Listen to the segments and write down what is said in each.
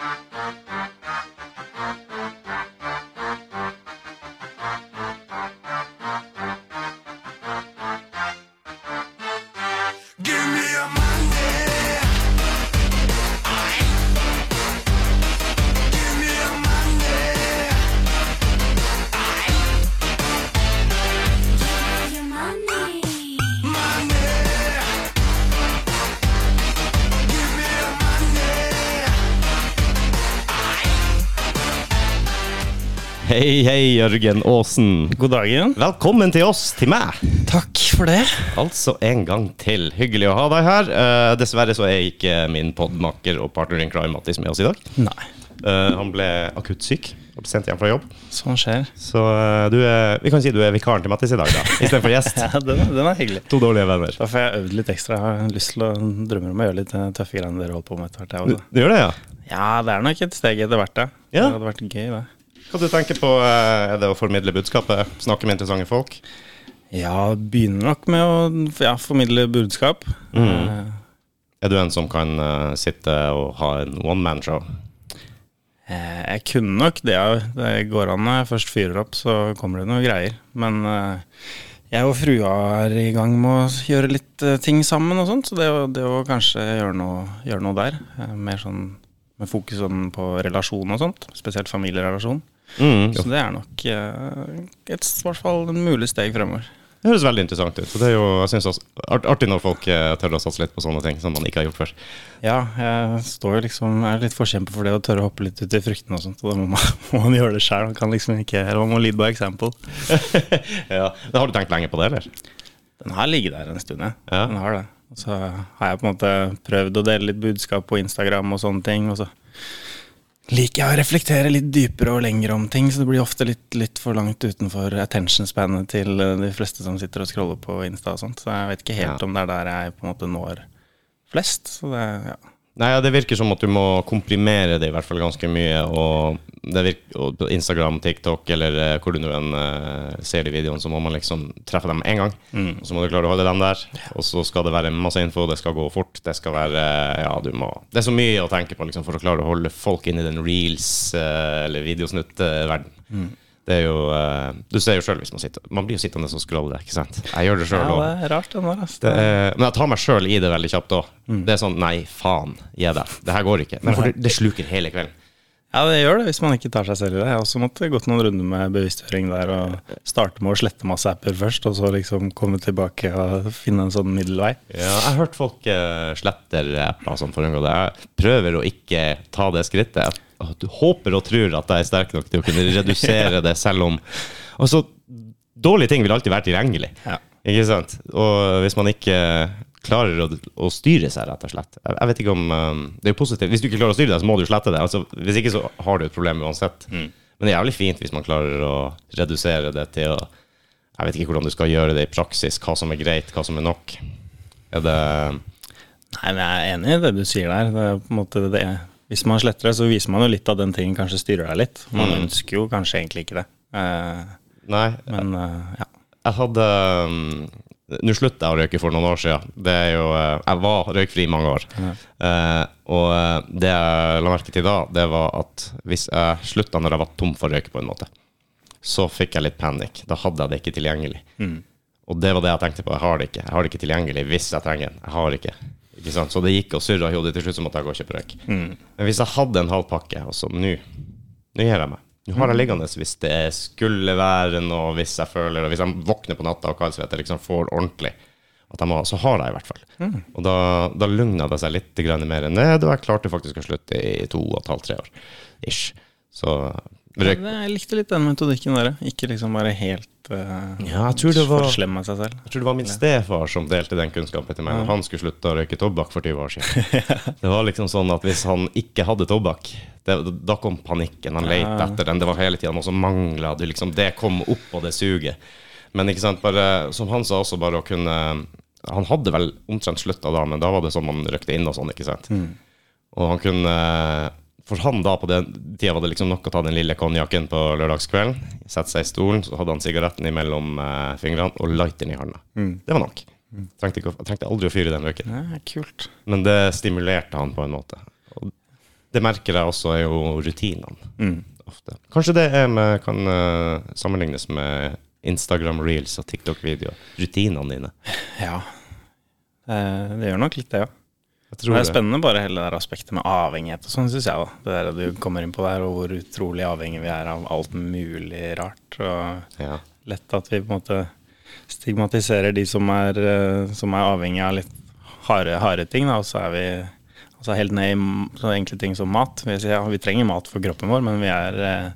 Bye. Hei, hei, Jørgen Aasen. God dagen. Velkommen til oss, til meg. Takk for det. Altså en gang til. Hyggelig å ha deg her. Uh, dessverre så er ikke min podmaker og partner in crime Mattis med oss i dag. Nei, Uh, han ble akutt syk og ble sendt hjem fra jobb. sånn skjer. Så uh, du er, vi kan si du er vikaren til Mattis i dag, da, istedenfor gjest. Ja, den, er- den er hyggelig. To dårlige venner. Da får jeg øvd litt ekstra. Jeg har lyst til å drømme om å gjøre litt tøffe greiene dere holder på med etter hvert. Du, du gjør det, ja? Ja, det er nok et steg etter hvert, ja. Ja. Det hadde vært gøy, det. Hva du tenker på? eh, Er det å formidle budskapet? Snakke med interessante folk? Ja, begynner nok med å ja, formidle budskap. Eh, Er du en som kan uh, sitte og ha en one man-show? Eh, Jeg kunne nok det. Det går an når jeg først fyrer opp, så kommer det noen greier. Men uh, jeg og frua er i gang med å gjøre litt uh, ting sammen og sånt, så det, det å kanskje gjøre noe, gjøre noe der, mer sånn med fokus sånn på relasjon og sånt, spesielt familierelasjon. Mm, Så det er nok eh, et, i hvert fall en mulig steg fremover. Det høres veldig interessant ut. Og det er jo, jeg synes også, art, artig når folk eh, tør å satse litt på sånne ting som man ikke har gjort før. Ja, jeg står jo liksom, er litt forkjemper for det å tørre å hoppe litt ut i fruktene og sånt, og da må man, må man gjøre det sjøl. Man kan liksom ikke, eller man må lead by example. ja. Har du tenkt lenge på det, eller? Den har ligget der en stund, ja. Ja. Den har det. Og så har jeg på en måte prøvd å dele litt budskap på Instagram og sånne ting. Og så liker jeg å reflektere litt dypere og lenger om ting, så det blir ofte litt, litt for langt utenfor attention spanet til eh, de fleste som sitter og scroller på Insta og sånt. Så jeg vet ikke helt Ja. om det er der jeg på en måte når flest. Så det, ja. Nei, ja, Det virker som at du må komprimere det i hvert fall ganske mye. Og, det virker, og på Instagram, TikTok eller uh, hvor du nå enn eh, ser de videoene, så må man liksom treffe dem én gang. Og så må du klare å holde dem der. Og så skal det være masse info, det skal gå fort. Det skal være Ja, du må Det er så mye å tenke på liksom, for å klare å holde folk inne i den reels- uh, eller videosnutt-verden. Det er jo uh, Du ser jo sjøl hvis man sitter Man blir jo sittende og scrolle, ikke sant? Jeg gjør det sjøl ja, òg. det rart, den der. Det er, men jeg tar meg sjøl i det veldig kjapt òg. Det er sånn Nei, faen, gi deg. Det her går ikke. Men for det, det sluker hele kvelden. Ja, det gjør det hvis man ikke tar seg selv i det. Jeg har også måttet gått noen runder med bevisstgjøring der og starte med å slette masse apper først, og så liksom komme tilbake og finne en sånn middelvei. Ja, jeg har hørt folk uh, sletter apper sånn for å unngå det. Jeg prøver å ikke ta det skrittet. Du håper og tror at jeg er sterk nok til å kunne redusere det, selv om Altså, dårlige ting vil alltid være tilgjengelig. Ja. Ikke sant? Og hvis man ikke klarer å, å styre seg, rett og slett Jeg, vet ikke om um, Det er jo positivt. Hvis du ikke klarer å styre deg, så må du slette det. Altså, hvis ikke, så har du et problem uansett. Men det er jævlig fint hvis man klarer å redusere det til å Jeg vet ikke hvordan du skal gjøre det i praksis, hva som er greit, hva som er nok. Er det Nei, men jeg er enig i det du sier der. Det er på en måte det. Hvis man sletter det, så viser man jo litt at den tingen kanskje styrer deg litt. Man ønsker jo kanskje egentlig ikke det. Eh, Nei, men eh, ja. jeg hadde um, Nå sluttet jeg å røyke for noen år siden. Det er jo, eh, jeg var røykfri i mange år. Eh, og eh, det jeg la merke til da, det var at hvis jeg slutta når jeg var tom for røyk, på en måte, så fikk jeg litt panikk. Da hadde jeg det ikke tilgjengelig. Og det var det jeg tenkte på. Jeg har det ikke. Jeg har det ikke tilgjengelig hvis jeg trenger den. Jeg har det ikke. Ikke sant? Så det gikk og surra i hodet. Til slutt så måtte jeg gå og kjøpe røyk. Men hvis jeg hadde en halv pakke, og så nå Nå gir jeg meg. Nå har jeg liggende hvis det skulle være noe, hvis jeg føler Hvis jeg våkner på natta og kaldsvetter, liksom får ordentlig at jeg må, så har jeg i hvert fall. Og da, da lugna det seg litt mer mer ned, og jeg klarte faktisk å slutte i to og et halvt, tre år. Ish. Så Jeg likte litt den metodikken der. Ikke liksom bare helt uh, Ja, jeg tror det var- for slem med seg selv. Jeg tror det var min stefar som delte den kunnskapen til meg når han skulle slutte å røyke tobakk for 20 år siden. Det var liksom sånn at hvis han ikke hadde tobakk, det, da kom panikken. Han lette etter den. Det var hele tida noe som mangla. Liksom, det kom opp og det suget. Men ikke sant, bare, som han sa også, bare å kunne Han hadde vel omtrent slutta da, men da var det sånn man røykte inn og sånn, ikke sant. Og han kunne For han da på den tida var det liksom nok å ta den lille konjakken på lørdagskvelden, sette seg i stolen, så hadde han sigaretten imellom eh, fingrene og lighteren i hånda. Det var nok. Trengte, ikke, trengte aldri å fyre den røyken. Kult. Men det stimulerte han på en måte. Og Det merker jeg også er jo rutinene. Mm. Ofte. Kanskje det med, kan uh, sammenlignes med Instagram reels og TikTok-videoer. Rutinene dine. Ja. Eh, det gjør nok litt det, ja. Det er spennende bare hele det der aspektet med avhengighet og sånn, syns jeg. da. Det der du kommer inn på der, og hvor utrolig avhengig vi er av alt mulig rart. Og Ja. lett at vi på en måte stigmatiserer de som er, eh, som er avhengig av litt harde, harde ting. Da. Og så er vi altså helt ned i så enkle ting som mat. Vi, ja, vi trenger mat for kroppen vår, men vi er eh,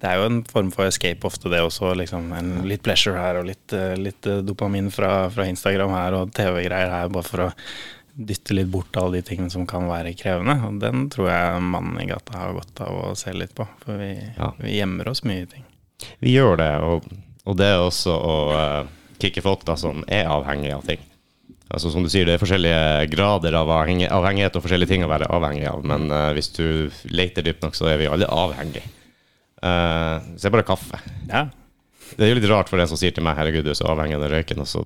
det er jo en form for escape ofte, det også. Liksom, en, litt pleasure her og litt, eh, litt dopamin fra, fra Instagram her og TV-greier her, bare for å dytte litt bort alle de tingene som kan være krevende. Og den tror jeg mannen i gata har godt av å se litt på, for vi, Ja. vi gjemmer oss mye i ting. Vi gjør det, og, og det er også å uh, kicke folk da som er avhengige av ting. Altså Som du sier, det er forskjellige grader av avhengighet og forskjellige ting å være avhengig av, men uh, hvis du leter dypt nok, så er vi alle avhengige. Uh, se bare kaffe. Ja, Det er jo litt rart for en som sier til meg 'herregud, du er så avhengig av den røyken', og så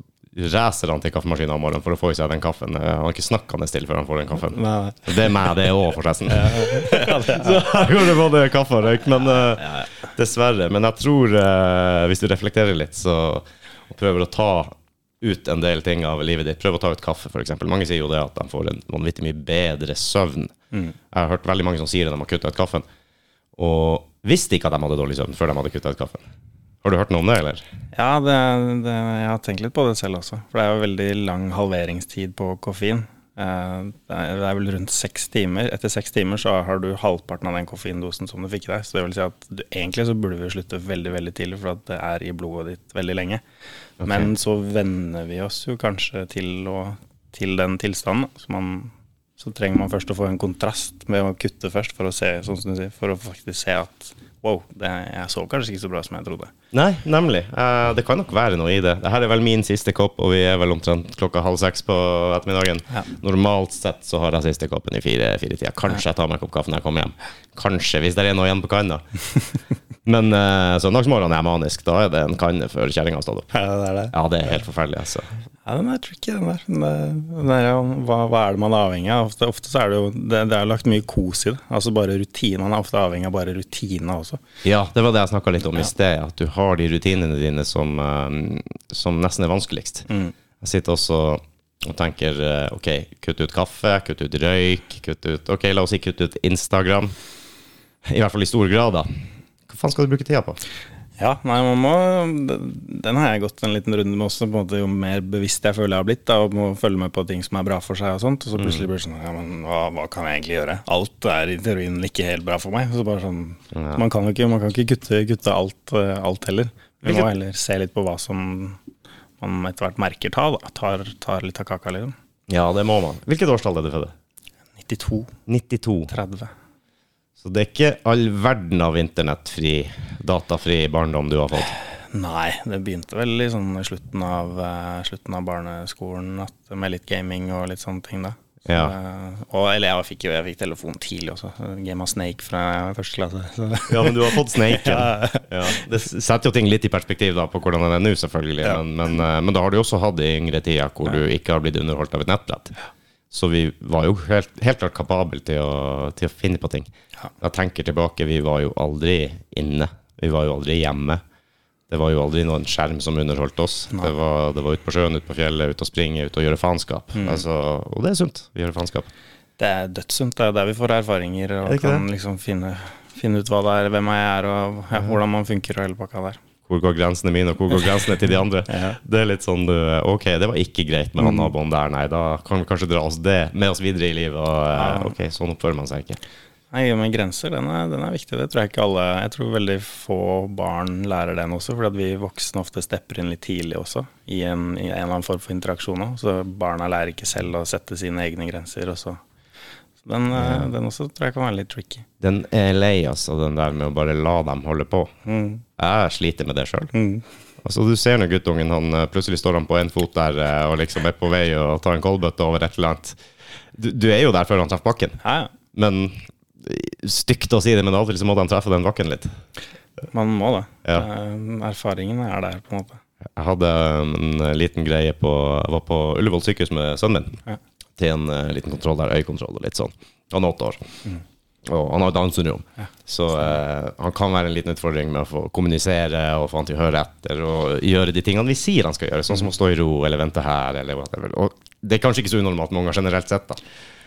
racer han til kaffemaskinen om morgenen for å få i seg den kaffen. Eh, Han har ikke snakkende stille før han får den kaffen. Nei, Det er meg, det er òg, forresten. Så her går det både kaffe og røyk. Men uh, dessverre. Men jeg tror, uh, hvis du reflekterer litt, så og prøver å ta ut en del ting av livet ditt. Prøv å ta ut kaffe, f.eks. Mange sier jo det at de får en vanvittig mye bedre søvn. Jeg har hørt veldig mange som sier det når de har kutta ut kaffen, og visste ikke at de hadde dårlig søvn før de hadde kutta ut kaffen. Har du hørt noe om det, eller? Ja, det, det, jeg har tenkt litt på det selv også. For det er jo veldig lang halveringstid på koffein. Eh, Det er, vel rundt seks timer. Etter seks timer så har du halvparten av den koffeindosen som du fikk i deg. Så det vil si at du, egentlig så burde vi slutte veldig veldig tidlig, for at det er i blodet ditt veldig lenge. Men så venner vi oss jo kanskje til, å, til den tilstanden. Så, man, så trenger man først å få en kontrast med å kutte først, for å se, sånn som du sier, for å faktisk se at wow, det, jeg så kanskje ikke så bra som jeg trodde. Nei, nemlig. Uh, det kan nok være noe i det. Dette er vel min siste kopp, og vi er vel omtrent klokka halv seks på ettermiddagen. Ja. Normalt sett så har jeg siste koppen i fire, fire. Kanskje jeg tar meg en kopp kaffe når jeg kommer hjem. Kanskje, hvis det er noe igjen på kanna. Men uh, søndagsmorgenen er manisk. Da er det en kanne før kjerringa har stått opp. Ja, det er det. Ja, det er helt forferdelig, altså. Ja, den er tricky, den der. Den den der hva, hva er det man er avhengig av? Ofte, ofte så er det jo det, det er lagt mye kos i det. Altså bare rutinene. Man er ofte avhengig av bare rutinene også. Ja, det var det jeg snakka litt om i sted. At du har de rutinene dine som, eh, som nesten er vanskeligst. Jeg sitter også og tenker eh, ok, kutt ut kaffe, kutt ut røyk, kutt ut Ok, la oss si kutt ut Instagram. I hvert fall i stor grad, da. Hva faen skal du bruke tida på? Ja, nei, man må Den har jeg gått en liten runde med også, på en måte jo mer bevisst jeg føler jeg har blitt, da, og må følge med på ting som er bra for seg og sånt. Og så plutselig blir det sånn Ja, men hva, hva kan jeg egentlig gjøre? Alt er i teorien ikke helt bra for meg. Så bare sånn Ja. Man kan jo ikke, man kan ikke kutte, kutte alt, eh, alt heller. Vi må heller se litt på hva som man etter hvert merker ta, da. Tar, tar litt av kaka, liksom. Ja, det må man. Hvilket årstall er du født? 92, 92. 30. Så det er ikke all verden av internettfri, datafri barndom du har fått? Nei, det begynte vel i sånn slutten av, eh, slutten av barneskolen at, med litt gaming og litt sånne ting da. Så, Ja. eh, og, eller jeg fikk jo jeg fikk telefon tidlig også. Game of Snake fra første klasse. Så. Ja, men du har fått Snake. Ja, det setter jo ting litt i perspektiv da, på hvordan den er nå, selvfølgelig. Ja. Men, men, eh, men da har du også hatt i yngre tider hvor du ikke har blitt underholdt av et nettbrett. Så vi var jo helt, helt klart kapable til å, til å finne på ting. Ja. Jeg tenker tilbake, vi var jo aldri inne. Vi var jo aldri hjemme. Det var jo aldri noen skjerm som underholdt oss. Det var, det var ute på sjøen, ute på fjellet, ute og springe, ute og gjøre faenskap. Mm. Altså, og det er sunt. Vi gjør faenskap. Det er dødssunt. Det er der vi får erfaringer og Er kan liksom finne, finne ut hva det er, hvem jeg er og ja, hvordan man funker og hele pakka der. Hvor går grensene mine, og hvor går grensene til de andre? Ja. Det er litt sånn du, Ok, det var ikke greit med han naboen der, nei. Da kan vi kanskje dra oss det med oss videre i livet. Og, eh. Ok, sånn oppfører man seg ikke. Nei, men grenser, den er, den er viktig. Det tror jeg ikke alle Jeg tror veldig få barn lærer den også, fordi at vi voksne ofte stepper inn litt tidlig også, i en, i en eller annen form for interaksjon Også. Så barna lærer ikke selv å sette sine egne grenser, og så den, ja. den også tror jeg kan være litt tricky. Den er lei, altså, den der med å bare la dem holde på. Mm. Jeg sliter med det sjøl. Mm. Altså, du ser når guttungen han eh, plutselig står han på en fot der eh, og liksom er på vei og tar en koldbøtte over et eller annet. Du, du er jo der før han treffer bakken, Ja, ja. men eh, Stygt å si det, men av og til så må han treffe den bakken litt. Man må det. Ja. Eh, Erfaringen er der, på en måte. Jeg hadde en liten greie på Jeg var på Ullevål sykehus med sønnen min. Ja. Til en uh, liten kontroll der, øyekontroll og litt sånn. Han er åtte år. Og han har Downs syndrom, så uh, han kan være en liten utfordring med å få kommunisere og få han til å høre etter og gjøre de tingene vi sier han skal gjøre, sånn som å stå i ro eller vente her eller whatever. Og det er kanskje ikke så unormalt med unger generelt sett, da.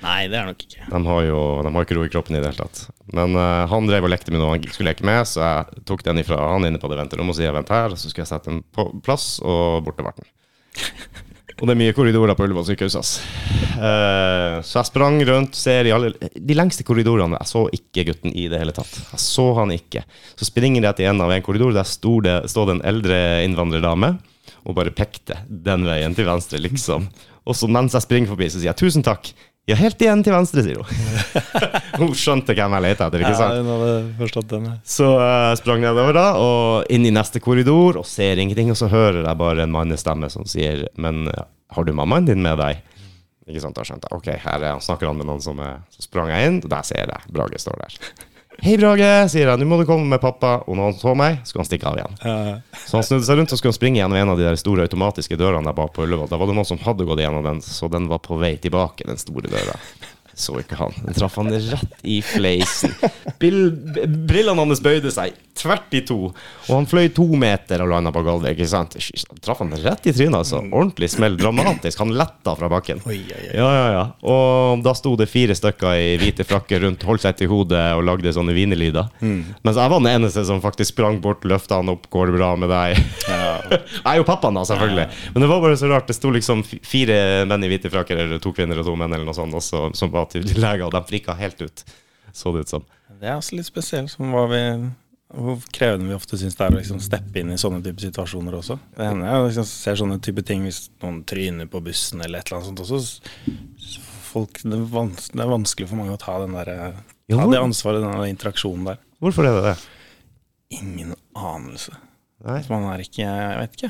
Nei, det er nok ikke. De har jo de har ikke ro i kroppen i det hele tatt. Men uh, han drev og lekte med noe han skulle leke med, så jeg tok den ifra han inne på det venterommet og sa vent her, så skulle jeg sette den på plass, og borte ble den. Og det er mye korridorer på Ullevål sykehus. ass. Uh, så jeg sprang rundt, ser i alle De lengste korridorene. Jeg så ikke gutten i det hele tatt. Jeg så han ikke. Så springer jeg til en av en korridor, der stod det, stod en eldre innvandrerdame og bare pekte den veien til venstre, liksom. Og så mens jeg springer forbi, så sier jeg 'tusen takk'. Ja, helt igjen til venstre, sier hun. hun skjønte hvem jeg lette etter, ikke sant? Ja, hun hadde forstått den. ja. Så jeg sprang nedover da, og inn i neste korridor, og ser ingenting, og så hører jeg bare en mannestemme som sier Men har du mammaen din med deg? Ikke sant, da skjønte jeg. Ok, her er, snakker han med noen som er Så sprang jeg inn, og der ser jeg Brage står der. Hei, Brage, sier jeg. Nå må du komme med pappa. Og når han så meg, skulle han stikke av igjen. Så han snudde seg rundt og skulle springe gjennom en av de der store automatiske dørene der bak på Ullevål. Da var det noen som hadde gått gjennom den, så den var på vei tilbake, den store døra. Så ikke han. Den traff han rett i fleisen. Brillene hans bøyde seg tvert i to, og han fløy to meter og landa på gulvet. ikke sant? Traff han rett i trynet, altså. Ordentlig smell. Dramatisk. Han letta fra bakken. Ja, ja, ja. Og da sto det fire stykker i hvite frakker rundt, holdt seg til hodet og lagde sånne hvinelyder. Mens jeg var den eneste som faktisk sprang bort, løfta han opp, går det bra med deg? jeg er jo pappaen, da, selvfølgelig. Men det var bare så rart. Det sto liksom fire menn i hvite frakker, eller to kvinner og to menn, eller noe sånt, også, som var til leger, og de frika helt ut. Så det ut som. Det er også litt spesielt. Som hva vi, hvor krevende vi ofte syns det er å liksom steppe inn i sånne type situasjoner også. Det hender jeg liksom ser sånne type ting hvis noen tryner på bussen eller et eller annet sånt også. Folk, det, er vans det er vanskelig for mange å ta, den der, ta det ansvaret, den der interaksjonen der. Hvorfor er det det? Ingen anelse. Man er ikke Jeg vet ikke.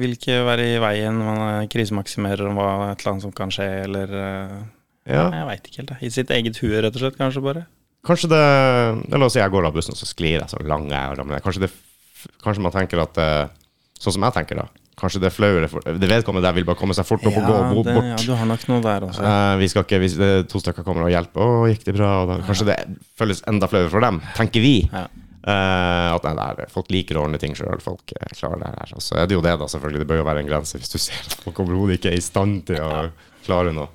Vil ikke være i veien. Man er krisemaksimerer om hva et eller annet som kan skje, eller eh, Ja. Jeg veit ikke helt. Da. I sitt eget hue, rett og slett, kanskje bare. Kanskje det oss si jeg går av bussen, og så sklir jeg så lang jeg er. Kanskje, det, kanskje man tenker at eh, Sånn som jeg tenker, da. Kanskje det er flauere for Det vedkommende der vil bare komme seg fort opp og gå bort. det, ja, du har nok noe der også. Eh, vi skal ikke, hvis det to stykker kommer og hjelper, å, gikk det bra? Da, kanskje det føles enda flauere for dem, tenker vi. Ja. Eh, at nei, det er, folk liker å ordne ting sjøl, folk eh, klarer det her. Og så er det jo det, da, selvfølgelig. Det bør jo være en grense hvis du ser at folk overhodet ikke er i stand til å klare noe.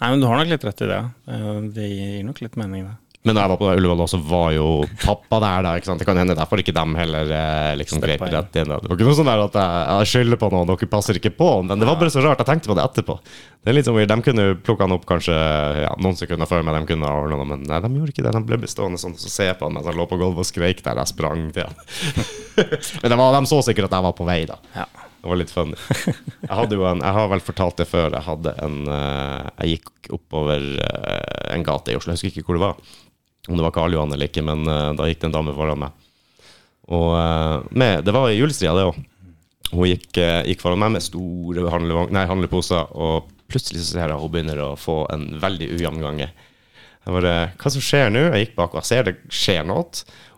Nei, men du har nok litt rett i det. Eh, Det gir nok litt mening, det. Men da jeg var på Ullevål, også var jo pappa der. da, ikke sant? Det kan hende derfor ikke dem heller eh, liksom grep rett inn. Det var ikke noe sånn der at jeg, jeg skylder på noen, dere passer ikke på. Men det var bare så rart. Jeg tenkte på det etterpå. Det er litt sånn weird. De kunne plukka han opp kanskje ja, noen sekunder før meg, de kunne ha ordnet noe, men nei, de gjorde ikke det. De ble bestående sånn, så se på han mens han lå på gulvet og skreik der jeg sprang til han. men det var, de så sikkert at jeg var på vei, da. Ja. Det var litt funny. Jeg, hadde jo en, jeg har vel fortalt det før. Jeg hadde en eh, Jeg gikk oppover eh, en gate i Oslo, jeg husker ikke hvor det var. Om det var Karl Johan eller ikke, men eh, da gikk det en dame foran meg. Og med, Det var i julestria, det òg. Hun gikk, gikk foran meg med store nei, handleposer, og plutselig så ser jeg hun begynner å få en veldig ujevn gange. Jeg bare, Hva som skjer nå? Jeg gikk bak og jeg ser det skjer noe.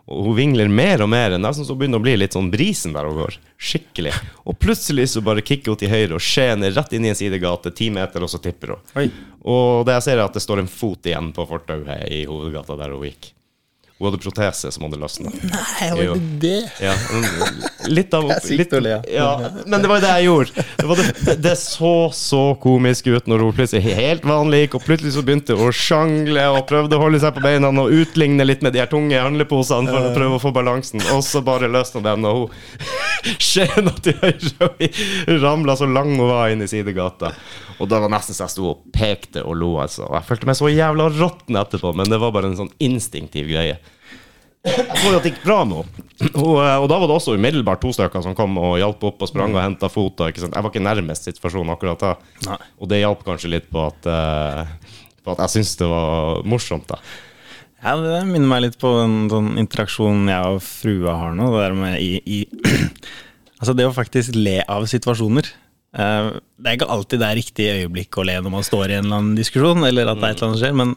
Og hun vingler mer og mer. Nesten så hun begynner å bli litt sånn brisen der hun går. Skikkelig. Og plutselig så bare kicker hun til høyre og skjener rett inn i en sidegate, ti meter, og så tipper hun. Oi. Og det jeg ser, er at det står en fot igjen på fortauet i hovedgata der hun gikk. Hun hadde protese som hadde løsna. Nei, Jo. det? Ja, mm, litt av Det litt, ja, Men det var jo det jeg gjorde. Det, var det, det så så komisk ut når hun plutselig helt vanlig gikk, og plutselig så begynte hun å sjangle og prøvde å holde seg på beina og utligne litt med de her tunge handleposene for å prøve å få balansen, og så bare løsna den, og hun skjena til høyre og ramla så lang hun var inn i sidegata. Og det var nesten så jeg sto og pekte og lo, altså. Og jeg følte meg så jævla råtten etterpå, men det var bare en sånn instinktiv greie. Det gikk bra nå. Og, eh, og da var det også umiddelbart to stykker som kom og hjalp opp og sprang og henta fota. Jeg var ikke nærmest situasjonen akkurat da. Nei. Og det hjalp kanskje litt på at, uh, på at jeg syntes det var morsomt. da Ja, det minner meg litt på den, sånn interaksjonen jeg og frua har nå. Det der med i, i Altså det å faktisk le av situasjoner. Uh, det er ikke alltid det er riktig øyeblikk å le når man står i en eller annen diskusjon, eller at det er et eller annet som skjer, men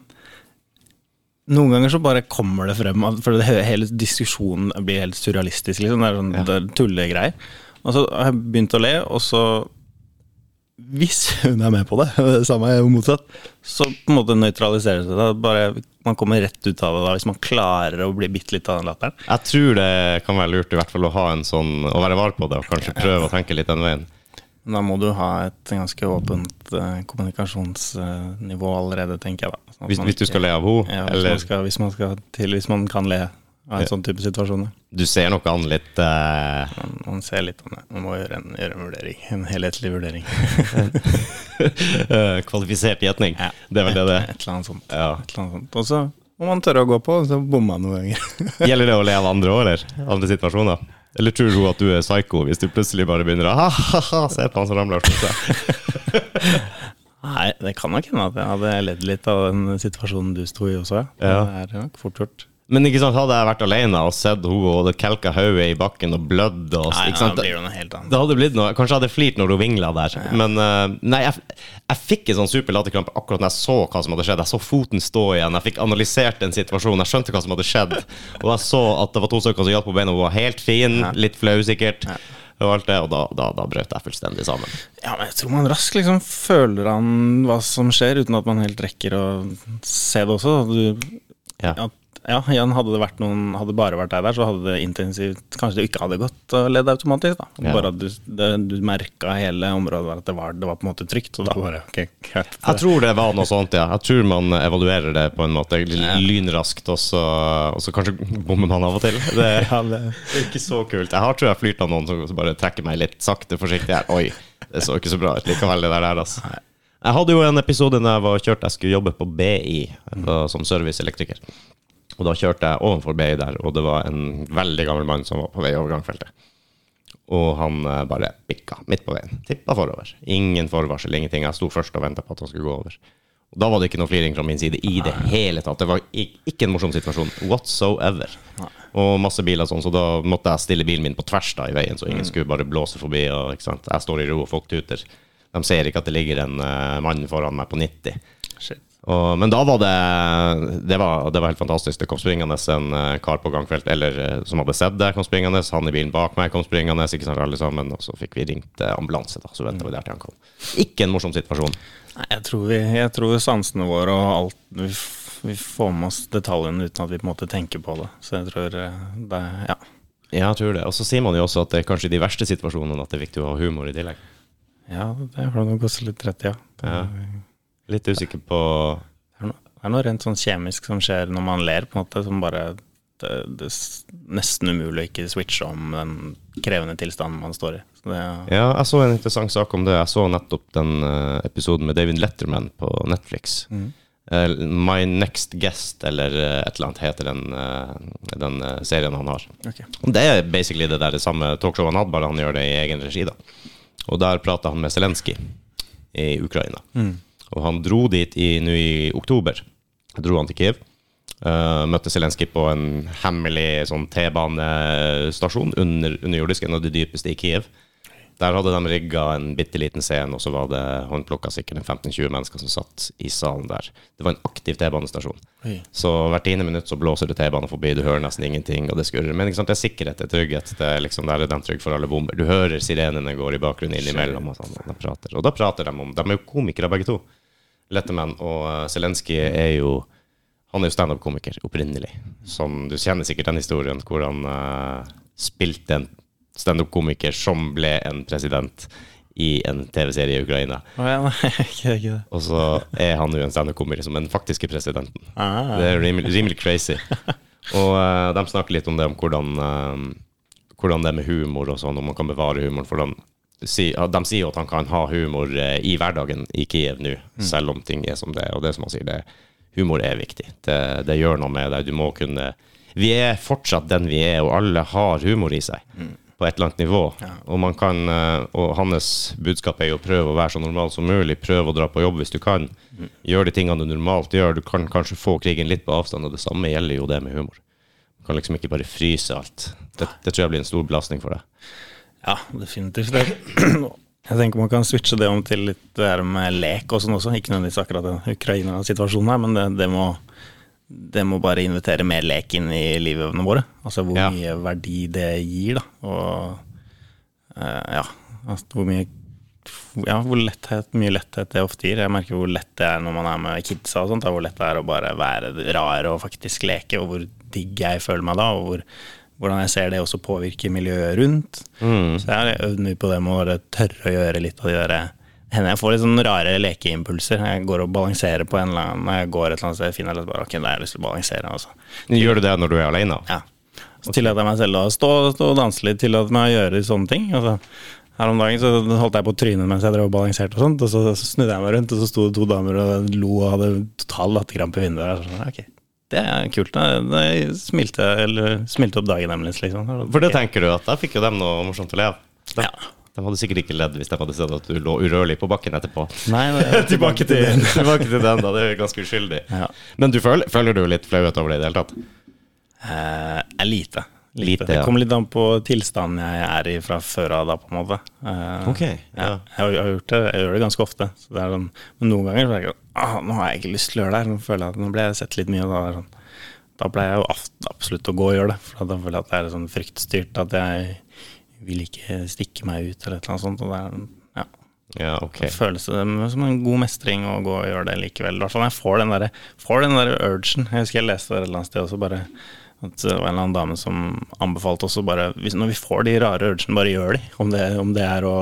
noen ganger så bare kommer det frem, for det, hele diskusjonen blir helt surrealistisk. Liksom. Det er sånn det er tullegreier. Og så har jeg begynt å le, og så hvis hun er med på det, det samme er jo motsatt, så på en måte nøytraliseres det. Bare Man kommer rett ut av det da, hvis man klarer å bli bitte litt av den latteren. Jeg tror det kan være lurt i hvert fall å ha en sånn, å være var på det og kanskje prøve å tenke litt den veien. Da må du ha et ganske åpent eh, kommunikasjonsnivå allerede, tenker jeg da. Sånn Hvis, hvis du skal le av henne, ja, hvis, eller man skal, hvis, man skal til, hvis man kan le av en sånn type situasjon. du ser nok an litt uh... Man, man ser litt om det. Man må gjøre en, gjøre en vurdering. En helhetlig vurdering. eh, kvalifisert gjetning. Ja. Det er vel det det er. Et eller annet sånt. Ja. Annet sånt. Og så må man tørre å gå på, og så bommer man noen ganger. Gjelder det å le av andre òg, eller? Andre situasjoner? Eller tror hun at du er psycho hvis du plutselig bare begynner å ha-ha-ha, se på han som ramler slår seg? Nei, det kan nok hende at jeg hadde ledd litt av den situasjonen du sto i også. Ja. Ja. Det er nok fort gjort. Men ikke sant, hadde jeg vært alene og sett henne og det kelka hodet i bakken og blødd og Nei, blir det noe helt annet. Det hadde blitt noe Kanskje jeg hadde flirt når hun vingla der. Men uh, nei, jeg, jeg fikk en sånn super latterkrampe akkurat når jeg så hva som hadde skjedd. Jeg så foten stå igjen. Jeg fikk analysert en situasjon. Jeg skjønte hva som hadde skjedd. Og jeg så at det var to stykker som hjalp på beina. Hun var helt fin, litt flau sikkert. Og alt det, og da, da, da brøt jeg fullstendig sammen. Ja, men jeg tror man raskt liksom føler an hva som skjer, uten at man helt rekker å se det også. Du, Ja. at, ja, igjen, hadde det vært noen Hadde bare vært deg der, så hadde det intensivt Kanskje det ikke hadde gått og ledd automatisk, da. Ja. Bare at du, det, du merka hele området at det var, det var på en måte trygt, og da bare ok, greit. Jeg tror det var noe sånt, ja. Jeg tror man evaluerer det på en måte lynraskt, og så, og så kanskje bommer man av og til. Det, Ja, det, er ikke så kult. Jeg har tror jeg flyrt av noen som bare trekker meg litt sakte, forsiktig her. Oi, det så ikke så bra ut likevel, det der der, altså. Jeg hadde jo en episode da jeg var kjørt, jeg skulle jobbe på BI på, som serviceelektriker. Og da kjørte jeg ovenfor BI der, og det var en veldig gammel mann som var på vei over gangfeltet. Og han eh, bare bikka midt på veien. Tippa forover. Ingen forvarsel, ingenting. Jeg sto først og venta på at han skulle gå over. Og da var det ikke noe fliring fra min side i det hele tatt. Det var ikke en morsom situasjon whatsoever. Og masse biler sånn, så da måtte jeg stille bilen min på tvers da i veien, så ingen skulle bare blåse forbi. Og? Jeg står i ro, og folk tuter. De ser ikke at det ligger en uh, mann foran meg på 90. shit. Og, men da var det det var, det var helt fantastisk. Det kom springende en eh, kar på gangfelt eller, eh, som hadde sett det, kom springende. Han i bilen bak meg kom springende, ikke sant, alle sammen. Og så fikk vi ringt eh, ambulanse, da. Så venta vi der til han kom. Ikke en morsom situasjon. Nei, jeg tror, vi, jeg tror sansene våre og alt vi, vi får med oss detaljene uten at vi på en måte tenker på det. Så jeg tror det Ja. Ja, jeg tror det. Og så sier man jo også at det er kanskje i de verste situasjonene at det er viktig å ha humor i tillegg. ja det har du nok også litt rett i, ja. Ja. Litt usikker på det er noe rent sånn kjemisk som skjer når man ler, på en måte, som bare det, det er nesten umulig å ikke switche om den krevende tilstanden man står i. Så det, Ja, jeg så en interessant sak om det. Jeg så nettopp den eh, episoden med David Letterman på Netflix. Mm. My Next Guest, eller eh, et eller annet, heter den, eh, den eh, serien han har. Okay. Det er basically det der det samme talkshowet han hadde, bare han gjør det i egen regi. da. Og der prata han med Zelenskyj i Ukraina. Og han dro dit i, nå i oktober. Dro han til Kiev. Uh, møtte Zelenskyj på en hemmelig sånn T-banestasjon under, underjordisk, en av de dypeste i Kiev. Der hadde de rigga en bitte liten scene, og så var det håndplukka sikkert en 15-20 mennesker som satt i salen der. Det var en aktiv T-banestasjon. Så hvert tiende minutt så blåser det T-bane forbi, du hører nesten ingenting, og det skurrer. Men det er sikkerhet, det er trygghet. Det er liksom, der er de trygge for alle bomber. Du hører sirenene går i bakgrunnen innimellom, og sånn, og de prater. Og da prater de om De er jo komikere begge to. Letterman og uh, Zelenskyj er jo Han er jo standup-komiker opprinnelig. Som du kjenner sikkert den historien hvor han uh, spilte en standup-komiker som ble en president i en TV-serie i Ukraina. Oh, ja, nei, ikke, ikke. Og så er han jo en standup-komiker som den faktiske presidenten. Ah, Det er rimelig, rimelig crazy. Og uh, de snakker litt om det, om hvordan, uh, hvordan det er med humor og sånn, om man kan bevare humoren. For de, si- de sier jo at han kan ha humor eh, i hverdagen i Kiev nå, selv om ting er som det er. Og det som han sier, det, humor er viktig. Det, det gjør noe med deg. Du må kunne Vi er fortsatt den vi er, og alle har humor i seg. På et eller annet nivå. Og, man kan, eh, og hans budskap er jo prøve å være så normal som mulig. Prøve å dra på jobb hvis du kan. Gjør de tingene du normalt gjør. Du kan kanskje få krigen litt på avstand, og det samme gjelder jo det med humor. Du kan liksom ikke bare fryse alt. Det, det tror jeg blir en stor belastning for deg. Ja, definitivt. Jeg tenker man kan switche det om til litt det her med lek og sånn også. Ikke nødvendigvis akkurat den Ukraina-situasjonen her, men det, det, må, det må bare invitere mer lek inn i livene våre. Altså hvor Ja. mye verdi det gir, da. Og uh, ja, altså, hvor mye ja, hvor letthet, mye letthet det ofte gir. Jeg merker hvor lett det er når man er med kidsa og sånt. Hvor lett det er å bare være rar og faktisk leke, og hvor digg jeg føler meg da. Og hvor, hvordan jeg ser det også påvirker miljøet rundt. Så jeg har øvd mye på det med å bare tørre å gjøre litt av de der hender jeg får litt sånn rare lekeimpulser. Jeg går og balanserer på en eller annen Når jeg går et eller annet sted, finner jeg bare Ok, da har jeg lyst til å balansere. Altså. Gjør du det når du er alene? Ja. Så tillater jeg meg selv å stå, stå og danse litt, tillater meg å gjøre sånne ting. Altså, her om dagen så holdt jeg på trynet mens jeg drev og balanserte og sånt, og så snudde jeg meg rundt, og så sto det to damer og lo og hadde total latterkrampe i vinduet. Og så, Ok, det er kult. Da smilte, eller, smilte opp dagen deres, liksom. For det tenker du at da fikk jo dem noe morsomt å le av. Ja. de hadde sikkert ikke ledd hvis de hadde sett at du lå urørlig på bakken etterpå. Nei, det er tilbake, til, tilbake til den, da. Det er ganske uskyldig. Ja. Men du føler, føler du litt flauhet over det i det hele tatt? Eh, er lite. Lite, Det kommer litt an på tilstanden jeg er i fra før av, da, på en måte. Eh, Ok, ja. Jeg, har, jeg har gjort det Jeg gjør det ganske ofte. Så det sånn, men noen ganger så er jeg ah, Nå har jeg ikke lyst til å gjøre det her. Nå føler jeg at nå ble jeg sett litt mye. Da, sånn, da pleier jeg jo absolutt å gå og gjøre det. For da føler jeg at det er sånn fryktstyrt at jeg vil ikke stikke meg ut eller et eller annet sånt. Og det er, ja, Ja, ok. Da føles det som en god mestring å gå og gjøre det likevel. I hvert fall når jeg får den der, får den der urgen. Jeg husker jeg leste det et eller annet sted også, bare at det var en eller annen dame som anbefalte også bare hvis, Når vi får de rare urgene, bare gjør de. Om det, om det er å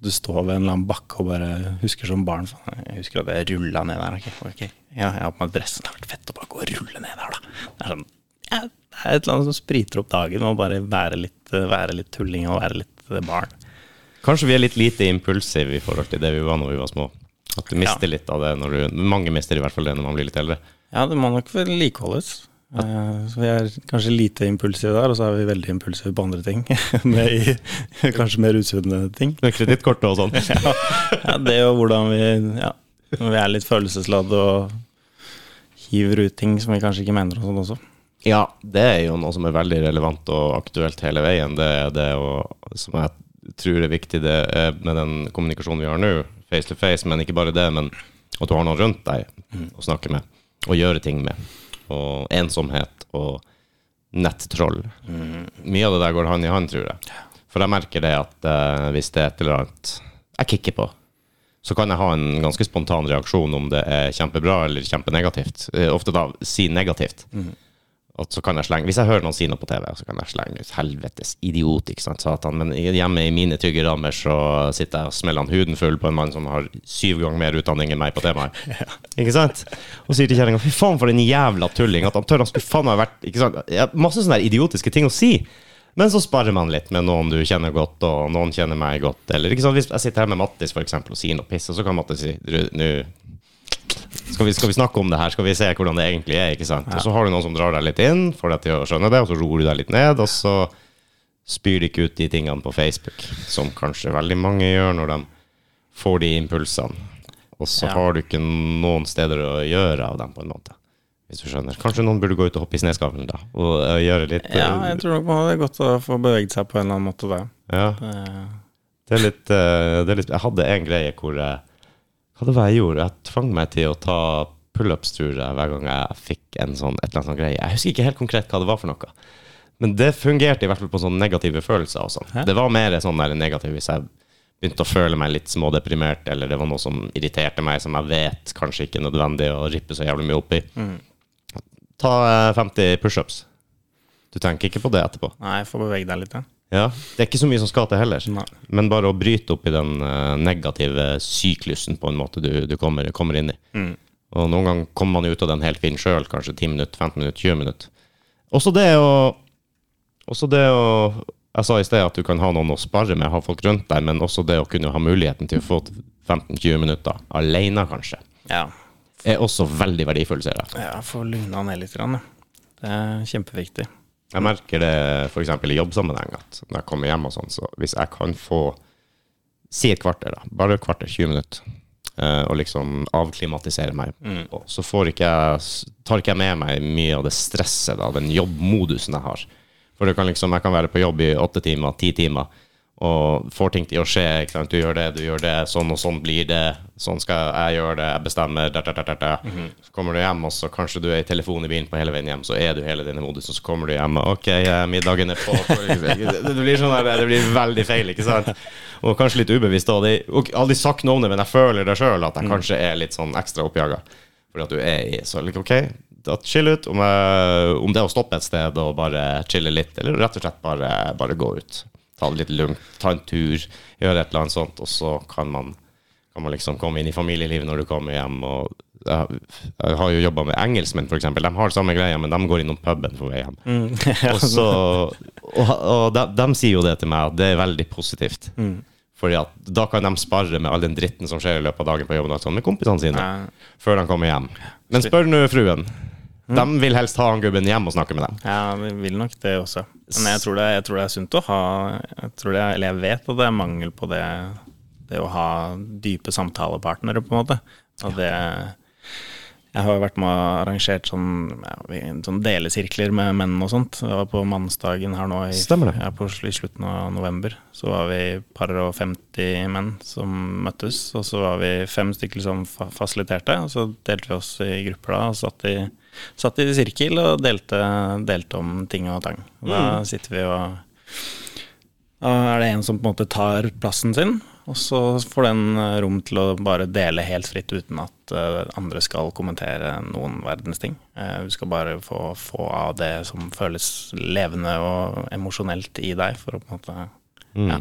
du står ved en eller annen bakke og bare husker som barn Jeg husker at jeg rulla ned der. Okay, okay. Ja, jeg har på meg dressen. Det har vært fett å bare gå og rulle ned der, da. Det er sånn ja, det er et eller annet som spriter opp dagen, og bare være litt, være litt tulling og være litt eh, barn. Kanskje vi er litt lite impulsive i forhold til det vi var når vi var små. At du mister Ja. litt av det når du Mange mister i hvert fall det når man blir litt eldre. Ja, det må nok vedlikeholdes. Eh, Så vi er kanskje lite impulsive der, og så er vi veldig impulsive på andre ting. Med i, kanskje mer usunne ting. Med kredittkortet og sånn. Ja, ja, det og hvordan vi ja, Når vi er litt følelsesladde og hiver ut ting som vi kanskje ikke mener og sånn også. Ja, det er jo noe som er veldig relevant og aktuelt hele veien. Det er det og, som jeg tror er viktig det er med den kommunikasjonen vi har nå, face to face, men ikke bare det, men at du har noen rundt deg å snakke med og gjøre ting med. Og ensomhet og nettroll. Mye av det der går hand i hand, tror jeg. For jeg merker det at eh, hvis det er et eller annet jeg kicker på, så kan jeg ha en ganske spontan reaksjon om det er kjempebra eller kjempenegativt. Eh, Ofte da si negativt. Og så kan jeg slenge Hvis jeg hører noen si noe på TV, så kan jeg slenge ut 'helvetes idiot', ikke sant, satan. Men hjemme i mine tyggerammer så sitter jeg og smeller han huden full på en mann som har syv ganger mer utdanning enn meg på temaet. Ikke sant? Og sier til kjerringa 'fy faen, for en jævla tulling', at han tør han skulle faen meg vært Ikke sant? Ja, masse sånne idiotiske ting å si. Men så sparer man litt med noen du kjenner godt, og noen kjenner meg godt. Eller ikke sant? Hvis jeg sitter her med Mattis for eksempel, og sier noe piss, og så kan Mattis si nå skal vi, skal vi snakke om det her? Skal vi se hvordan det egentlig er? ikke sant? Og så har du noen som drar deg litt inn, får deg til å skjønne det, og så roer du deg litt ned, og så spyr de ikke ut de tingene på Facebook, som kanskje veldig mange gjør når de får de impulsene. Og så Ja. har du ikke noen steder å gjøre av dem, på en måte. Hvis du skjønner. Kanskje noen burde gå ut og hoppe i snøskavlen, da, og uh, gjøre litt Ja, eh, jeg tror nok man hadde godt å få beveget seg på en eller annen måte der. ja. Det er litt, uh, det er litt Jeg hadde en greie hvor jeg Hva det var jeg gjorde? Jeg tvang meg til å ta pullups, tror jeg, hver gang jeg fikk en sånn, et eller annet sånn greie. Jeg husker ikke helt konkret hva det var for noe. Men det fungerte i hvert fall på sånne negative følelser og sånn. Det var mer sånn der negativ hvis jeg begynte å føle meg litt smådeprimert, eller det var noe som irriterte meg, som jeg vet kanskje ikke er nødvendig å rippe så jævlig mye opp i. Ta eh, 50 pushups. Du tenker ikke på det etterpå. nei, jeg får bevege deg litt, ja. Ja, Det er ikke så mye som skal til heller. Nei. Men bare å bryte opp i den eh, negative syklusen på en måte du, du kommer, kommer inn i. Mm. Og noen ganger kommer man ut av den helt fin sjøl, kanskje 10 minutter, 15 minutter, 20 minutter. Også det å Også det å Jeg sa i sted at du kan ha noen å spare med, ha folk rundt deg, men også det å kunne ha muligheten til å få 15-20 minutter alene, kanskje, Ja, er også veldig verdifullt, ser jeg. ja få lugna ned litt. Grann, ja. Det er kjempeviktig. Jeg merker det f.eks. i jobbsammenheng at når jeg kommer hjem og sånn, så hvis jeg kan få Si et kvarter, da. Bare et kvarter, 20 minutter. eh, og liksom avklimatisere meg. Og så får ikke jeg, tar ikke jeg med meg mye av det stresset, da, den jobbmodusen jeg har. For kan liksom, jeg kan være på jobb i åtte timer, ti timer, og får ting til å skje. Ikke sant? Du gjør det, du gjør det, sånn og sånn blir det. Sånn skal jeg gjøre det, jeg bestemmer. Da, da, da, da, -hmm. Så kommer du hjem, og så kanskje du er i telefonen i bilen på hele veien hjem, så er du hele denne modusen, så kommer du hjem, og OK, middagen er på. Det blir sånn det blir veldig feil, ikke sant? Og kanskje litt ubevisst. Og Jeg har aldri sagt noe om det, men jeg føler det sjøl, at jeg kanskje er litt sånn ekstra oppjaga. Fordi at du er i Så like, OK, da chill ut. Om, om det å stoppe et sted og bare chille litt, eller rett og slett bare, bare gå ut. Ta det litt lugnt, ta en tur, gjøre et eller annet sånt, og så kan man, kan man liksom komme inn i familielivet når du kommer hjem. Og jeg, jeg har jo jobba med engelskmenn, f.eks. De har samme greia, men de går innom puben på vei hjem. og så, og, og de, de sier jo det til meg, at det er veldig positivt. Fordi at da kan de spare med all den dritten som skjer i løpet av dagen på jobben, sånn, med kompisene sine, Nei. før de kommer hjem. Men spør nå fruen. De vil helst ha han gubben hjem og snakke med dem. Ja, vi vil nok det også. Men jeg tror det, jeg tror det er sunt å ha jeg tror det, Eller jeg vet at det er mangel på det, det å ha dype samtalepartnere, på en måte. Og det Jeg har jo vært med og arrangert sånn, ja, sånn delesirkler med menn og sånt. Det var på mannsdagen her nå i. Ja, på, i slutten av november. Så var vi par og 50 menn som møttes, og så var vi fem stykker som fa fasiliterte. Og så delte vi oss i grupper da, og satt i, satt i sirkel og delte, delte om ting og tang. Og Da sitter vi og da er det en som på en måte tar plassen sin, og så får den eh, rom til å bare dele helt fritt uten at eh, andre skal kommentere noen verdens ting. Eh, du skal bare få, få av det som føles levende og emosjonelt i deg, for å på en måte Ja.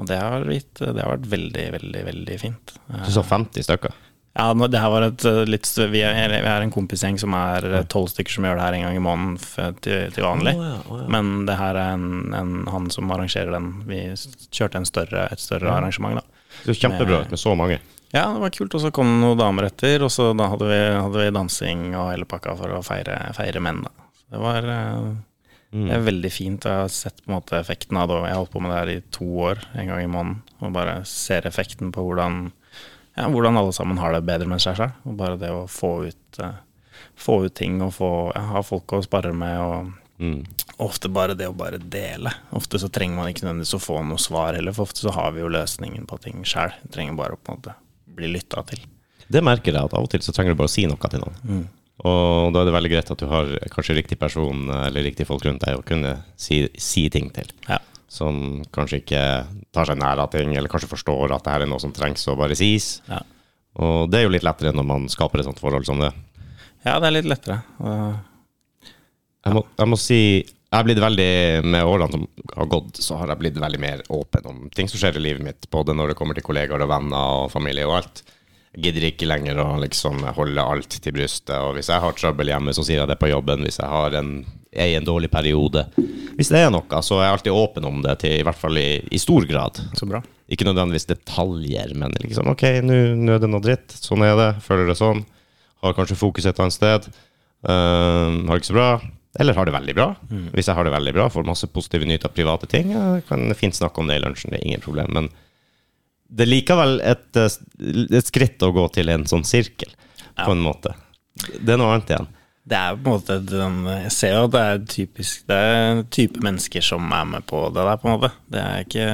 Og det har, vært, det har vært veldig, veldig, veldig fint. Du sa 50 stykker. Ja, det her var et uh, litt Vi er, vi er en kompisgjeng som er uh, tolv stykker som gjør det her en gang i måneden til, til vanlig. Oh, ja, oh, ja. Men det her er en, en, han som arrangerer den. Vi kjørte en større, et større arrangement, da. Det er kjempebra med, med så mange. Ja, det var kult. Og så kom det noen damer etter, og så da hadde vi, hadde vi dansing og hele pakka for å feire, feire menn, da. Så det var Mm. det er veldig fint. Jeg har sett på en måte effekten av det. Jeg har holdt på med det her i to år, en gang i måneden. Og bare ser effekten på hvordan, ja, hvordan alle sammen har det bedre med seg selv. Og bare det å få ut, uh, få ut ting og få, ja, ha folk å spare med. og Mm. Ofte bare det å bare dele. Ofte så trenger man ikke nødvendigvis å få noe svar heller, for ofte så har vi jo løsningen på ting sjøl. Trenger bare å på en måte bli lytta til. Det merker jeg, at av og til så trenger du bare å si noe til noen. Og da er det veldig greit at du har kanskje riktig person eller riktig folk rundt deg å kunne si, si ting til. Ja. Som kanskje ikke tar seg nær av ting, eller kanskje forstår at det her er noe som trengs å bare sies. Ja. Og det er jo litt lettere når man skaper et sånt forhold som det. ja, det er litt lettere. Og Jeg må, jeg må si jeg har blitt veldig, Med årene som har gått, så har jeg blitt veldig mer åpen om ting som skjer i livet mitt. Både når det kommer til kollegaer og venner og familie og alt. Gidder ikke lenger å liksom holde alt til brystet. Og hvis jeg har trøbbel hjemme, så sier jeg det på jobben. Hvis jeg har en, er i en dårlig periode. Hvis det er noe, så er jeg alltid åpen om det, til, i hvert fall i, i stor grad. så bra. Ikke nødvendigvis detaljer, men liksom OK, nå er det noe dritt. Sånn er det. Føler det sånn. Har kanskje fokus et annet sted. Uh, har det ikke så bra. Eller har det veldig bra. Hvis jeg har det veldig bra, får masse positive nytt av private ting, jeg kan fint snakke om det i lunsjen. Det er ingen problem. Men det er likevel et, eh, et skritt å gå til en sånn sirkel, på en måte. Det er noe annet igjen. Det er på en måte den, Jeg ser jo at det er typisk Det er en type mennesker som er med på det der, på en måte. Det er ikke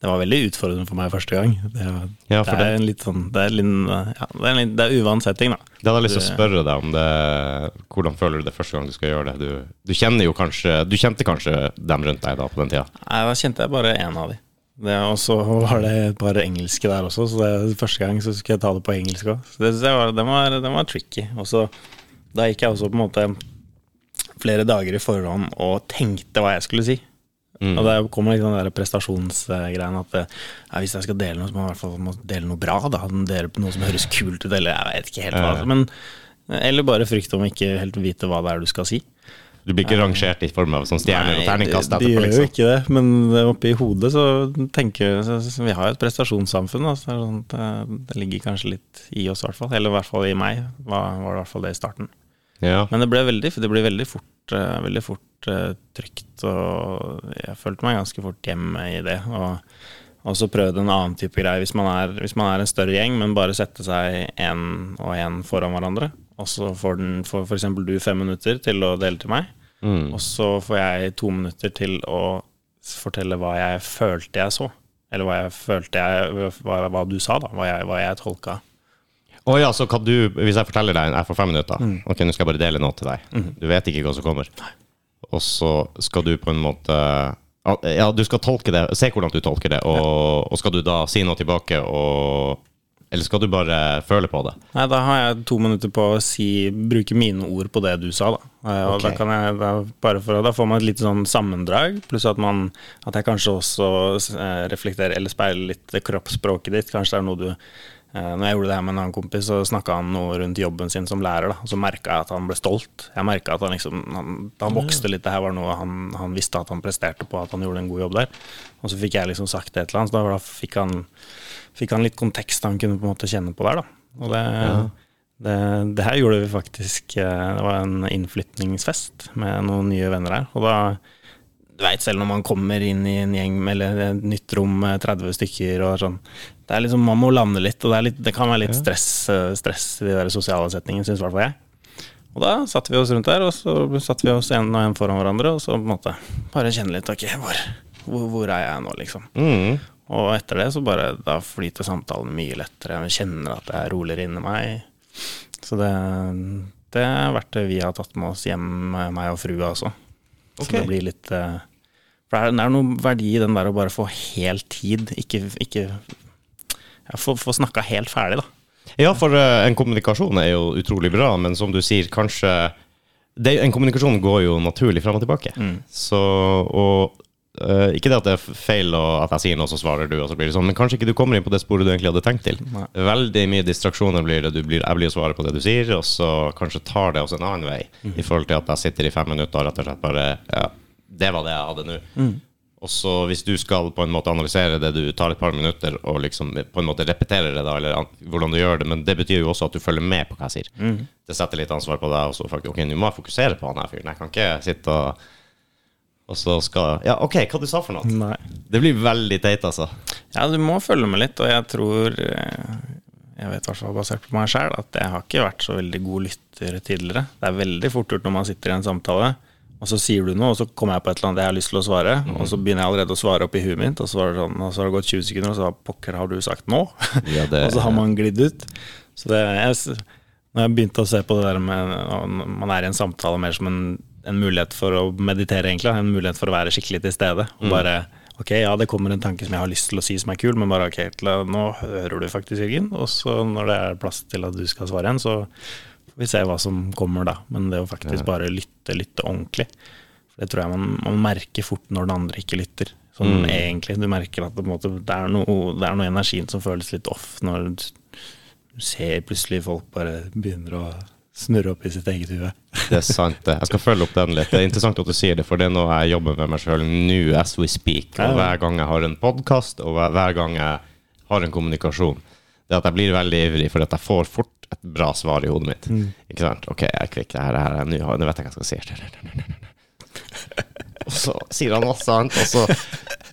Det var veldig utfordrende for meg første gang. Det, Ja, det er en litt sånn Det er, litt, ja, det er, litt, det er uvant setting, da. Det hadde jeg lyst til å spørre deg om det. Hvordan føler du det første gang du skal gjøre det? Du, du kjenner jo kanskje Du kjente kanskje dem rundt deg da på den tida? Nei, da kjente jeg bare én av de. Og så var det et par engelske der også, så det, første gang så skulle jeg ta det på engelsk òg. Så det, var, den, var, den var tricky. Og så da gikk jeg også på en måte flere dager i forhånd og tenkte hva jeg skulle si. Og der kommer liksom den prestasjonsgreien at eh, ja, hvis jeg skal dele noe, så må jeg i hvert fall dele noe bra. da Dele noe som høres kult ut, eller jeg vet ikke helt hva. Ja. Men, eller bare frykt om ikke helt vite hva det er du skal si. Du blir ikke rangert i form av sånn stjerner og terningkast de, de gjør jo liksom? ikke det, men oppi hodet så tenker vi så, så Vi har jo et prestasjonssamfunn, Altså, det, sånn at det, ligger kanskje litt i oss, i hvert fall. Eller i hvert fall i meg, var, var det i hvert fall det i starten. Ja. Men det ble veldig, det ble veldig fort, eh, veldig fort uh, trygt, og jeg følte meg ganske fort hjemme i det. Og, og så prøvde en annen type greie. Hvis man, er, hvis man er en større gjeng, men bare sette seg én og én foran hverandre, og så får den får f.eks. du fem minutter til å dele til meg, Mm. og så får jeg to minutter til å fortelle hva jeg følte jeg så. Eller hva jeg følte jeg Hva, hva du sa, da. Hva jeg, hva jeg tolka. Å ja, så kan du, hvis jeg forteller deg Jeg får fem minutter. Mm. Ok, nå skal jeg bare dele noe til deg. Du vet ikke hva som kommer. Og så skal du på en måte Ja, du skal tolke det. Se hvordan du tolker det, og, og skal du da si noe tilbake, og Eller skal du bare føle på det? Nei, da har jeg to minutter på å si, bruke mine ord på det du sa, da. Eh, Og okay. da kan jeg, da, bare for, da får man et lite sånn sammendrag, pluss at man At jeg kanskje også eh, reflekterer eller speiler litt det kroppsspråket ditt. Kanskje det er noe du eh, Når jeg gjorde det her med en annen kompis, så snakka han noe rundt jobben sin som lærer, da. Og så merka jeg at han ble stolt. Jeg merka at han liksom han, han vokste litt. Det her var noe han, han visste at han presterte på, at han gjorde en god jobb der. Og så fikk jeg liksom sagt et eller annet, så da, da fikk han fikk han litt kontekst han kunne på en måte kjenne på der, da. Og det, det, det her gjorde vi faktisk eh, Det var en innflytningsfest med noen nye venner her. Og da Du veit selv når man kommer inn i en gjeng eller et nytt rom med 30 stykker og sånn Det er liksom, Man må lande litt, og det, litt, det kan være litt stress, eh, stress i de der sosiale setningene, syns i hvert fall jeg. Og da satte vi oss rundt der, og så satte vi oss en og en foran hverandre, og så på en måte bare kjenne litt Ok, hvor, hvor, hvor er jeg nå, liksom? Mm. Og etter det så bare da flyter samtalen mye lettere. Jeg kjenner at det er roligere inni meg. Så det, det er verktøy vi har tatt med oss hjem, meg og frua også. Så okay. det blir litt eh, For det er, det noe verdi i den der å bare få helt tid, ikke, ikke ja, Få, få snakka helt ferdig, da. Ja, for eh, en kommunikasjon er jo utrolig bra, men som du sier, kanskje det, En kommunikasjon går jo naturlig fram og tilbake. Så, og eh, Ikke det at det er feil og at jeg sier noe, så svarer du, og så blir det sånn, men kanskje ikke du kommer inn på det sporet du egentlig hadde tenkt til. Nei. Veldig mye distraksjoner blir det. Du blir, jeg blir å svare på det du sier, og så kanskje tar det oss en annen vei. I forhold til at jeg sitter i fem minutter og rett og slett bare Ja, det var det jeg hadde nå. Og så hvis du skal på en måte analysere det, du tar et par minutter og liksom på en måte repeterer det, da, eller an- hvordan du gjør det, men det betyr jo også at du følger med på hva jeg sier. Det setter litt ansvar på deg, og så faktisk, ok, nå må jeg fokusere på han her fyren. Jeg kan ikke sitte og og så skal Ja, OK, hva du sa for noe? Nei. Det blir veldig teit, altså. Ja, du må følge med litt, og jeg tror eh, Jeg vet i hvert fall basert på meg sjøl at jeg har ikke vært så veldig god lytter tidligere. Det er veldig fort gjort når man sitter i en samtale, og så sier du noe, og så kommer jeg på et eller annet jeg har lyst til å svare, og så begynner jeg allerede å svare opp i huet mitt, og så, det sånn, og så har det gått 20 sekunder, og så pokker har du sagt nå? Ja, det- og så har man glidd ut. Så det jeg, Når jeg begynte å se på det der med når Man er i en samtale mer som en, en mulighet for å meditere, egentlig. En mulighet for å være skikkelig til stede. Og bare Ok, ja, det kommer en tanke som jeg har lyst til å si som er kul, men bare ok, nå hører du faktisk, Jørgen. Og så når det er plass til at du skal svare igjen, så får vi se hva som kommer da. Men det å faktisk bare lytte, lytte ordentlig. For det tror jeg man, man merker fort når den andre ikke lytter. Sånn egentlig. Du merker at det, måte, det, er noe, det er noe energien som føles litt off når du du ser plutselig folk bare begynner å snurre opp i sitt eget hue. Det er sant, det. Jeg skal følge opp den litt. Det er interessant at du sier det, for det er noe jeg jobber med meg sjøl nå as we speak. Og hver gang jeg har en podkast, og hver, gang jeg har en kommunikasjon, det er at jeg blir veldig ivrig, for at jeg får fort et bra svar i hodet mitt. Ikke sant? OK, jeg er kvikk, det her, det her, er- nå har- nå vet jeg hva jeg skal si. Og så sier han masse annet, og så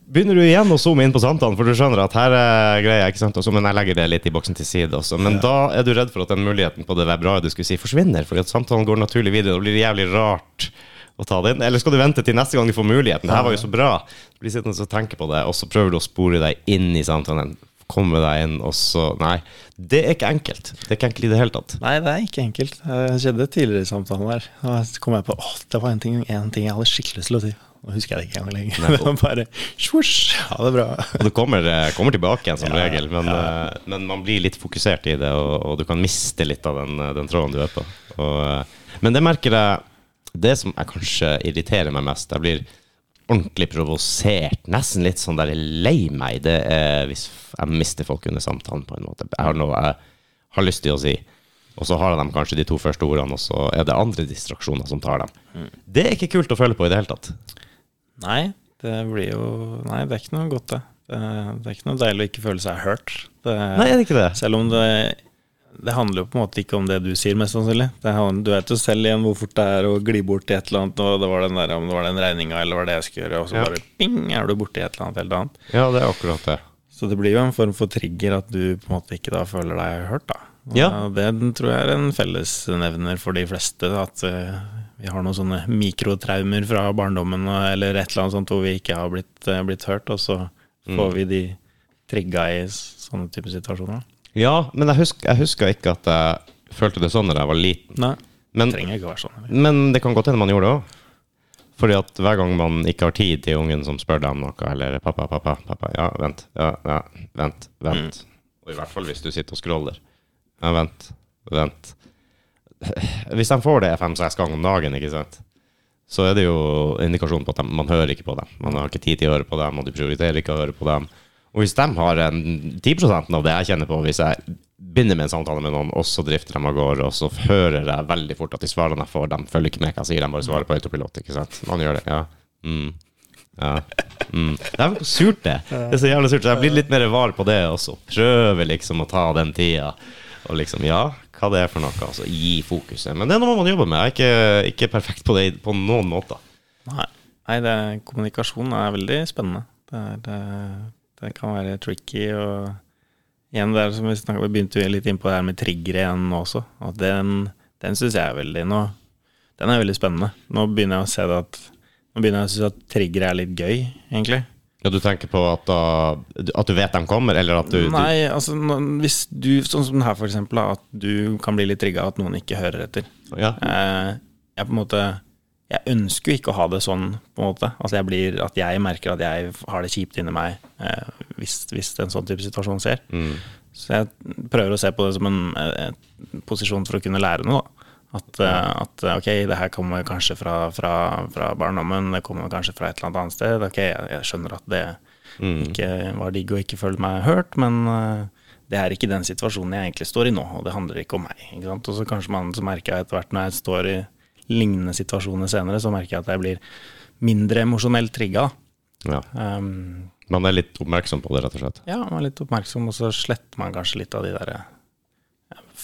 begynner du igjen å zoome inn på samtalen, for du skjønner at her er greia, ikke sant? Også, men jeg legger det litt i boksen til side også. Men da er du redd for at den muligheten på det webraet bra du skulle si, forsvinner, fordi at samtalen går naturlig videre, det blir jævlig rart å ta det inn. Eller skal du vente til neste gang du får muligheten? Det her var jo så bra. Du blir sittende og tenke på det, og så prøver du å spore deg inn i samtalen. Komme deg inn, og så Nei. Det er ikke enkelt. Det er ikke enkelt i det hele tatt. Nei, det er ikke enkelt. Det skjedde tidligere i samtalen der. Da kom jeg på åh, det var en ting, en ting jeg hadde skikkelig lyst til å si. Nå husker jeg det ikke engang lenger. Det var bare svosj, ha det bra. Og det kommer, eh, kommer tilbake igjen som Ja, regel, men, ja. eh, men man blir litt fokusert i det, og, og du kan miste litt av den, eh, den tråden du er på. Og, men det merker jeg Det som jeg kanskje irriterer meg mest, jeg blir ordentlig provosert, nesten litt sånn der lei meg, det er hvis jeg mister folk under samtalen på en måte. Jeg har noe jeg har lyst til å si, og så har de kanskje de to første ordene, og så er det andre distraksjoner som tar dem. Mm. Det er ikke kult å føle på i det hele tatt. Nei, det blir jo Nei, det er ikke noe godt, det. Det, det er ikke noe deilig å ikke føle seg hørt. Det, Nei, er det ikke det? Selv om det det handler jo på en måte ikke om det du sier, mest sannsynlig. Det handler, du vet jo selv igjen hvor fort det er å gli bort i et eller annet, og det var den der, om det var den regninga eller var det jeg skulle gjøre, og så Ja. bare ping, er du borti et eller annet helt annet. Ja, det er akkurat det. Så det blir jo en form for trigger at du på en måte ikke da føler deg hørt, da. Og Ja. Det tror jeg er en fellesnevner for de fleste, at eh, vi har noen sånne mikrotraumer fra barndommen eller et eller annet sånt hvor vi ikke har blitt, eh, blitt hørt, og så får vi de trigga i sånne typer situasjoner. Ja, men jeg husker, jeg husker ikke at jeg følte det sånn da jeg var liten. Nei, Men, det trenger ikke være sånn. eller? men det kan godt hende man gjorde det òg. Fordi at hver gang man ikke har tid til ungen som spør deg om noe, eller 'pappa, pappa, pappa', ja, vent, ja, ja, vent, vent. Og i hvert fall hvis du sitter og scroller. Ja, vent, vent. Hvis de får det fem-seks ganger om dagen, ikke sant, så er det jo indikasjon på at de, man hører ikke på dem. Man har ikke tid til å høre på dem, og du prioriterer ikke å høre på dem. Og hvis de har en 10 av det jeg kjenner på, hvis jeg begynner med en samtale med noen, og så drifter de av gårde, og så hører jeg veldig fort at de svarene jeg får, de følger ikke med hva jeg sier, de bare svarer på autopilot, ikke sant? Man gjør det, ja. Mm. Ja. Mm. Det er surt, det. Det er så jævlig surt. Så jeg blir litt mer var på det, og så prøver liksom å ta den tida. Og liksom, ja, hva det er for noe. Altså, gi fokuset. Men det er noe man jobber med. Jeg er ikke, ikke perfekt på det på noen måter. Nei, Nei det, kommunikasjon er veldig spennende. Det, er, det, det kan være tricky. og igjen der som Vi snakket, vi begynte litt inn på det her med triggere igjen også. Og den den syns jeg er veldig nå, Den er veldig spennende. Nå begynner jeg å se det at Nå begynner jeg å synes at trigger er litt gøy, egentlig. Ja, du tenker på at, da, at du vet de kommer, eller at du, Nei, altså hvis du, sånn som her for eksempel, at du kan bli litt trigga av at noen ikke hører etter. ja. Eh, jeg på en måte Jeg ønsker jo ikke å ha det sånn, på en måte. Altså jeg blir, at jeg merker at jeg har det kjipt inni meg eh, hvis, hvis en sånn type situasjon skjer. Mm. Så jeg prøver å se på det som en en posisjon for å kunne lære noe. Da. At, eh, at eh, ok, det her kommer kanskje fra, fra, fra barndommen, det kommer kanskje fra et eller annet annet sted. Ok, jeg, jeg skjønner at det ikke var digg å ikke føle meg hørt, men eh, det er ikke den situasjonen jeg egentlig står i nå, og det handler ikke om meg. Ikke? Og så kanskje man så merker jeg etter hvert når jeg står i lignende situasjoner senere, så merker jeg at jeg blir mindre emosjonelt trigga. ja. Um, Man er litt oppmerksom på det, rett og slett. ja, man er litt oppmerksom, og så sletter man kanskje litt av de der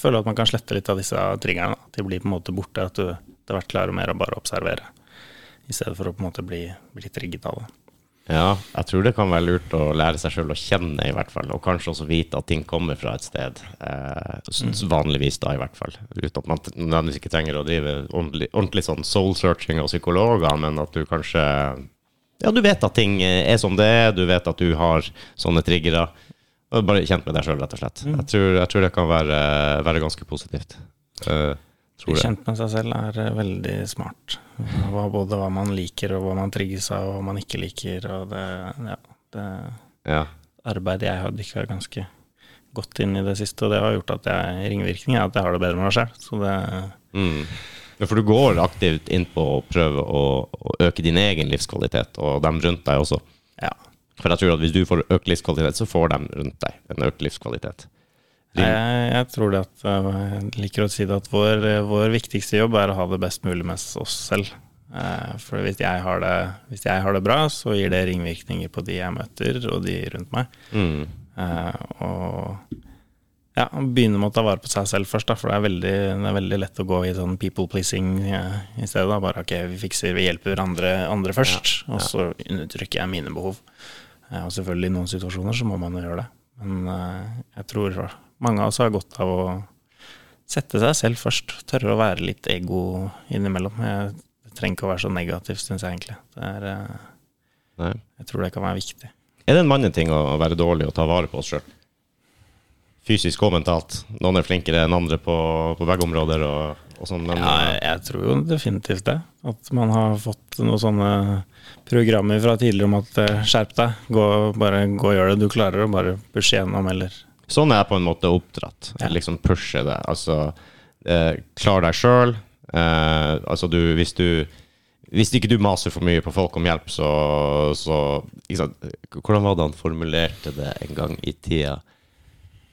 føler at man kan slette litt av disse triggerne. At de blir på en måte borte. At du etter hvert klarer mer å bare observere, i stedet for å på en måte bli, bli trigget av det. Ja, jeg tror det kan være lurt å lære seg sjøl å kjenne, i hvert fall. Og kanskje også vite at ting kommer fra et sted. Eh, vanligvis, da, i hvert fall. Uten at man nødvendigvis ikke trenger å drive ordentlig, ordentlig sånn soul-searching av psykologer, men at du kanskje Ja, du vet at ting er som det er, du vet at du har sånne triggere. Og Bare kjent med deg sjøl, rett og slett. Jeg, tror, jeg tror det kan være, være ganske positivt. Uh, tror kjent med seg selv er eh, veldig smart. Hva, både hva man liker, og hva man trigges av, og hva man ikke liker. Og det, ja, det Ja. arbeidet jeg har dykka ganske godt inn i det siste, og det har gjort at jeg ringvirkninger er at jeg har det bedre med meg sjøl. Så det Mm. Ja, for du går aktivt inn på å prøve å, å øke din egen livskvalitet, og dem rundt deg også. ja. For jeg tror at hvis du får økt livskvalitet, så får de rundt deg en økt livskvalitet. Din. Jeg, jeg tror det at eh, Jeg liker å si det at vår, vår viktigste jobb er å ha det best mulig med oss selv. Eh, For hvis jeg, har det, hvis jeg har det bra, så gir det ringvirkninger på de jeg møter, og de rundt meg. Mm. Eh, Og ja, begynne med å ta vare på seg selv først, da, for det er veldig, det er veldig lett å gå i sånn people pleasing eh, i stedet. Da. Bare ok, vi fikser, vi hjelper andre, andre først, og så undertrykker jeg mine behov. Og selvfølgelig i noen situasjoner så må man jo gjøre det. Men eh, jeg tror mange av oss har godt av å sette seg selv først. Tørre å være litt ego innimellom. Jeg, det trenger ikke å være så negativt, syns jeg egentlig. Det er, eh, jeg tror det kan være viktig. Er det en manneting å være dårlig og ta vare på oss sjøl? Fysisk og mentalt. Noen er flinkere enn andre på, på begge områder. og, og sånn, men Ja, jeg tror jo definitivt det. At man har fått noen sånne programmer fra tidligere om at eh, skjerp deg, gå, bare gå og gjør det du klarer, og bare pushe gjennom, eller Sånn er jeg på en måte oppdratt. Ja. Liksom pushe det. Altså, eh, klar deg sjøl. Eh, altså, du, hvis du Hvis ikke du maser for mye på folk om hjelp, så, så? Hvordan var det han formulerte det en gang i tida?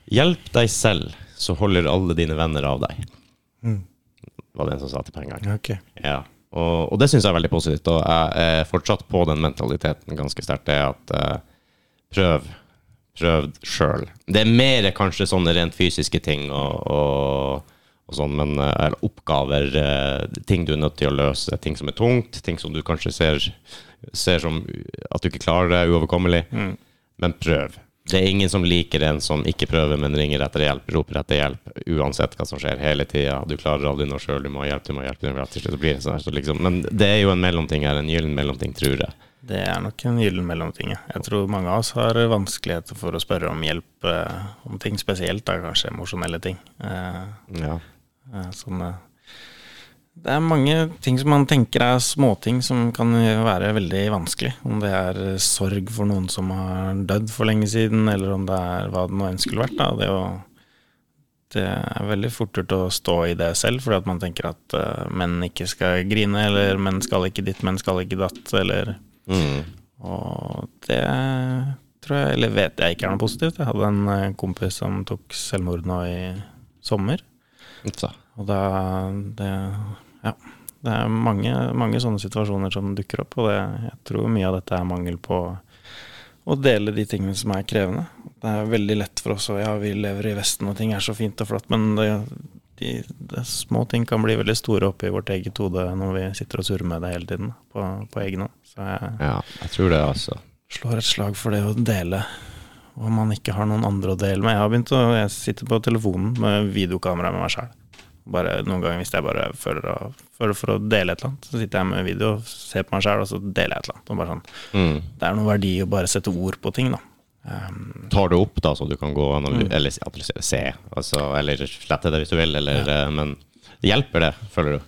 Hjelp deg selv, så holder alle dine venner av deg. Var det en som sa til på en gang. Ok. Ja, og, og det syns jeg er veldig positivt. Og jeg er fortsatt på den mentaliteten ganske sterkt. Det at eh, prøv. Prøv sjøl. Det er mer kanskje sånne rent fysiske ting og, og, og sånn, men eh, eller oppgaver, eh, ting du er nødt til å løse, ting som er tungt, ting som du kanskje ser, ser som at du ikke klarer det, uoverkommelig. Men prøv. Det er ingen som liker en som ikke prøver, men ringer etter hjelp, roper etter hjelp, uansett hva som skjer, hele tida. Du klarer aldri noe sjøl, du må ha hjelp, du må ha hjelp. Du må hjelp. Til slutt blir det sånn så liksom. Men det er jo en mellomting her, en gyllen mellomting, tror jeg. Det er nok en gyllen mellomting. Jeg tror mange av oss har vanskeligheter for å spørre om hjelp eh, om ting, spesielt da kanskje emosjonelle ting. Eh, Ja. Sånn det er mange ting som man tenker er småting som kan være veldig vanskelig. Om det er eh, sorg for noen som har dødd for lenge siden, eller om det er hva det nå enn skulle vært. Da. Det, å, det er veldig fort gjort å stå i det selv, fordi at man tenker at uh, menn ikke skal grine, eller menn skal ikke ditt, menn skal ikke datt, eller Mm. Og det tror jeg, eller vet jeg ikke er noe positivt. Jeg hadde en eh, kompis som tok selvmord nå i sommer. Så. Og da det, Ja. Det er mange, mange sånne situasjoner som dukker opp, og det, jeg tror mye av dette er mangel på å dele de tingene som er krevende. Det er veldig lett for oss, og ja, vi lever i Vesten og ting er så fint og flott, men det, de, det, små ting kan bli veldig store oppi vårt eget hode når vi sitter og surrer med det hele tiden på, på egen hånd. Så jeg Ja, jeg tror det, altså. slår et slag for det å dele om man ikke har noen andre å dele med. Jeg har begynt å jeg sitter på telefonen med videokamera med meg sjøl. Bare Noen ganger hvis jeg bare føler, å, føler for å dele et eller annet, så sitter jeg med video og ser på meg sjøl, og så deler jeg et eller annet. Sånn, Mm. det er noe verdi å bare sette ord på ting, da. Um, Tar du opp, da, så du kan gå og mm. eller se, altså, eller slette det hvis du vil, eller ja. Men hjelper det, føler du?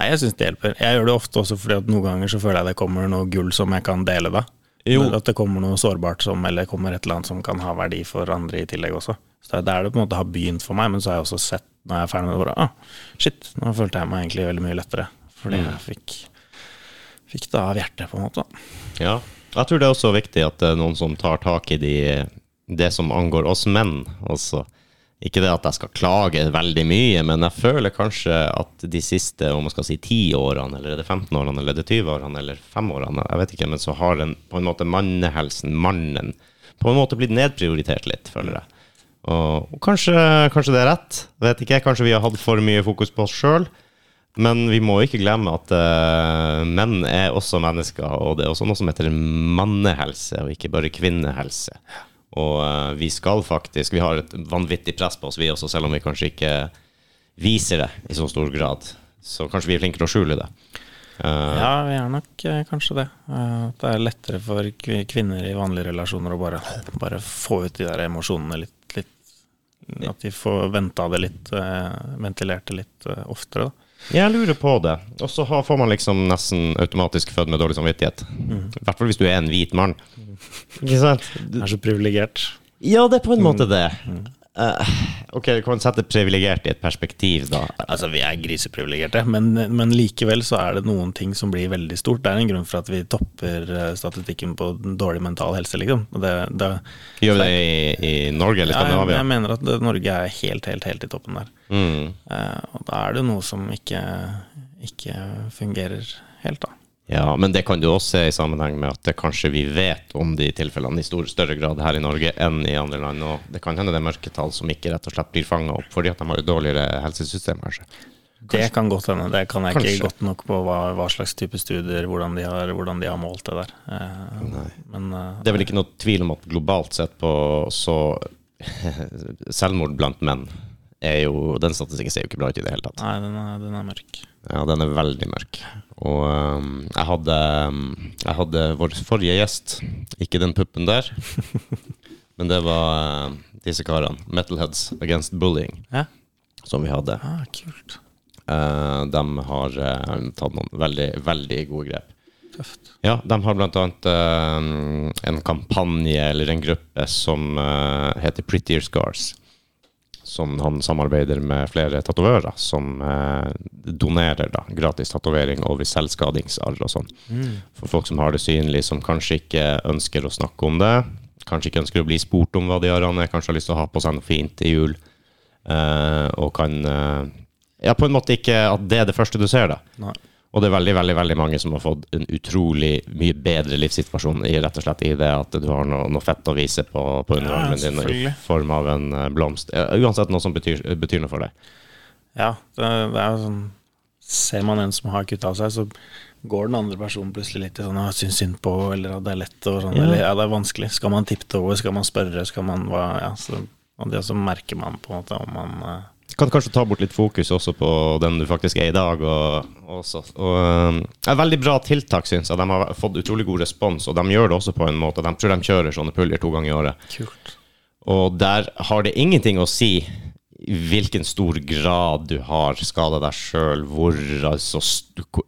nei, jeg syns det hjelper. Jeg gjør det ofte også fordi at noen ganger så føler jeg det kommer noe gull som jeg kan dele, da. Jo. At det kommer noe sårbart som, eller kommer et eller annet som kan ha verdi for andre i tillegg også. Så det er det på en måte har begynt for meg, men så har jeg også sett, når jeg er ferdig med det, bare ah, shit, nå følte jeg meg egentlig veldig mye lettere. Fordi jeg fikk, fikk det av hjertet, på en måte. Ja. Jeg tror det er også viktig at det er noen som tar tak i de, det som angår oss menn også. Ikke det at jeg skal klage veldig mye, men jeg føler kanskje at de siste om man skal si 10 årene, eller er det 15 årene, eller er det 20 årene, eller 5 årene, jeg vet ikke, men så har den på en måte mannehelsen, mannen, på en måte blitt nedprioritert litt, føler jeg. Og, kanskje, kanskje det er rett, vet ikke, kanskje vi har hatt for mye fokus på oss sjøl. Men vi må ikke glemme at uh, menn er også mennesker, og det er også noe som heter mannehelse, og ikke bare kvinnehelse. Og uh, vi skal faktisk Vi har et vanvittig press på oss, vi også, selv om vi kanskje ikke viser det i så stor grad. Så kanskje vi er flinkere til å skjule det. Uh, Ja, vi er nok uh, kanskje det. At det er lettere for kvinner i vanlige relasjoner å bare, bare få ut de der emosjonene litt At de får venta det litt, eh, ventilert det litt eh, oftere, da. Jeg lurer på det. Og så får man liksom nesten automatisk født med dårlig samvittighet. I hvert fall hvis du er en hvit mann. Ikke sant? Du Er så privilegert. Ja, det er på en måte det. Eh, ok, du kan sette privilegert i et perspektiv, da. Altså, vi er griseprivilegerte, men, men likevel så er det noen ting som blir veldig stort. Det er en grunn for at vi topper eh, statistikken på dårlig mental helse, liksom. Det, det, Gjør vi det i, i Norge eller ja, jeg, Skandinavia? jeg mener at det, Norge er helt, helt, helt i toppen der. Mm. Uh, og da er det noe som ikke, ikke fungerer helt, da. Ja, men det kan du også se i sammenheng med at kanskje vi vet om de tilfellene i stor, større grad her i Norge enn i andre land. Og det kan hende det er mørketall som ikke rett og slett blir fanga opp fordi at de har et dårligere helsesystem, kanskje. Det kan godt hende. Det kan jeg Kanskje. ikke godt nok på hva, hva slags type studier, hvordan de har, hvordan de har målt det der. Eh, men eh, Det er vel ikke noe tvil om at globalt sett på så Selvmord blant menn er jo Den statistikken ser jo ikke bra ut i det hele tatt. Nei, den er, den er mørk. Ja, den er veldig mørk. Og um, jeg hadde um, Jeg hadde vår forrige gjest, ikke den puppen der, men det var uh, disse karene, Metalheads Against Bullying, Ja, som vi hadde. ah, kult. Uh, de har uh, tatt noen veldig, veldig gode grep. Tøft. Ja, de har blant annet uh, en kampanje eller en gruppe som heter Prettier Scars. Som han samarbeider med flere tatovører som eh, donerer da, gratis tatovering over selvskadingsarr og sånn. For folk som har det synlig, som kanskje ikke ønsker å snakke om det. Kanskje ikke ønsker å bli spurt om hva de har an, kanskje har lyst til å ha på seg noe fint i jul. Eh, og kan eh, Ja, på en måte ikke at det er det første du ser, da. Nei. Og det er veldig veldig, veldig mange som har fått en utrolig mye bedre livssituasjon i rett og slett i det at du har noe, noe fett å vise på, på underarmen din i form av en eh, blomst. Uansett noe som betyr, betyr noe for deg. Ja, det, det er jo sånn ser man en som har kutta seg, så går den andre personen plutselig litt i sånn «Å, 'syns synd på', eller at det er lett og sånn, Ja. eller ja, det er vanskelig. Skal man tippe det over, skal man spørre, skal man hva Ja, så og det så merker man på en måte om man eh, Kan kanskje ta bort litt fokus også på den du faktisk er i dag. Og, og, så, og um, Et veldig bra tiltak, syns jeg. De har fått utrolig god respons, og de gjør det også på en måte. De tror de kjører sånne puljer to ganger i året. Kult. Og der har det ingenting å si i hvilken stor grad du har skada deg sjøl, hvor altså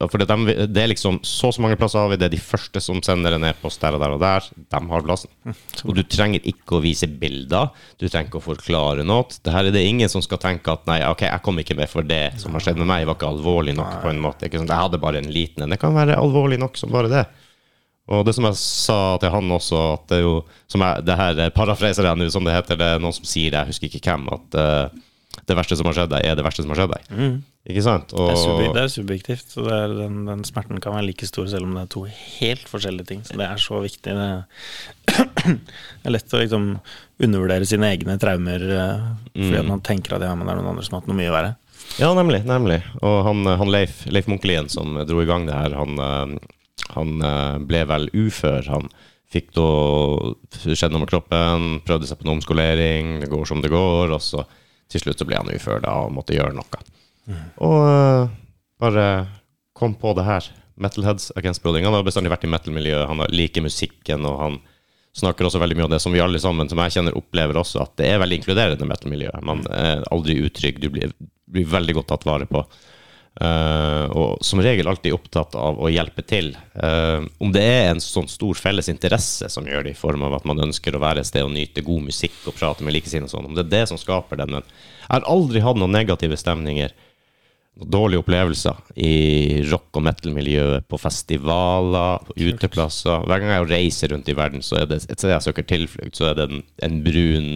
For det, de, det er liksom så så mange plasser har vi, det er de første som sender en e-post der og der og der. De har plassen. Og du trenger ikke å vise bilder, du trenger ikke å forklare noe. Det her er det ingen som skal tenke at nei, ok, jeg kom ikke med for det som har skjedd med meg, var ikke alvorlig nok på en måte. Ikke sant? Jeg hadde bare en liten en. Det kan være alvorlig nok som bare det. Og det som jeg sa til han også, at det er jo som jeg, Det her parafraser jeg nå, som det heter. Det er noen som sier det, jeg husker ikke hvem, at uh, det verste som har skjedd deg, er det verste som har skjedd deg. Ikke sant? Og, Det er, det er subjektivt, så er, den, den smerten kan være like stor selv om det er to helt forskjellige ting. Så det er så viktig. Det, det er lett å liksom undervurdere sine egne traumer eh, fordi mm. man tenker at ja, men det er noen andre som har hatt noe mye verre. Ja, nemlig. nemlig. Og han, han Leif, Leif Munkelien som dro i gang det her, han, eh, han eh, ble vel ufør. Han fikk da skjedd noe med kroppen, prøvde seg på en omskolering, det går som det går, og så til slutt så ble han ufør da og måtte gjøre noe. Og eh, bare kom på det her. Metalheads Against Building. Han har bestandig vært i metal-miljøet, han liker musikken, og han snakker også veldig mye om det som vi alle sammen, som jeg kjenner, opplever også, at det er veldig inkluderende metal-miljøet. Man er aldri utrygg, du blir, blir veldig godt tatt vare på. Eh, og som regel alltid opptatt av å hjelpe til. Eh, om det er en sånn stor felles interesse som gjør det, i form av at man ønsker å være et sted og nyte god musikk og prate med likesinnede og sånn, om det er det som skaper den, men jeg har aldri hatt noen negative stemninger dårlige opplevelser i rock- og metal-miljøet, på festivaler, på uteplasser. Hver gang jeg reiser rundt i verden, så er det et sted jeg søker tilflukt, så er det en, en brun,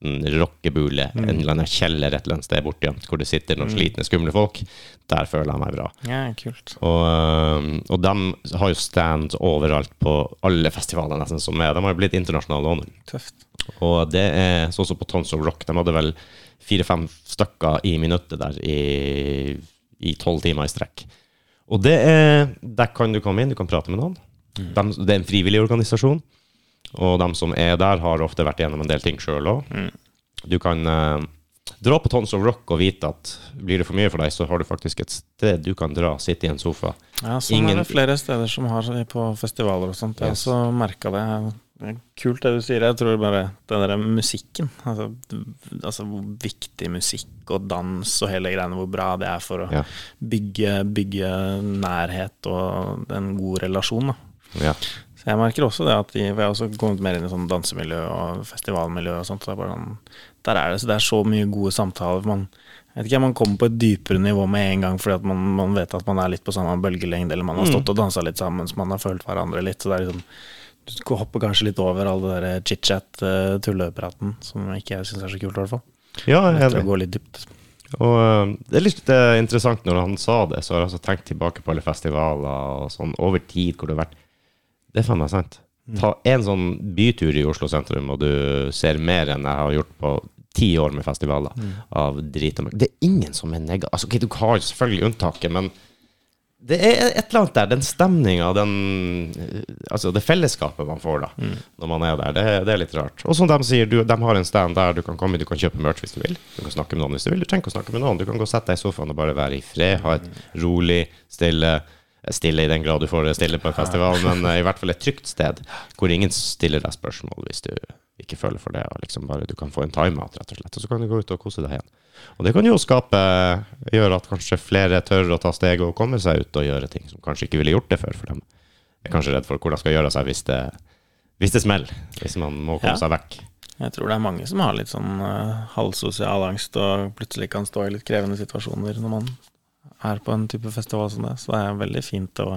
skjetten rockebule, en eller annen kjeller et eller annet sted bortgjemt, hvor det sitter noen slitne, skumle folk. Der føler jeg meg bra. Ja, kult. Og, og de har jo stand overalt på alle festivaler nesten som er. De har jo blitt internasjonale nå. Tøft. Og det er sånn som på Tons of Rock. De hadde vel fire-fem stykker i minuttet der i i tolv timer i strekk. Og det er, der kan du komme inn, du kan prate med noen. De, det er en frivillig organisasjon, og de som er der, har ofte vært gjennom en del ting sjøl òg. Du kan eh, dra på Tons of Rock og vite at blir det for mye for deg, så har du faktisk et sted du kan dra, sitte i en sofa. Ja, sånn Ingen- er det flere steder som har det på festivaler og sånt. Jeg har Yes. også merka det. Det kult det du sier. Jeg tror bare den der musikken, altså, altså hvor viktig musikk og dans og hele greiene, hvor bra det er for å Ja. bygge, bygge nærhet og en god relasjon. Da. Ja. Så jeg merker også det at de, for jeg har også kommet mer inn i sånn dansemiljø og festivalmiljø og sånt. Så det er sånn, der er det, så det er så mye gode samtaler. Man, ikke, man kommer på et dypere nivå med en gang fordi at man, man vet at man er litt på samme bølgelengde, eller man har stått og dansa litt sammen, så man har følt hverandre litt. Så det er liksom Du hopper kanskje litt over all det der chit-chat, eh, tullepraten, som ikke jeg syns er så kult, i hvert fall. ja, jeg er å gå litt dypt. Og øh, det er litt øh, interessant når han sa det, så har jeg altså tenkt tilbake på alle festivaler og sånn over tid hvor det har vært Det er faen meg sant. Ta en sånn bytur i Oslo sentrum, og du ser mer enn jeg har gjort på ti år med festivaler av drit og mørk. Det er ingen som er negativ. Altså, okay, du har selvfølgelig unntaket, men det er et eller annet der. Den stemninga, øh, Altså det fellesskapet man får da når man er der, det, det er litt rart. Og som de sier, du, de har en stand der du kan komme, du kan kjøpe merch hvis du vil. Du kan snakke med noen hvis du vil. Du trenger ikke å snakke med noen. Du kan gå og sette deg i sofaen og bare være i fred. Ha et rolig, stille Stille i den grad du får stille på en festival, men eh, i hvert fall et trygt sted hvor ingen stiller deg spørsmål hvis du ikke føler for det. Og liksom bare Du kan få en timeout, rett og slett, og så kan du gå ut og kose deg igjen. Og det kan jo skape Gjøre at kanskje flere tør å ta steget og komme seg ut og gjøre ting som kanskje ikke ville gjort det før, for dem er kanskje redd for hvordan de skal gjøre seg hvis det, hvis det smeller. Hvis man må komme Ja. seg vekk. Jeg tror det er mange som har litt sånn uh, halvsosial angst og plutselig kan stå i litt krevende situasjoner når man er på en type festival som det. Så det er veldig fint å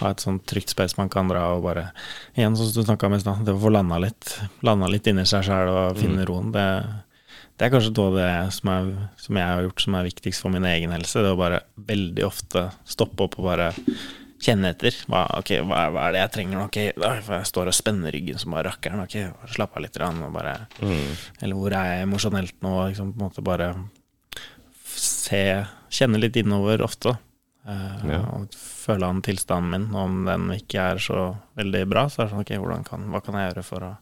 ha et sånt trygt space man kan dra og bare Igjen, sånn som du snakka om i stad, det å få landa litt, landa litt inni seg sjæl og finne roen. Det, det er kanskje noe av det som, er, som jeg har gjort som er viktigst for min egen helse. Det å bare veldig ofte stoppe opp og bare kjenne etter. Hva, ok, hva, hva er det jeg trenger nå? Okay, jeg står og spenner ryggen som bare rakkeren. Ok, slapp av litt. grann, Og bare, Eller hvor er jeg emosjonelt nå? Liksom, på en måte bare se, kjenne litt innover ofte. Uh, Ja. Og føle an tilstanden min. Og om den ikke er så veldig bra, så er det sånn ok, hvordan kan, hva kan jeg gjøre for å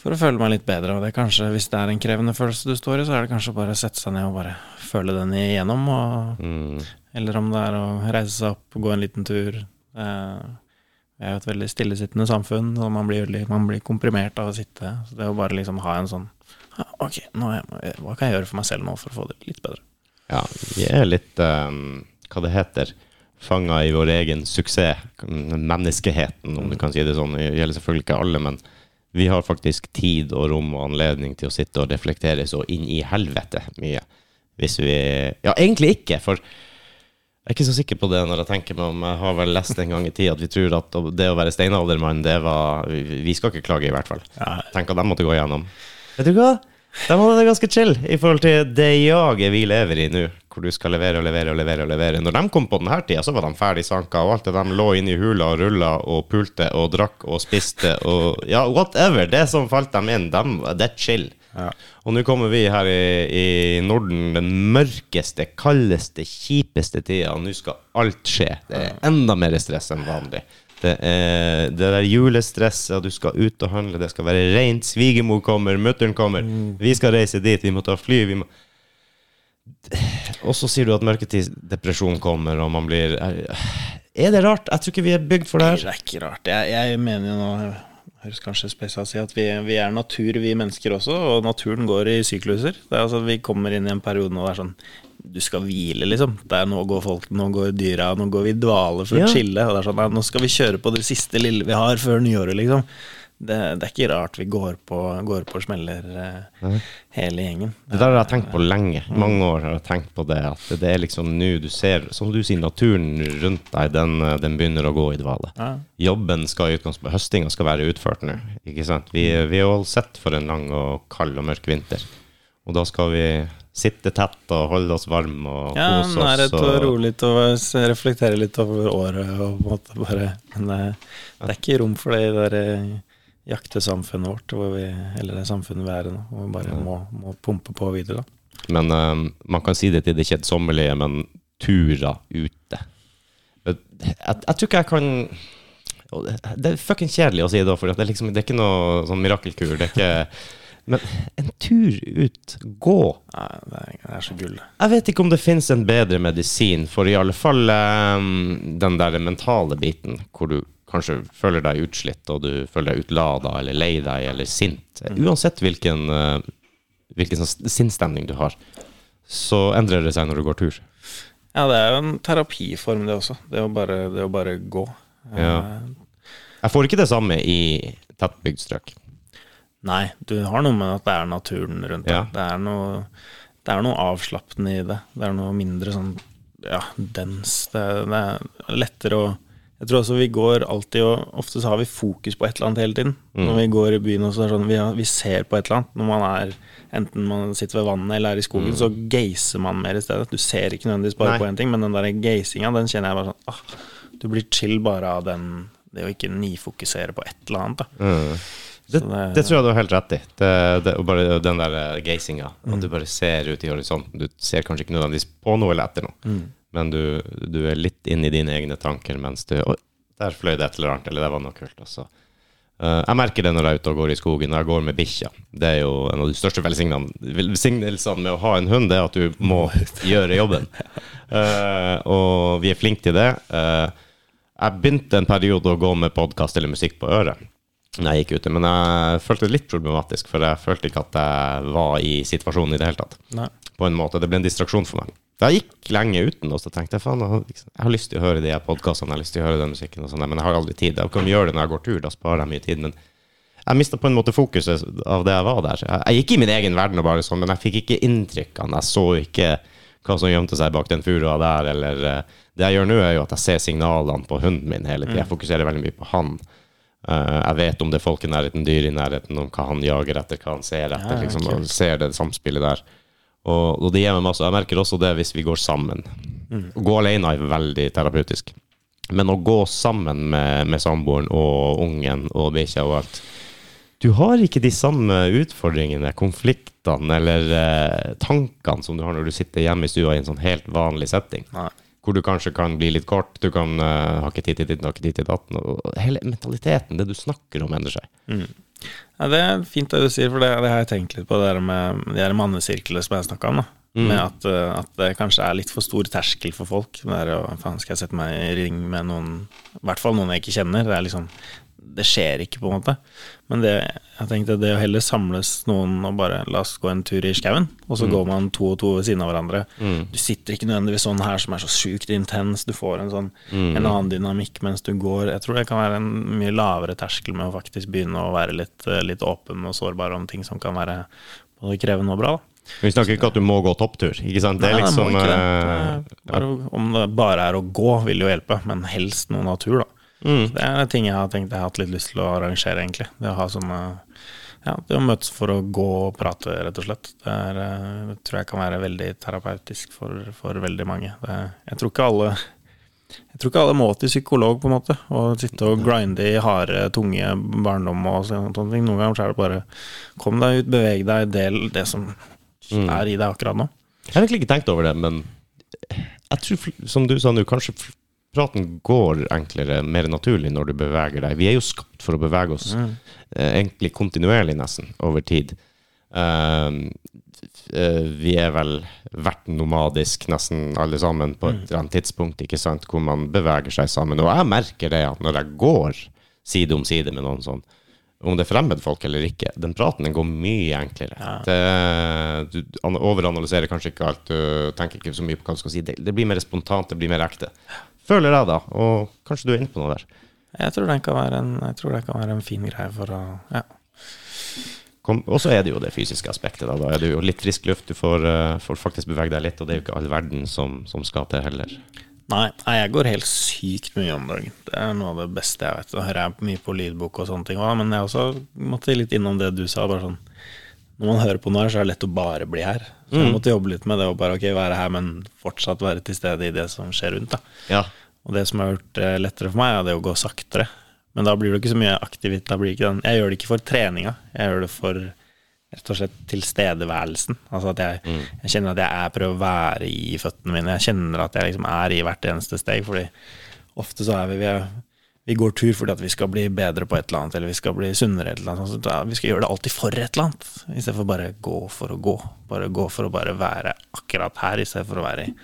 for å føle meg litt bedre. Og det er kanskje, hvis det er en krevende følelse du står i, så er det kanskje bare å sette seg ned og bare føle den igjennom. Og, Mm. eller om det er å reise seg opp gå en liten tur. Eh, vi er jo et veldig stillesittende samfunn, og man blir, man blir komprimert av å sitte. Så det å bare liksom ha en sånn Ok, nå er jeg, hva kan jeg gjøre for meg selv nå for å få det litt bedre? Ja, vi er litt um, Hva det heter Fanga i vår egen suksess. Menneskeheten, om du kan si det sånn. Det gjelder selvfølgelig ikke alle, men vi har faktisk tid og rom og anledning til å sitte og reflektere så inn i helvete mye. Hvis vi Ja, egentlig ikke, for jeg er ikke så sikker på det når jeg tenker meg om. Jeg har vel lest en gang i tid at vi tror at det å være steinaldermann, det var Vi skal ikke klage, i hvert fall. Ja, Tenk at de måtte gå igjennom. Vet du hva? De hadde det ganske chill i forhold til det jaget vi lever i nå, hvor du skal levere og levere og levere. og levere. Når de kom på denne tida, så var de ferdig sanka, og alt det de lå inne i hula og rulla og pulte og drakk og spiste og ja, whatever. Det som falt dem inn, dem, det er chill. Ja. Og nå kommer vi her i, i Norden, den mørkeste, kaldeste, kjipeste tida, og nå skal alt skje. Det er enda mer stress enn vanlig. Det er det der julestresset, du skal ut og handle, det skal være rent. Svigermor kommer, mutter'n kommer. Vi skal reise dit, vi må ta fly. Vi må og så sier du at mørketidsdepresjon kommer, og man blir Er det rart? Jeg tror ikke vi er bygd for det her. det er ikke rart. Jeg, jeg mener jo nå høres kanskje spesielt å si at vi, vi er natur, vi mennesker også, og naturen går i sykluser. Det er altså Vi kommer inn i en periode nå det er sånn Du skal hvile, liksom. Det er Nå går folk, nå går dyra, nå går vi i dvale for Ja. å chille. Og det er sånn, nei, Nå skal vi kjøre på det siste lille vi har før nyåret, liksom. Det, det er ikke rart vi går på, går på smeller, eh, hele gjengen. Det der har jeg tenkt på lenge. Mange år har jeg tenkt på det. At det er liksom nå du ser Som du sier, naturen rundt deg, den, den begynner å gå i dvale. Ja. Jobben skal i utgangspunktet Høstinga skal være utført nå. Ikke sant? Vi, vi er all sett for en lang og kald og mørk vinter. Og da skal vi sitte tett og holde oss varme og Ja, kose nærhet oss. og roe litt og reflektere litt over året og på en måte bare Men det, det er ikke rom for det i det der eh, jaktesamfunnet vårt, vi, eller det samfunnet vi er i nå, hvor vi bare må, må pumpe på videre. da. Men eh, man kan si det til det kjedsommelige, men turer ute jeg, jeg tror ikke jeg kan det- er fucking kjedelig å si det, for det er, liksom, det er ikke noe sånn mirakelkur. Det er ikke Men en tur ut, gå. Nei, det er, det er så gull. Jeg vet ikke om det finnes en bedre medisin for i alle fall um, den der mentale biten, hvor du kanskje føler deg utslitt, og du føler deg utlada eller lei deg eller sint. Uansett hvilken, eh, hvilken sånn sinnsstemning du har, så endrer det seg når du går tur. Ja, det er jo en terapiform, det også. Det å bare, det å bare gå. Ja. Eh, Jeg får ikke det samme i tettbygd strøk. Nei, du har noe med at det er naturen rundt deg. Ja. Det, er noe, det er noe avslappende i det. Det er noe mindre sånn ja, dens. Det, det er lettere å Jeg tror også vi går alltid og Ofte så har vi fokus på et eller annet hele tiden. Når vi går i byen og så er det sånn vi, har, vi ser på et eller annet. Når man er Enten man sitter ved vannet eller er i skogen, så geiser man mer i stedet. Du ser ikke nødvendigvis bare Nei. på én ting, men den der geisinga, den kjenner jeg bare sånn ah, Du blir chill bare av den Det å ikke nifokusere på et eller annet. da Det, det- det tror jeg du har helt rett i. Det, det, bare den der eh, gazinga. At du bare ser ut i horisonten. Du ser kanskje ikke nødvendigvis på noe eller etter noe, men du, du er litt inne i dine egne tanker mens du Oi, der fløy det et eller annet, eller det var noe kult. Også. Uh, jeg merker det når jeg er ute og går i skogen, når jeg går med bikkja. Det er jo en av de største velsignelsene med å ha en hund, det er at du må gjøre jobben. Uh, og vi er flinke til det. Uh, jeg begynte en periode å gå med podkast eller musikk på øret jeg gikk ute, men jeg følte det litt problematisk, for jeg følte ikke at jeg var i situasjonen i det hele tatt. Nei. På en måte. Det ble en distraksjon for meg. Jeg gikk lenge uten, og så tenkte jeg faen, jeg har- lyst til å høre de podkastene, jeg har lyst til å høre den musikken, og sånt, men jeg har aldri tid. Jeg kan gjøre det når jeg går tur, da sparer jeg mye tid. Men jeg mista på en måte fokuset av det jeg var der. Jeg, gikk i min egen verden, og bare sånn, men jeg fikk ikke inntrykkene. Jeg så ikke hva som gjemte seg bak den furua der, eller eh, Det jeg gjør nå, er jo at jeg ser signalene på hunden min hele tida. Jeg fokuserer veldig mye på han. Eh, jeg vet om det er folk i nærheten, dyr i nærheten, om hva han jager etter, hva han ser etter. Ja, liksom, og ser det samspillet der. Og, og det gir meg masse. Jeg merker også det hvis vi går sammen. Å gå alene er veldig terapeutisk. Men å gå sammen med, med samboeren og ungen og bikkja og alt du har ikke de samme utfordringene, konfliktene eller eh, tankene som du har når du sitter hjemme i stua i en sånn helt vanlig setting. Nei. Hvor du kanskje kan bli litt kort, du kan uh, ha ikke tid til ditt, ha ikke tid til datten. Og hele mentaliteten, det du snakker om, endrer seg. Ja, det er fint det du sier, for det, det har jeg tenkt litt på, det der med de her mannesirklene som jeg snakka om. da Med at, eh, at det kanskje er litt for stor terskel for folk. Det er, å, faen, skal jeg sette meg i ring med noen I hvert fall noen jeg ikke kjenner. Det er liksom Det skjer ikke, på en måte. Men det, jeg tenkte det å heller samles noen og bare la oss gå en tur i skauen, og så går man to og to ved siden av hverandre. Du sitter ikke nødvendigvis sånn her som er så sjukt intens. Du får en sånn en annen dynamikk mens du går. Jeg tror det kan være en mye lavere terskel med å faktisk begynne å være litt, eh, litt åpen og sårbar om ting som kan være både krevende og bra. da Vi snakker ikke at du må gå topptur, ikke sant? Det er det liksom Nei, det. eh, Det er bare, om det bare er å gå, vil jo hjelpe, men helst noe natur, da. Mm. Det er ting jeg har tenkt jeg har hatt litt lyst til å arrangere, egentlig. Det å ha sånne Ja, det å møtes for å gå og prate, rett og slett. Det, er, eh, det tror jeg kan være veldig terapeutisk for, for veldig mange. Det, jeg tror ikke alle jeg tror ikke alle må til psykolog, på en måte, og sitte og grinde i harde, tunge barndom og sånne ting. Noen ganger er det bare kom deg ut, beveg deg, del det som er i deg akkurat nå. Jeg har egentlig ikke tenkt over det, men jeg tror, som du sa nå, kanskje praten går enklere, mer naturlig når du beveger deg. Vi er jo skapt for å bevege oss eh, egentlig kontinuerlig, nesten, over tid. Eh, vi er vel vært nomadisk, nesten alle sammen, på et eller annet tidspunkt, ikke sant, hvor man beveger seg sammen. Og jeg merker det at når jeg går side om side med noen sånn, om det er fremmedfolk eller ikke, den praten den går mye enklere. Det, du overanalyserer kanskje ikke alt, du tenker ikke så mye på hva du skal si. Det, det blir mer spontant, det blir mer ekte. Føler jeg, da. Og kanskje du er inne på noe der. Jeg tror den kan være en, det kan være en fin greie for å Ja. Og så er det jo det fysiske aspektet. Da, da er det jo litt frisk luft, du får, uh, får faktisk bevege deg litt, og det er jo ikke all verden som, som skal til heller. Nei, nei, jeg går helt sykt mye om dagen. Det er noe av det beste jeg vet. Da hører jeg mye på lydbok og sånne ting òg, men jeg også måtte litt innom det du sa. bare sånn Når man hører på noe her, så er det lett å bare bli her. Så jeg måtte jobbe litt med det å bare ok, være her, men fortsatt være til stede i det som skjer rundt. da Ja. Og det som har gjort det lettere for meg, er det å gå saktere. Men da blir det ikke så mye den. Jeg gjør det ikke for treninga, jeg gjør det for rett og slett tilstedeværelsen. Altså at jeg, jeg kjenner at jeg er prøver å være i føttene mine. Jeg kjenner at jeg liksom er i hvert eneste steg. Fordi ofte så er vi, vi, er, vi går tur fordi at vi skal bli bedre på et eller annet, eller vi skal bli sunnere, et eller annet. sånt. Så Vi skal gjøre det alltid for et eller annet, i stedet for bare gå for å gå. Bare gå for å bare være akkurat her, i stedet for å være i,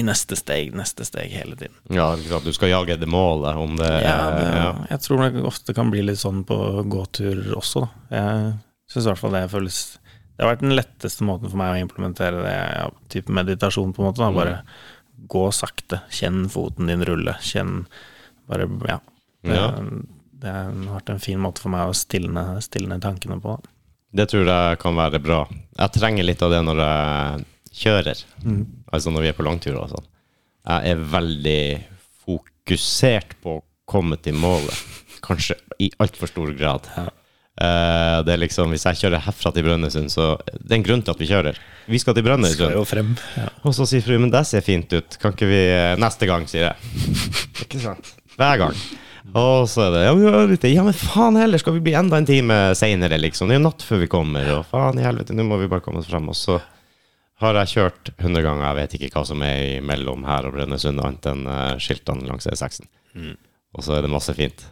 i neste steg, neste steg hele tiden. ja, du skal jage det målet, om det Ja, det, ja. jeg tror det ofte kan bli litt sånn på gåtur også, da. Jeg syns i hvert fall det føles Det har vært den letteste måten for meg å implementere det, ja, type meditasjon, på en måte. Da. Bare gå sakte. Kjenn foten din rulle. Kjenn bare Ja. Det, Ja. det har vært en fin måte for meg å stilne, stilne tankene på. Det tror jeg kan være bra. Jeg trenger litt av det når jeg kjører. Altså når vi er på langturer og sånn. Jeg er veldig fokusert på å komme til målet. Kanskje i altfor stor grad. Eh, det er liksom, Hvis jeg kjører herfra til Brønnøysund, så det er en grunn til at vi kjører. Vi skal til Brønnøysund. Ja. Og så sier fruen men det ser fint ut. Kan ikke vi eh, Neste gang, sier jeg. Ikke sant? Hver gang. Og så er det ja, men, ja, men faen heller, skal vi bli enda en time seinere, liksom? Det er jo natt før vi kommer, og faen i helvete, nå må vi bare komme oss frem. Og så har jeg kjørt 100 ganger, jeg vet ikke hva som er mellom her og Brønnøysund, annet enn eh, skiltene langs E6-en. Og så er det masse fint.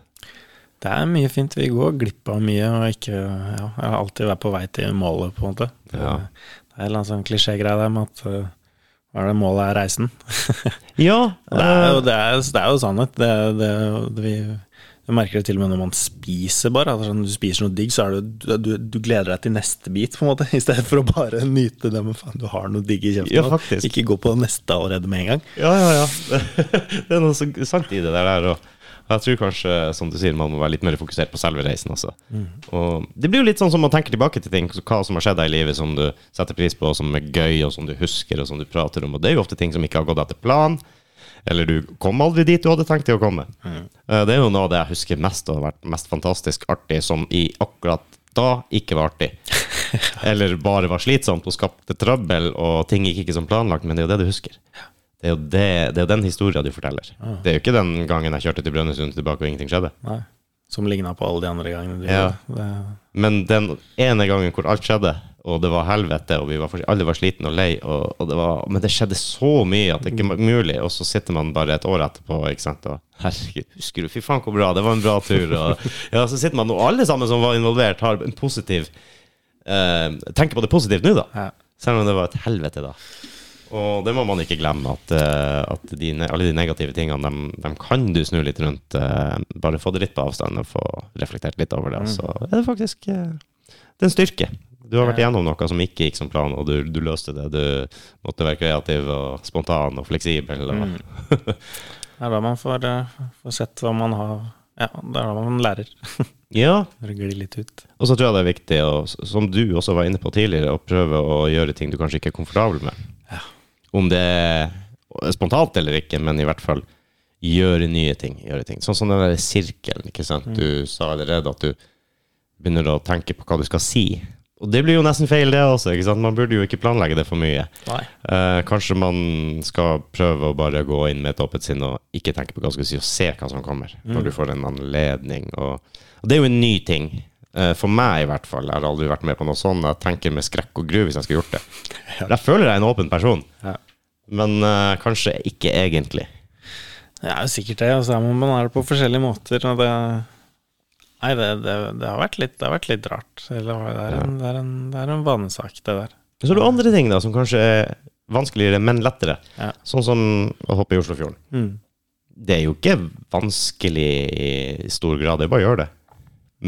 Det er mye fint. Vi går glipp av mye, og ikke Ja, jeg har alltid vært på vei til målet, på en måte. Det, Ja. det er en eller annen sånn klisjégreie der med at uh, hva er det målet er reisen? Ja, Og Det er jo, det er, det er jo sannhet. Det, det, vi, jeg merker det til og med når man spiser, bare. Altså, når du spiser noe digg, så det, du, du gleder deg til neste bit, på en måte. I stedet for å bare nyte det med faen, du har noe digg i kjeften. Ja, faktisk. Ikke gå på neste allerede med en gang. Ja, ja, ja. Det er noe så sant i det der. Og jeg tror kanskje, som du sier, man må være litt mer fokusert på selve reisen også. Og det blir jo litt sånn som man tenker tilbake til ting, hva som har skjedd deg i livet som du setter pris på, som er gøy, og som du husker, og som du prater om. Og det er jo ofte ting som ikke har gått etter plan. Eller du kom aldri dit du hadde tenkt til å komme. Mm. Det er jo noe av det jeg husker mest og har vært mest fantastisk artig, som i akkurat da ikke var artig. Eller bare var slitsomt og skapte trøbbel, og ting gikk ikke som planlagt, men det er jo det du husker. Det er jo det, det er den historien du forteller. Det er jo ikke den gangen jeg kjørte til Brønnøysund tilbake og ingenting skjedde. Nei. Som ligna på alle de andre gangene. Du Ja. gjorde. Men den ene gangen hvor alt skjedde, og det var helvete, og vi var, alle var slitne og lei, og, og det var, men det skjedde så mye at det ikke var mulig, og så sitter man bare et år etterpå ikke sant? og herregud, husker du, fy faen hvor bra, det var en bra tur. Og, ja, så sitter man, og alle sammen som var involvert, har en positiv eh, Tenker på det positivt nå, da. Ja. Selv om det var et helvete da. Og det må man ikke glemme, at, eh, at de, alle de negative tingene, dem, dem kan du snu litt rundt. eh, bare få det litt på avstand og få reflektert litt over det. Mm. så er det faktisk eh, det er en styrke. Du har vært igjennom noe som ikke gikk som plan, og du, du løste det. Du måtte være kreativ og spontan og fleksibel. Og, Mm. Det er da man får, får sett hva man har Ja, det er da man lærer. Ja, og så tror jeg det er viktig, og, som du også var inne på tidligere, å prøve å gjøre ting du kanskje ikke er komfortabel med. Om det er spontant eller ikke, men i hvert fall gjøre nye ting. Gjøre ting. Sånn som den der sirkelen. ikke sant? Du sa allerede at du begynner å tenke på hva du skal si. Og det blir jo nesten feil, det også. ikke sant? Man burde jo ikke planlegge det for mye. Eh, kanskje man skal prøve å bare gå inn med et åpent sinn og ikke tenke på hva du skal si, og se hva som kommer, når du får en anledning. Og, og det er jo en ny ting. Eh, for meg, i hvert fall. Jeg har aldri vært med på noe sånt. Jeg tenker med skrekk og gru hvis jeg skulle gjort det. Jeg føler jeg er en åpen person, Ja. men uh, kanskje ikke egentlig. Det er jo sikkert det. Altså, man er det på forskjellige måter. Og det, nei, det, det, det, har vært litt, det har vært litt rart. Eller, det, er en, det, er en, det er en vanesak, det der. Så er det andre ting da, som kanskje er vanskeligere, men lettere. Ja. Sånn som å hoppe i Oslofjorden. Mm. Det er jo ikke vanskelig i stor grad, det er bare å gjøre det.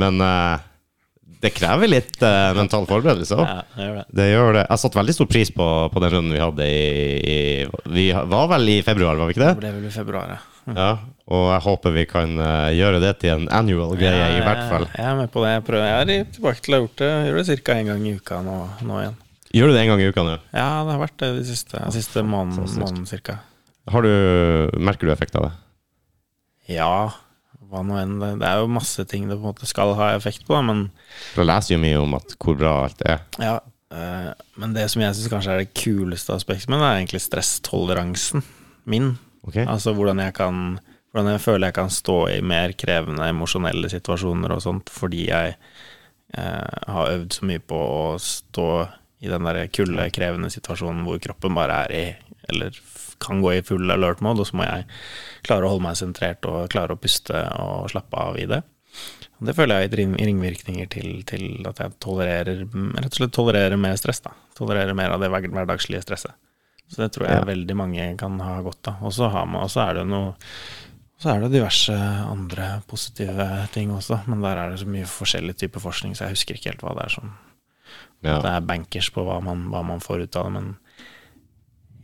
Men eh, det krever litt uh, mental forberedelse òg. Ja, det det. Det gjør det. Jeg satte veldig stor pris på, på den runden vi hadde i, i Vi var vel i februar, var vi ikke Det det? ble vel i februar, ja. Ja. Og jeg håper vi kan eh, gjøre det til en annual greie, i hvert fall. Jeg, er med på det. Jeg, prøver, jeg er tilbake til å ha gjort det. Gjør det ca. én gang i uka nå, nå igjen. Gjør du det en gang i uka nå? Ja, det har vært det de siste, de siste måneden, måneden cirka. Merker du effekt av det? Ja, hva nå enn. Det, det er jo masse ting det på en måte skal ha effekt på, da, men jeg leser jo mye om at hvor bra alt er. Ja, eh, men det som jeg syns kanskje er det kuleste aspektet med det, er egentlig stresstoleransen min. Okay. Altså hvordan jeg kan Hvordan jeg føler jeg kan stå i mer krevende emosjonelle situasjoner og sånt, fordi jeg eh, har øvd så mye på å stå i den der kuldekrevende situasjonen hvor kroppen bare er i Eller kan gå i full alert mode, og så må jeg klare å holde meg sentrert og klare å puste og slappe av i det. Det føler jeg gir ringvirkninger til, til at jeg tolererer Rett og slett tolererer mer stress. da Tolererer mer av det hverdagslige stresset. Så det tror jeg Ja. veldig mange kan ha godt av. Og så er det noe så er det diverse andre positive ting også, men der er det så mye forskjellig type forskning, så jeg husker ikke helt hva det er som Ja. Det er bankers på hva man, hva man får ut av det, men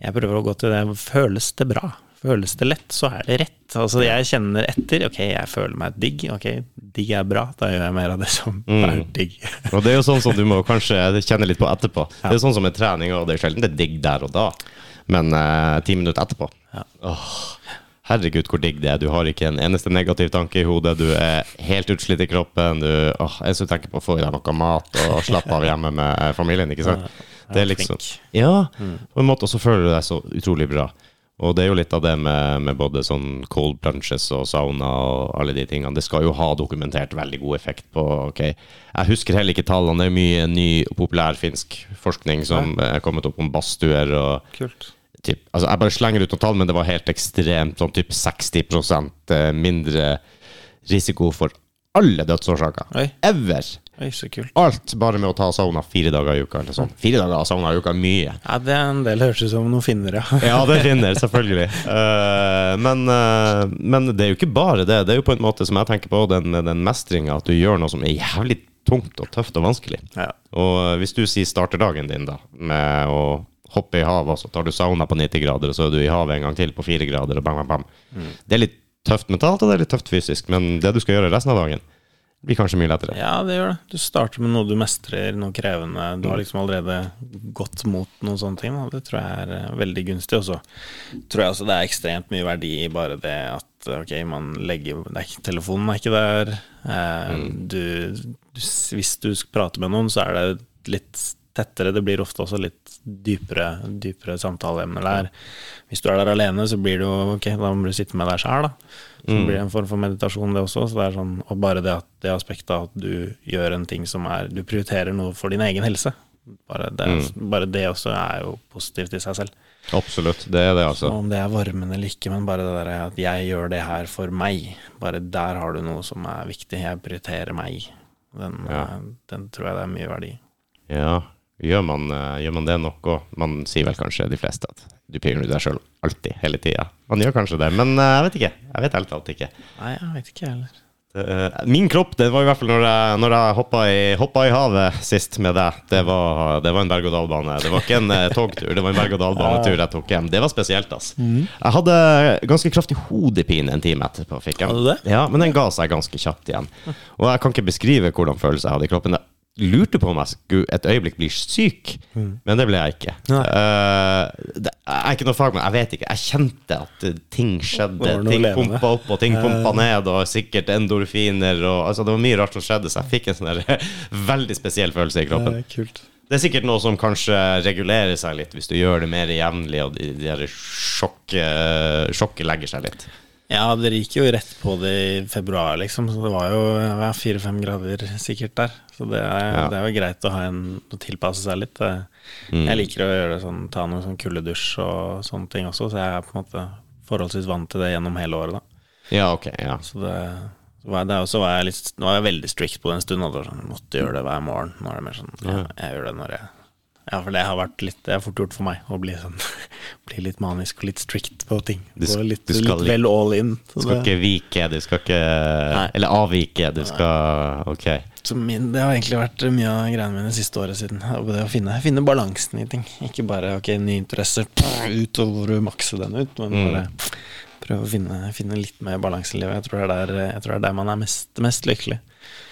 jeg prøver å gå til det. Føles det bra? Føles det lett, så er det rett. Altså Jeg kjenner etter. Ok, jeg føler meg digg. Ok, digg er bra. Da gjør jeg mer av det som Mm. er digg. Og det er jo sånn som du må kanskje kjenne litt på etterpå. Det er sånn som med trening, og det er sjelden det er digg der og da, men eh, ti minutter etterpå Ja. Åh, Herregud, hvor digg det er. Du har ikke en eneste negativ tanke i hodet. Du er helt utslitt i kroppen. Du åh, jeg skulle tenker på å få i deg noe mat og slappe av hjemme med familien. ikke sant? Det er liksom. Ja, på en måte, og så føler du deg så utrolig bra. Og det er jo litt av det med, med både sånn cold plunges og sauna og alle de tingene. Det skal jo ha dokumentert veldig god effekt på ok, Jeg husker heller ikke tallene. Det er mye ny og populær finsk forskning som er kommet opp om badstuer og Kult. typ, altså Jeg bare slenger ut noen tall, men det var helt ekstremt. Sånn typ 60% mindre risiko for alle dødsårsaker. Oi. Ever. Oi, så kult. Alt bare med å ta sauna fire dager i uka. eller sånn. Fire dager av sauna i uka er mye. Ja, det er en del høres ut som noen finner, ja. Ja, det finner, selvfølgelig. Uh, men, uh, men det er jo ikke bare det. Det er jo på en måte som jeg tenker på, den, den mestringa. At du gjør noe som er jævlig tungt og tøft og vanskelig. ja. Og eh, hvis du sier starter dagen din da med å hoppe i havet, og så tar du sauna på 90 grader, og så er du i havet en gang til på 4 grader, og bam, bam, bam. Det er litt tøft mentalt, og det er litt tøft fysisk, men det du skal gjøre resten av dagen, blir kanskje mye lettere. Ja, det gjør det. Du starter med noe du mestrer, noe krevende. Du har liksom allerede gått mot noen sånne ting. Da. Det tror jeg er eh, veldig gunstig. Og så tror jeg også det er ekstremt mye verdi i bare det at ok, man legger det er Telefonen er ikke der. Eh, du, du, hvis du skal prate med noen, så er det litt tettere. Det blir ofte også litt dypere, dypere samtaleemner der. Hvis du er der alene, så blir det jo ok, da må du sitte med deg sjæl, da. Så det blir en form for meditasjon, det også. Så det er sånn, og bare det, at, det aspektet at du gjør en ting som er Du prioriterer noe for din egen helse. Bare det, bare det også er jo positivt i seg selv. Absolutt. Det er det, altså. Om det er varmen eller ikke, men bare det der at jeg gjør det her for meg. Bare der har du noe som er viktig. Jeg prioriterer meg. Den, Ja. eh, den tror jeg det er mye verdi i. Ja. Gjør man, eh, gjør man det nok òg? Man sier vel kanskje de fleste at du prioriterer deg sjøl alltid, hele tida. Man gjør kanskje det, men eh, jeg vet ikke. Jeg vet helt talt ikke. Nei, jeg vet ikke heller. Eh, min kropp, det var i hvert fall når jeg, når jeg hoppa, i, hoppa i havet sist med deg. Det var, det var en berg-og-dal-bane. Det var ikke en eh, togtur, det var en berg-og-dal-banetur jeg tok hjem. Det var spesielt, ass. Jeg hadde ganske kraftig hodepine en time etterpå. Fikk jeg. Hadde det? Ja, men den ga seg ganske kjapt igjen. Og jeg kan ikke beskrive hvordan følelse jeg hadde i kroppen. Jeg lurte på om jeg skulle et øyeblikk bli syk, men det ble jeg ikke. Eh, det, jeg er ikke noe fagmann, jeg vet ikke. Jeg kjente at eh, ting skjedde. Ting pumpa opp, og ting pumpa ned, og sikkert endorfiner. Og, altså, det var mye rart som skjedde, så jeg fikk en sånn veldig spesiell følelse i kroppen. kult. Det er sikkert noe som kanskje regulerer seg litt hvis du gjør det mer jevnlig, og de, de sjokket Sjokke legger seg litt. Ja, det gikk jo rett på det i februar, liksom. Så det var jo fire-fem grader sikkert der. Så det er, Ja. det er jo greit å ha en å tilpasse seg litt. Mm. Jeg liker å gjøre det sånn, ta noen sånn kuldedusj og sånne ting også, så jeg er på en måte forholdsvis vant til det gjennom hele året, da. Ja, ok. ja Så det, så var, det også var jeg litt, Nå var jeg veldig strict på det en stund. Og sånn, måtte gjøre det hver morgen. Nå er det mer sånn ja, Jeg gjør det når jeg Ja, for det har vært litt Det er fort gjort for meg å bli sånn Bli litt manisk og litt strict på ting. Du Gå litt, du skal litt vel all in. Du skal det- ikke vike, du skal ikke Nei. Eller avvike, du skal Ok. Så min, det har egentlig vært mye av greiene mine siste året siden. Det å finne, finne balansen i ting. Ikke bare ok, ny interesse, ut og hvor du makser den ut, men Mm. Prøve å finne, finne litt mer balanse i livet. Jeg tror det er der, tror det er der man er mest, mest lykkelig.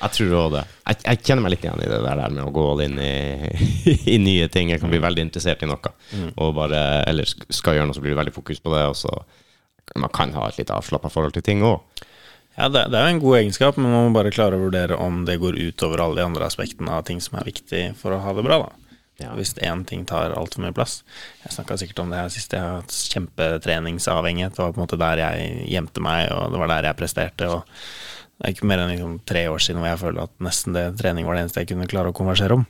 Jeg tror òg det. Jeg, jeg kjenner meg litt igjen i det der, med å gå inn i, i nye ting. Jeg kan bli veldig interessert i noe, og bare, eller skal gjøre noe, så blir du veldig fokus på det. Og så Man kan ha et litt avslappa forhold til ting òg. Ja, det, det er jo en god egenskap, men man må bare klare å vurdere om det går utover alle de andre aspektene av ting som er viktig for å ha det bra, da. Ja. Hvis én ting tar altfor mye plass. Jeg snakka sikkert om det her sist. Jeg har hatt kjempetreningsavhengighet. Det var på en måte der jeg gjemte meg, og det var der jeg presterte. Og det er ikke mer enn liksom tre år siden hvor jeg føler at nesten det trening var det eneste jeg kunne klare å konversere om.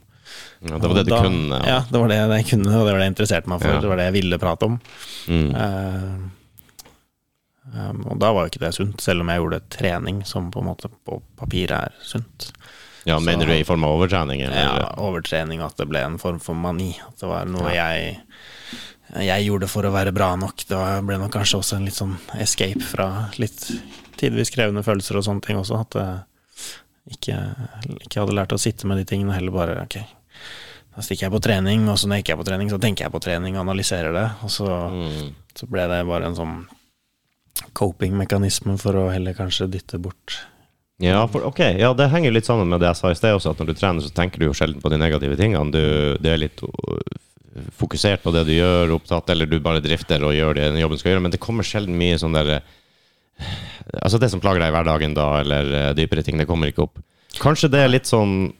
Ja, det var det du da- kunne. Ja, det var det jeg kunne, og det var det jeg interesserte meg for. Ja. Det var det jeg ville prate om. Mm. Uh, um, og da var jo ikke det sunt, selv om jeg gjorde trening som på en måte på papiret er sunt. Ja, Mener du i form av overtrening? Eller? Ja, overtrening, at det ble en form for mani. At det var noe jeg jeg gjorde for å være bra nok. Det ble nok kanskje også en litt sånn escape fra litt tidvis krevende følelser og sånne ting også. At jeg ikke, ikke hadde lært å sitte med de tingene, heller bare ok, da stikker jeg på trening, og så når jeg ikke er på trening, så tenker jeg på trening og analyserer det. Og så, Mm. så ble det bare en sånn coping-mekanisme for å heller kanskje dytte bort Ja, for, ok, ja, det henger litt sammen med det jeg sa i sted også, at når du trener, så tenker du jo sjelden på de negative tingene. Du, du er litt uh, fokusert på det du gjør, opptatt, eller du bare drifter og gjør det den jobben du skal gjøre, men det kommer sjelden mye sånn der uh, Altså det som plager deg i hverdagen da, eller uh, dypere ting, det kommer ikke opp. Kanskje det er litt sånn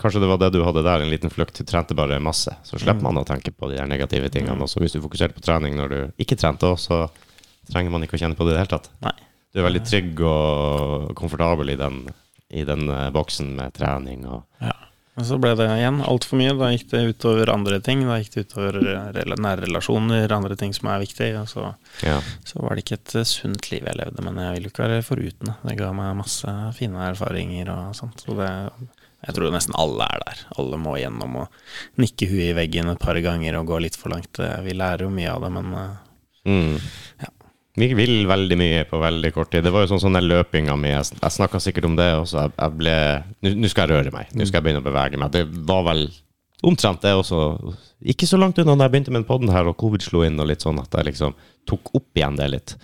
Kanskje det var det du hadde der, en liten flukt. Du trente bare masse. Så slipper man å tenke på de der negative tingene. Også hvis du fokuserte på trening når du ikke trente så trenger man ikke å kjenne på det i det hele tatt. Nei. Du er veldig trygg og komfortabel i den, i den eh, boksen med trening og Ja. Men så ble det igjen altfor mye. Da gikk det utover andre ting. Da gikk det utover eh, nære relasjoner, andre ting som er viktig. Og så, Ja. så var det ikke et eh, sunt liv jeg levde, men jeg vil jo ikke være foruten det. Det ga meg masse fine erfaringer og sånt. Så det, jeg tror nesten alle er der. Alle må gjennom å nikke huet i veggen et par ganger og gå litt for langt. Vi lærer jo mye av det, men Mm. Ja. Vi vil veldig mye på veldig kort tid. Det var jo sånn sånn løpinga mi. Jeg, jeg snakka sikkert om det også. Jeg, jeg ble Nå skal jeg røre meg. Nå skal jeg begynne å bevege meg. Det var vel omtrent det også. Ikke så langt unna da jeg begynte med den podden her, og covid slo inn, og litt sånn at jeg liksom tok opp igjen det litt.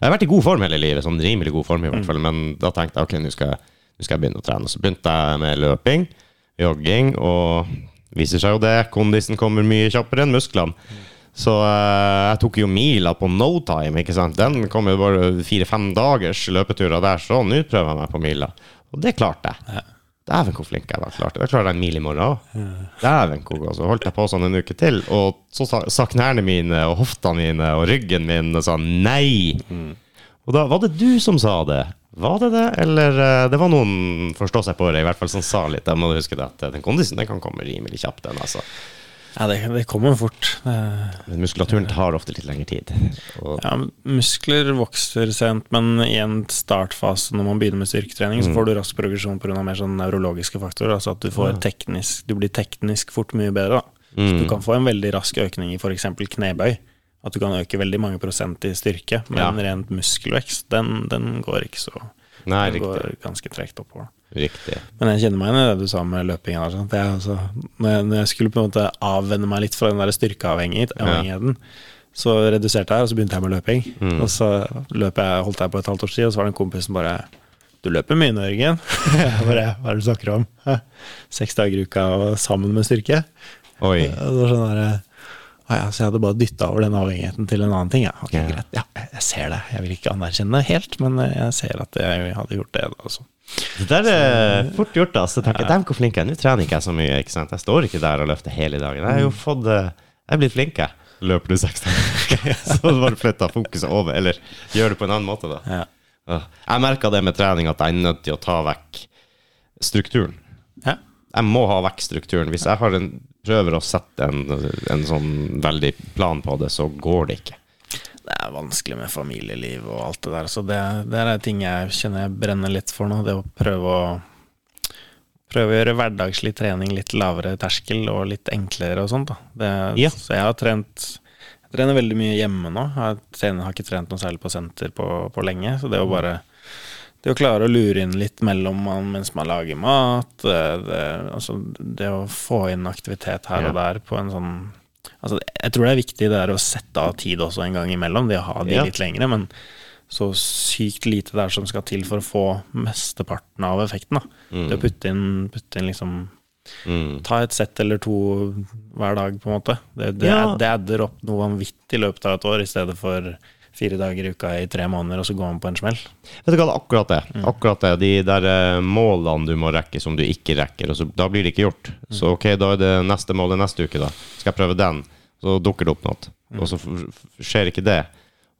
Jeg har vært i god form hele livet, sånn rimelig god form i hvert fall, men da tenkte jeg ok, nå skal, nå skal jeg begynne å trene. Så begynte jeg med løping, jogging, og viser seg jo det, kondisen kommer mye kjappere enn musklene. Så eh, jeg tok jo mila på no time, ikke sant. Den kom jo bare fire-fem dagers løpeturer der, så nå prøver jeg meg på mila. Og det klarte jeg. Dæven, hvor flink jeg da klarte det. Da klarer jeg en mil i morgen òg. Dæven, hvor god. Så holdt jeg på sånn en uke til, og så sa, sa knærne mine og hoftene mine og ryggen min og sa nei. Og da var det du som sa det. Var det det, eller eh, det var noen forstå seg på det, i hvert fall som sa litt. Da må du huske det at eh, den kondisen den kan komme rimelig kjapt, den altså. Ja, det, det kommer fort. Men muskulaturen tar ofte litt lengre tid. Og, ja, muskler vokser sent, men i en startfase når man begynner med styrketrening, så får du rask progresjon pga. mer sånn nevrologiske faktorer. Altså at du, får teknisk, du blir teknisk fort mye bedre. Da. Så du kan få en veldig rask økning i f.eks. knebøy. At du kan øke veldig mange prosent i styrke, men Ja. rent muskelvekst, den, den går ikke så Nei, Den riktig. går ganske tregt oppover. Riktig. Men jeg kjenner meg igjen i det du sa med løpingen. sant? Jeg, altså, når, jeg, når jeg skulle på en måte avvenne meg litt fra den der styrkeavhengigheten, så reduserte jeg, og så begynte jeg med løping. Mm. Og så løp jeg, holdt jeg på et halvt års tid, og så var det en kompis som bare Du løper mye nå, Jørgen. Bare, Hva er det du snakker om? Seks dager i uka og sammen med styrke? Oi. Det var sånn der, «Å ja, så jeg hadde bare dytta over den avhengigheten til en annen ting. Ja, okay, Ja. greit. Ja, jeg ser det. Jeg vil ikke anerkjenne det helt, men jeg ser at jeg hadde gjort det. Altså. Det der er fort gjort, da. Så tenker jeg, «Dæven, hvor flink jeg er. Nå trener ikke jeg så mye. ikke sant? Jeg står ikke der og løfter hele dagen. Jeg har jo fått eh, Jeg er blitt flink, jeg. Løper du seks dager Så bare flytta fokuset over. Eller gjør det på en annen måte, da. Ja. Ja. Jeg merka det med trening, at jeg er nødt til å ta vekk strukturen. Ja. Jeg må ha vekk strukturen. Hvis jeg har en, prøver å sette en, en sånn veldig plan på det, så går det ikke. Det er vanskelig med familieliv og alt det der, så det, det er ting jeg kjenner jeg brenner litt for nå. Det å prøve å Prøve å gjøre hverdagslig trening litt lavere terskel og litt enklere og sånt. Det, Ja. Så jeg har trent Jeg trener veldig mye hjemme nå. Jeg trener, har ikke trent noe særlig på senter på, på lenge. Så det å bare det å klare å lure inn litt mellom man mens man lager mat, det, det, altså det å få inn aktivitet her og der på en sånn Altså, jeg tror det er viktig det er å sette av tid også en gang imellom, det å ha de Ja. litt lengre, men så sykt lite det er som skal til for å få mesteparten av effekten. da. Det å putte inn, putte inn liksom Mm. Ta et sett eller to hver dag, på en måte. Det, det, Ja. det adder opp noe vanvittig i løpet av et år, i stedet for fire dager i uka i tre måneder, og så går man på en smell. Vet du hva, det er akkurat det. Akkurat det. De der eh, målene du må rekke som du ikke rekker, og så, da blir det ikke gjort. Så ok, da er det neste målet neste uke, da. Skal jeg prøve den? Så dukker det opp noe. Og så skjer ikke det.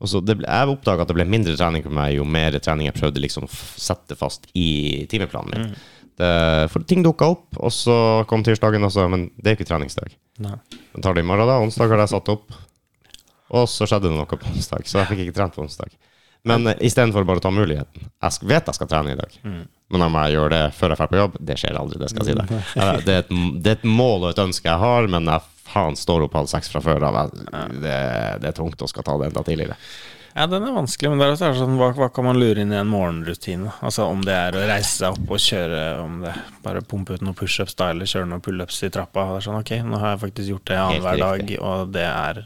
Og så det jeg oppdaga at det ble mindre trening for meg jo mer trening jeg prøvde liksom sette fast i timeplanen min. Det, for ting dukka opp, og så kom tirsdagen også, men det er ikke treningsdag. Nei. Jeg tar det i morgen, da. Onsdag har jeg satt opp. Og så skjedde det noe på onsdag, så jeg fikk ikke trent på onsdag. Men uh, istedenfor bare å ta muligheten. Jeg vet jeg skal trene i dag, men om jeg gjør det før jeg drar på jobb, det skjer aldri. Det skal jeg si deg. Eh, Det er, et, det er et mål og et ønske jeg har, men jeg faen står opp halv seks fra før av. Det, det er tungt å skal ta det enda tidligere. Ja, den er vanskelig, men det er også sånn, hva, hva kan man lure inn i en morgenrutine? Altså Om det er å reise seg opp og kjøre, om det bare pumpe ut noen pushups da, eller kjøre noen pullups i trappa. Det er sånn, ok, nå har jeg faktisk gjort det annenhver dag, og det er.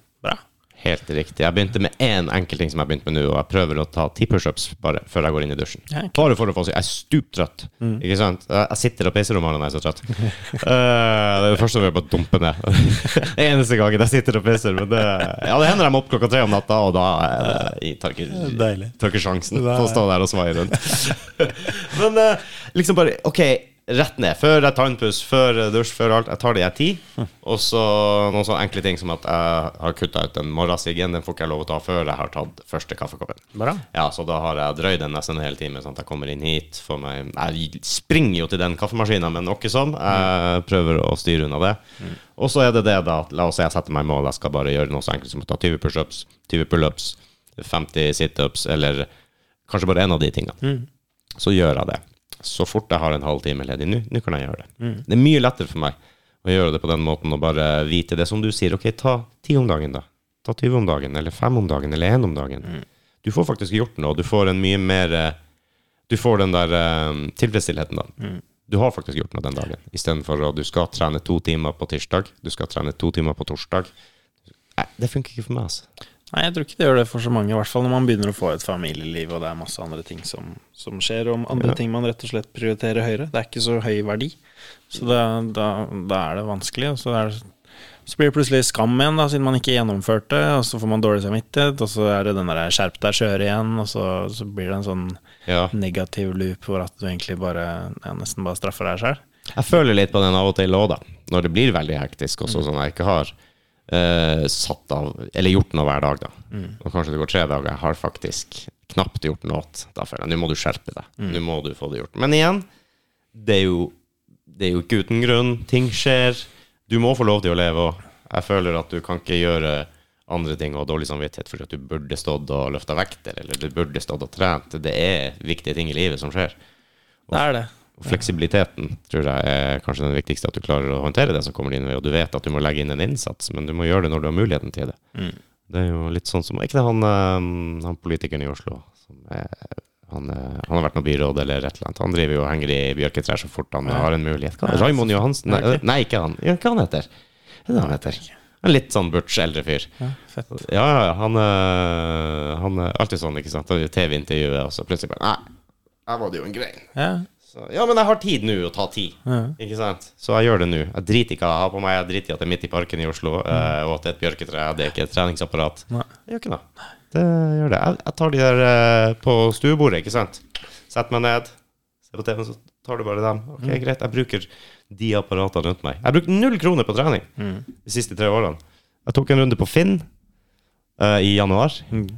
Helt riktig. Jeg begynte med én enkelt ting som jeg begynte med nå, og jeg prøver å ta ti pushups bare før jeg går inn i dusjen. Ja, okay. Bare for å få si Jeg er stuptrøtt. Ikke sant? Jeg jeg sitter og peiser om morgenen jeg er så trøtt. uh, det er det første jeg gjør, bare dumpe ned. Eneste gangen jeg sitter og peiser. Men det, ja, det hender jeg må opp klokka tre om natta, og da er jeg tar tar ikke sjansen på å stå der og svaie rundt. Men uh, liksom bare OK, rett ned. Før jeg tannpuss, før dusj, før alt. Jeg tar det i tid. Og så noen sånne enkle ting som at jeg har kutta ut den morgensiggen. Den får ikke jeg lov å ta før jeg har tatt første kaffekoppen. Bra. Ja, så da har jeg drøyd den nesten en hel time, sånn at jeg kommer inn hit. Får meg, jeg springer jo til den kaffemaskinen, men noe sånn. Jeg prøver å styre unna det. Og så er det det, da. La oss si jeg setter meg mål, jeg skal bare gjøre noe så enkelt som å ta 20 pushups, 20 pullups, 50 situps, eller kanskje bare en av de tingene. Så gjør jeg det. Så fort jeg har en halvtime ledig nå, kan jeg gjøre det. Det er mye lettere for meg å gjøre det på den måten og bare vite det som du sier. Ok, ta 10 om dagen, da. Ta 20 om dagen, eller 5 om dagen, eller 1 om dagen. Du får faktisk gjort noe, og du får en mye mer eh, Du får den der um, tilfredsstillheten, da. Du har faktisk gjort noe den dagen, istedenfor at du skal trene to timer på tirsdag, du skal trene to timer på torsdag. Nei, det funker ikke for meg, altså. Nei, jeg tror ikke det gjør det for så mange, i hvert fall når man begynner å få et familieliv, og det er masse andre ting som, som skjer, og andre Ja. ting man rett og slett prioriterer høyere. Det er ikke så høy verdi, så da, da, da er det vanskelig. Og så er Så blir det plutselig skam igjen, da, siden man ikke gjennomførte, og så får man dårlig samvittighet, og så er det den der skjerp deg kjøre igjen, og så, så blir det en sånn Ja. negativ loop hvor at du egentlig bare ja, nesten bare straffer deg sjøl. Jeg føler litt på den av og til òg, da. Når det blir veldig hektisk, også sånn jeg ikke har eh, satt av Eller gjort noe hver dag, da. Og kanskje det går tre dager, jeg har faktisk knapt gjort noe. Da føler jeg nå må du skjerpe deg. Nå må du få det gjort. Men igjen, det er jo Det er jo ikke uten grunn. Ting skjer. Du må få lov til å leve òg. Jeg føler at du kan ikke gjøre andre ting og dårlig samvittighet fordi at du burde stått og løfta vekter, eller du burde stått og trent. Det er viktige ting i livet som skjer. Det er det. Og fleksibiliteten tror jeg er kanskje den viktigste, at du klarer å håndtere det som kommer din vei, og du vet at du må legge inn en innsats, men du må gjøre det når du har muligheten til det. Det er jo litt sånn som Ikke det han, eh, han politikeren i Oslo som er, han, eh, han har vært noe byråd eller et eller annet. Han driver jo og henger i bjørketrær så fort han har en mulighet. Hva? Raymond Johansen? Nei, okay. nei, ikke han. Ja, hva han heter Hva er det han heter? En litt sånn butch eldre fyr. Ja, fett. Ja, ja, ja. Han, eh, han er alltid sånn, ikke sant. TV-intervjuet, og så plutselig bare Nei, her var det jo en grein. Ja. Så, ja, men jeg har tid nå å ta tid. Ja. Ikke sant? Så jeg gjør det nå. Jeg driter ikke jeg har ha på meg Jeg driter i at det er midt i parken i Oslo, mm. og at det er et bjørketre. Det er ikke et treningsapparat. Nei. Jeg gjør ikke noe. Det gjør det. Jeg, jeg tar de der eh, på stuebordet, ikke sant. Setter meg ned, ser på TV, så tar du bare dem. Ok, greit. Jeg bruker de apparatene rundt meg. Jeg har brukt null kroner på trening de siste tre årene. Jeg tok en runde på Finn uh, i januar,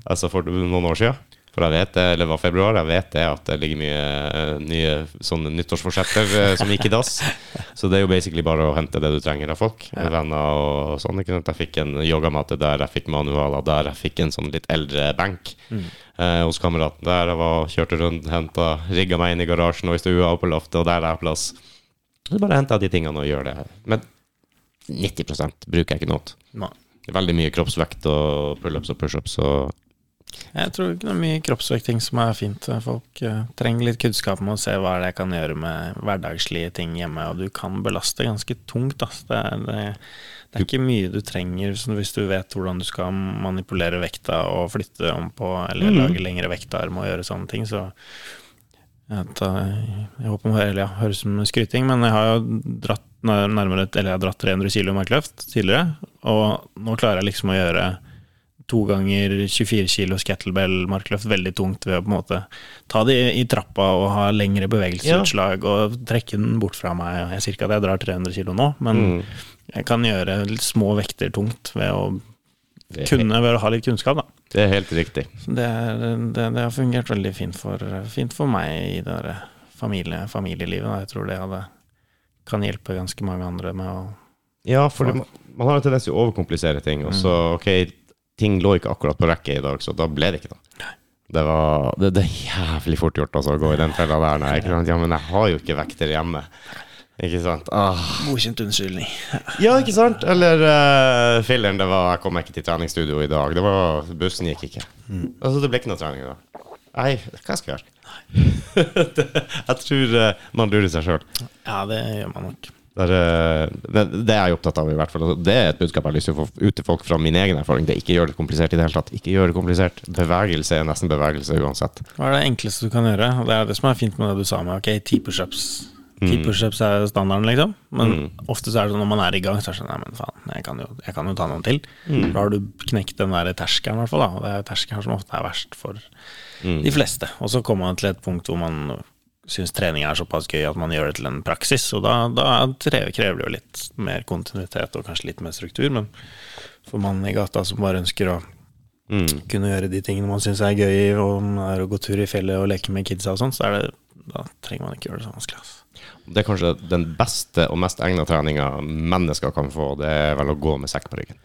altså for noen år siden. For jeg vet det, eller var februar, jeg vet det at det ligger mye eh, nye sånne nyttårsforsetter eh, som gikk i dass. Så det er jo basically bare å hente det du trenger av folk. Venner og sånn. ikke sant? Jeg fikk en yogamatte der, jeg fikk manualer der, jeg fikk en sånn litt eldre benk eh, hos kameraten der. Jeg var, kjørte rundt, henta, rigga meg inn i garasjen og i stua og på loftet, og der er jeg plass. Så bare henter jeg de tingene og gjør det. Men 90 bruker jeg ikke noe. Veldig mye kroppsvekt og pullups og pushups og Jeg tror ikke det er mye kroppsvekting som er fint. Folk eh, trenger litt kunnskap med å se hva det kan gjøre med hverdagslige ting hjemme, og du kan belaste ganske tungt. Det, er, det, det er ikke mye du trenger hvis du vet hvordan du skal manipulere vekta og flytte om på, eller lage lengre vektarm og gjøre sånne ting. Så jeg, tar, jeg håper eller ja, høres ut som skryting, men jeg har jo dratt nærmere Eller jeg har dratt 300 kg markløft tidligere, og nå klarer jeg liksom å gjøre to ganger 24 kilo kettlebell-markløft veldig tungt ved å på en måte ta det i, i trappa og ha lengre bevegelsesutslag og trekke den bort fra meg. Jeg sier ikke at jeg drar 300 kilo nå, men jeg kan gjøre små vekter tungt ved å kunne ved å ha litt kunnskap, da. det er helt riktig. Det, er, det, det har fungert veldig fint for, fint for meg i det familie, familielivet. Da. Jeg tror det hadde, kan hjelpe ganske mange andre med å Ja, for det, man har en tendens til å overkomplisere ting, og så ok, ting lå ikke akkurat på rekke i dag, så da ble det ikke noe. Det, var, det, det er jævlig fort gjort altså, å gå i den fella der. Nei, ikke sant? Ja, men jeg har jo ikke vekter hjemme. Ikke sant? Ah. Godkjent unnskyldning. Ja, ikke sant? Eller uh, filleren, det var Jeg kom ikke til treningsstudio i dag. Det var, Bussen gikk ikke. Altså, det ble ikke noe trening i dag. Nei, hva skal jeg gjøre? jeg tror uh, man lurer seg sjøl. Ja, det gjør man nok. Det, er, eh, det, det er jeg opptatt av, i hvert fall. Det er et budskap jeg har lyst til å få ut til folk fra min egen erfaring. Det er ikke gjør det komplisert i det hele tatt. Ikke gjør det komplisert. Bevegelse er nesten bevegelse uansett. Hva er det enkleste du kan gjøre? Det er det som er fint med det du sa med ok, ti pushups. Mm. Ti pushups er standarden, liksom. Men ofte så er det sånn når man er i gang, så er det sånn Nei, men faen, jeg kan jo, jeg kan jo ta noen til. Mm. Da har du knekt den der terskelen, i hvert fall. Da. Det er terskelen som ofte er verst for Mm. de fleste. Og så kommer man til et punkt hvor man syns trening er såpass gøy at man gjør det til en praksis. Og da, da krever, det jo litt mer kontinuitet og kanskje litt mer struktur. Men for mannen i gata som bare ønsker å Mm. kunne gjøre de tingene man syns er gøy, og er å gå tur i fjellet og leke med kidsa og sånn, så det, da trenger man ikke gjøre det så vanskelig. Altså. Det er kanskje den beste og mest egna treninga mennesker kan få. Det er vel å gå med sekk på ryggen.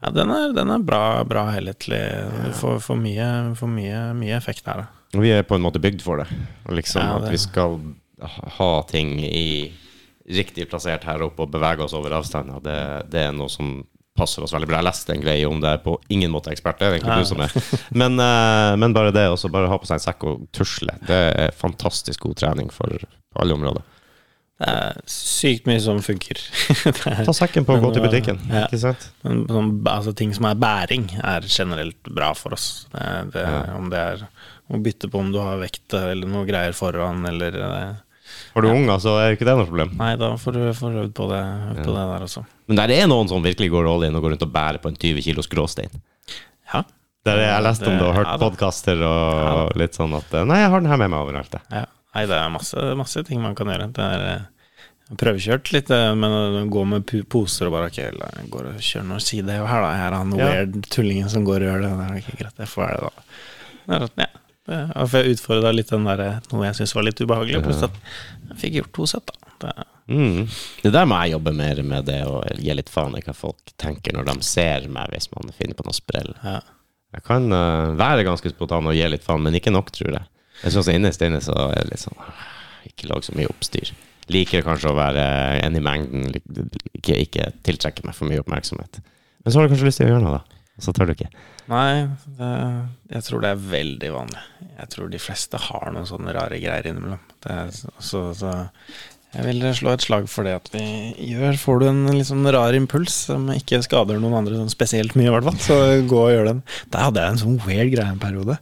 Ja, den er, den er bra, bra helhetlig. Du får, får, mye, får mye, mye effekt her. da. Vi er på en måte bygd for det. Liksom Ja, At vi skal ha- ting i riktig plassert her oppe og bevege oss over avstander, det, det er noe som passer oss veldig bra. Jeg leste en greie om det, er på ingen måte ekspert, det er egentlig Ja. du som er. Men, eh, men bare det, også bare ha på seg en sekk og tusle, det er fantastisk god trening for alle områder. Er sykt mye som funker. Er- Ta sekken på og gå til butikken, ja. ikke sant? Men sånn, altså, ting som er bæring, er generelt bra for oss. Det, det, ja. Om det er å bytte på om du har vekt eller noe greier foran, eller eh, Har du unger, så er ikke det noe problem. Nei, da får du får øvd på det, øvd på det der også. Men der er noen som virkelig går all in og går rundt og bærer på en 20 kilos gråstein. Ja. Der jeg har lest om det og hørt Ja podkaster og litt sånn at eh, Nei, jeg har den her med meg overalt. jeg. ja. Nei, det er masse, masse ting man kan gjøre. Det er eh, prøvekjørt litt, eh, men å gå med poser og bare Ok, jeg går og kjører noe side her, da. Jeg er han Ja. weird tullingen som går og gjør det. Det er ikke greit, jeg får være det, da. Ja. For jeg utfordra litt den der, noe jeg syntes var litt ubehagelig, pluss at jeg fikk gjort to sett, da. Det, Mm. Det der må jeg jobbe mer med, det å gi litt faen i hva folk tenker når de ser meg, hvis man finner på noe sprell. ja. Jeg kan uh, være ganske spontan og gi litt faen, men ikke nok, tror jeg. Jeg syns innerst inne så er det litt sånn ah, Ikke lag så mye oppstyr. Liker kanskje å være en i mengden, ikke, ikke tiltrekke meg for mye oppmerksomhet. Men så har du kanskje lyst til å gjøre noe, da. Så tør du ikke. Nei, det, jeg tror det er veldig vanlig. Jeg tror de fleste har noen sånne rare greier innimellom. Er, så, så jeg vil slå et slag for det at vi gjør Får du en litt sånn rar impuls som ikke skader noen andre sånn spesielt mye, i hvert fall, så gå og gjør den. Der hadde jeg en sånn weird greie en periode.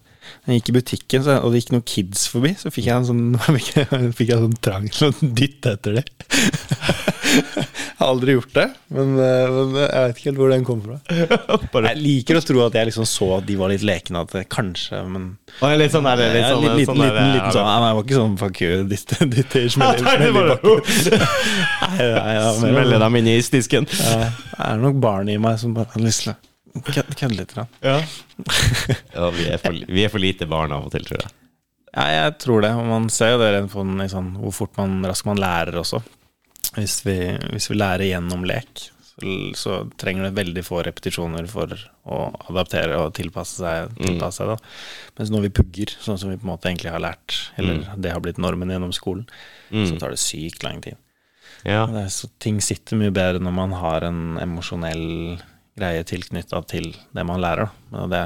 Jeg gikk i butikken, så, og det gikk noen kids forbi, så fikk jeg en sånn, fikk jeg, en sånn trang til å dytte etter dem. Jeg har aldri gjort det, men, eh, men jeg vet ikke helt hvor den kom fra. Jeg liker å tro at jeg liksom så at de var litt lekne, at det kanskje, men Og litt sånn der, litt Ja, sånn, liten, sånn liten, der, liten sånn Nei, jeg var ikke sånn fuck you, ditt, ditt smell, Nei, det i bakken. Smelle dem inn i isdisken. Det er nok barn i meg som bare har lyst til å kødde litt. Da. Ja. ja vi, er for, vi er for lite barn av og til, tror jeg. Ja, jeg tror det. Og man ser jo det rent på den sånn, hvor fort man raskt man lærer også. Hvis vi, hvis vi lærer gjennom lek, så, så trenger det veldig få repetisjoner for å adaptere og tilpasse seg. Tilpasse seg da. Mens når vi pugger, sånn som vi på en måte egentlig har lært, eller det har blitt normen gjennom skolen, så tar det sykt lang tid. Ja. Det er så, ting sitter mye bedre når man har en emosjonell greie tilknytta til det man lærer. Det,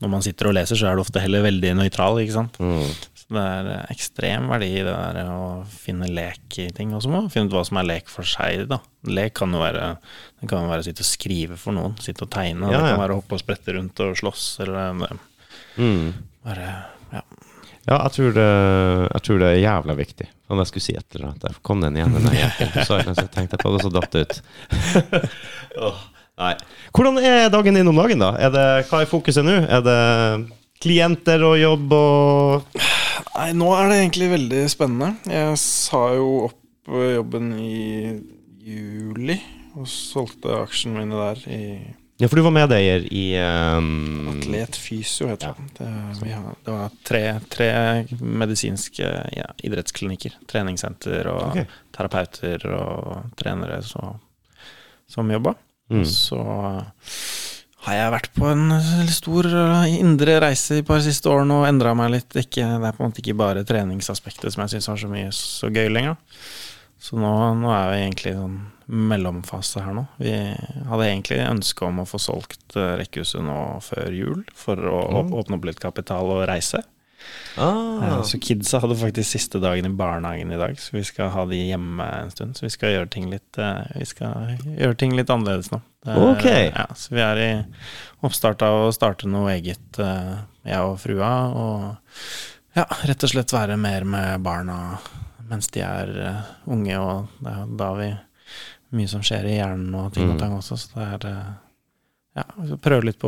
når man sitter og leser, så er det ofte heller veldig nøytral, ikke sant. Mm. Så det er eh, ekstrem verdi i det der å finne lek i ting. Og så må man finne ut hva som er lek for seg, da. Lek kan jo være Det kan være å sitte og skrive for noen, sitte og tegne. Ja, Det kan være å hoppe og sprette rundt og slåss, eller det, Mm. bare Ja. Ja, jeg tror, det, jeg tror det er jævla viktig. Om jeg skulle si et eller annet. Der kom den igjen, den. Så jeg tenkte jeg på det, så datt det ut. Åh, nei. Hvordan er dagen din om dagen, da? Er det, hva er fokuset nå? Er det klienter og jobb og Nei, nå er det egentlig veldig spennende. Jeg sa jo opp jobben i juli, og solgte aksjene mine der i Ja, for du var medeier i um, Atlet Fysio, heter det. Det, vi har, det var tre, tre medisinske ja, idrettsklinikker. Treningssenter og okay. terapeuter og trenere så, som jobba. Mm. Så har jeg vært på en stor uh, indre reise de par siste årene og endra meg litt. Ikke, det er på en måte ikke bare treningsaspektet som jeg syns var så mye så gøy lenger. Så nå, nå er vi egentlig i sånn mellomfase her nå. Vi hadde egentlig ønske om å få solgt uh, rekkehuset nå før jul, for å mm. åpne opp litt kapital og reise. Ah, så kidsa hadde faktisk siste dagen i barnehagen i dag, så vi skal ha de hjemme en stund. Så vi skal gjøre ting litt, eh, gjøre ting litt annerledes nå. Det er- Ok. Ja, så vi er i oppstart av å starte noe eget, eh, jeg og frua. Og ja, rett og slett være mer med barna mens de er eh, unge, og det er da vi mye som skjer i hjernen og ting Mm. og tang også, så det er eh, ja, prøve litt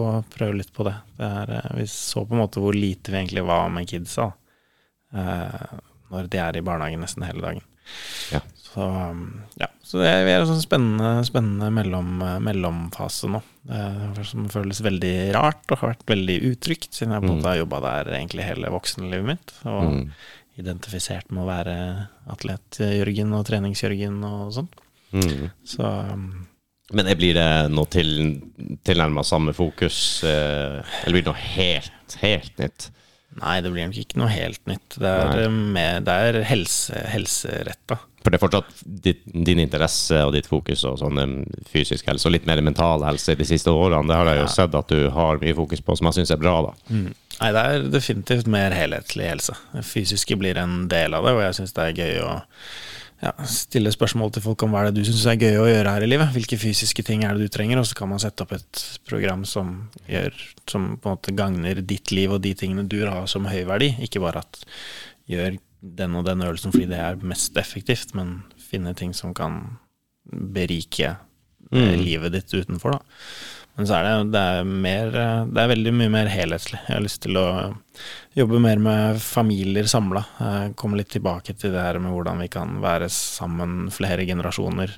litt på det. det er, eh, vi så på en måte hvor lite vi egentlig var med kidsa eh, når de er i barnehagen nesten hele dagen. Ja. Så, um, ja. så det er, vi er en sånn spennende, spennende mellom, eh, mellomfase nå. Det som føles veldig rart og har vært veldig utrygt, siden jeg på en måte har jobba der egentlig hele voksenlivet mitt. Og Mm. identifisert med å være atlet-Jørgen og trenings-Jørgen og sånn. Mm. Så um, Men det blir det noe til, tilnærma samme fokus, eh, eller blir det noe helt, helt nytt? Nei, det blir nok ikke noe helt nytt. Det er, eh, med, det er helse, helseretta. For det er fortsatt ditt, din interesse og ditt fokus og sånn fysisk helse, og litt mer mental helse de siste årene. Det har jeg jo Ja. sett at du har mye fokus på, som jeg syns er bra, da. Nei, det er definitivt mer helhetlig helse. Det fysiske blir en del av det, og jeg syns det er gøy å ja, stille spørsmål til folk om hva er det du syns er gøy å gjøre her i livet. Hvilke fysiske ting er det du trenger, og så kan man sette opp et program som gjør Som på en måte gagner ditt liv og de tingene du har som høy verdi. Ikke bare at gjør den og den øvelsen fordi det er mest effektivt, men finne ting som kan berike mm. livet ditt utenfor, da. Men så er det, det er mer eh, Det er veldig mye mer helhetlig. Jeg har lyst til å jobbe mer med familier samla. Komme litt tilbake til det her med hvordan vi kan være sammen flere generasjoner.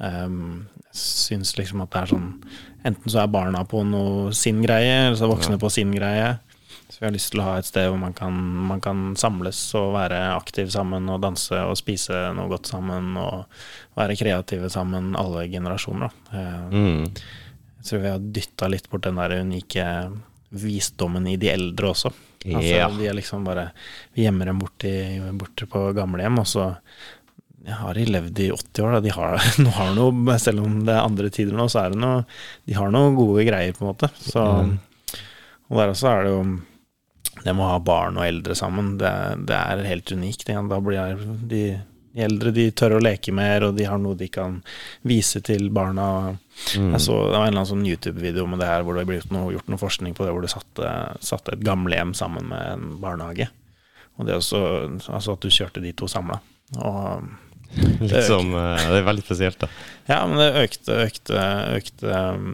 Um, jeg syns liksom at det er sånn Enten så er barna på noe sin greie, eller så er voksne på sin greie. Så vi har lyst til å ha et sted hvor man kan, man kan samles og være aktiv sammen og danse og spise noe godt sammen og være kreative sammen, alle generasjoner. Da. Eh, Mm. Jeg tror vi har dytta litt bort den der unike visdommen i de eldre også. Altså, Ja. De er liksom bare Vi gjemmer dem borti, borte på gamlehjem, og så ja, har de levd i 80 år. Da. De har, nå har noe, selv om det er andre tider nå, så er det noe De har noen gode greier, på en måte. Så, Og der også er det jo det med å ha barn og eldre sammen, det, det er helt unikt. Da blir de, de eldre de tør å leke mer, og de har noe de kan vise til barna. Jeg så, det var en eller annen sånn YouTube-video med det her hvor det ble gjort noe, gjort noe forskning på det, hvor du satte, satte et gamlehjem sammen med en barnehage. Og det også, altså at du kjørte de to samla. Og Liksom, eh, det er veldig spesielt, da. ja, men det økte, økte, økte um,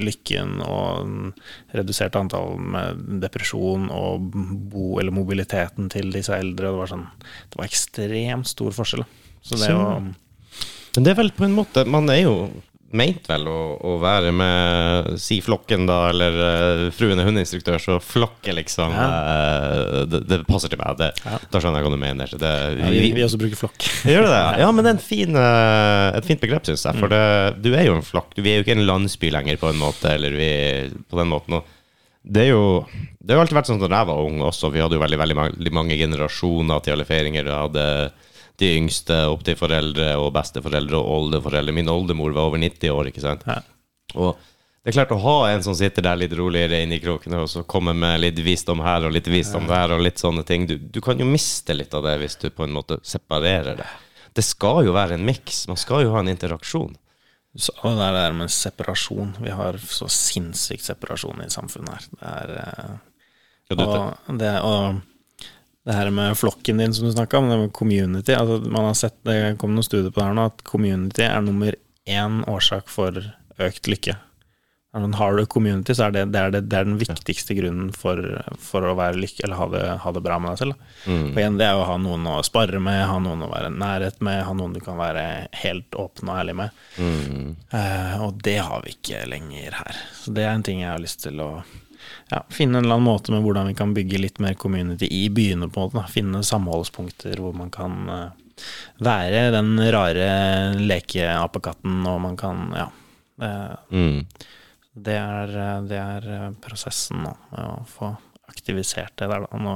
lykken og um, reduserte antall med depresjon og bo, eller mobiliteten til disse eldre. Det var, sånn, det var ekstremt stor forskjell. Så det Så- å Men det er vel på en måte Man er jo meint vel å, å være med Si flokken, da, eller uh, fruen er hundeinstruktør, så flokke liksom eh, det, det passer til meg. Det, Ja. Da skjønner jeg hva du mener. Det, vi, ja, vi, vi også bruker flokk. Gjør du det? Ja, men det er en fin, uh, et fint begrep, syns jeg. For det, du er jo en flokk. Vi er jo ikke en landsby lenger, på en måte. Eller vi, på den måten. Og det er jo Det har alltid vært sånn da jeg var ung også. Vi hadde jo veldig, veldig mange, mange generasjoner til alle feiringer. Vi hadde de yngste opp til foreldre og besteforeldre og oldeforeldre. Min oldemor var over 90 år, ikke sant. Ja. Og det er klart å ha en som sitter der litt roligere inni i krokene, og så kommer med litt visdom her og litt visdom der, og litt sånne ting. Du, du kan jo miste litt av det hvis du på en måte separerer det. Det skal jo være en miks. Man skal jo ha en interaksjon. Så det er det der med separasjon. Vi har så sinnssykt separasjon i samfunnet her. Det er eh, Ja, og, det, og det her med flokken din som du snakka om, det med community altså Man har sett, Det kom noen studier på det her nå, at community er nummer én årsak for økt lykke. Altså, har du community, så er det, det, er det, det er den viktigste grunnen for, for å være lykke, eller ha det, ha det bra med deg selv. Mm. Og igjen, det er å ha noen å spare med, ha noen å være nærhet med, ha noen du kan være helt åpen og ærlig med. mm. Uh, og det har vi ikke lenger her. Så det er en ting jeg har lyst til å ja, finne en eller annen måte med hvordan vi kan bygge litt mer community i byene. på en måte. Da. Finne samholdspunkter hvor man kan uh, være den rare lekeapekatten, og man kan Ja. eh, Mm. det er, det er eh, prosessen nå, å få aktivisert det der. Da.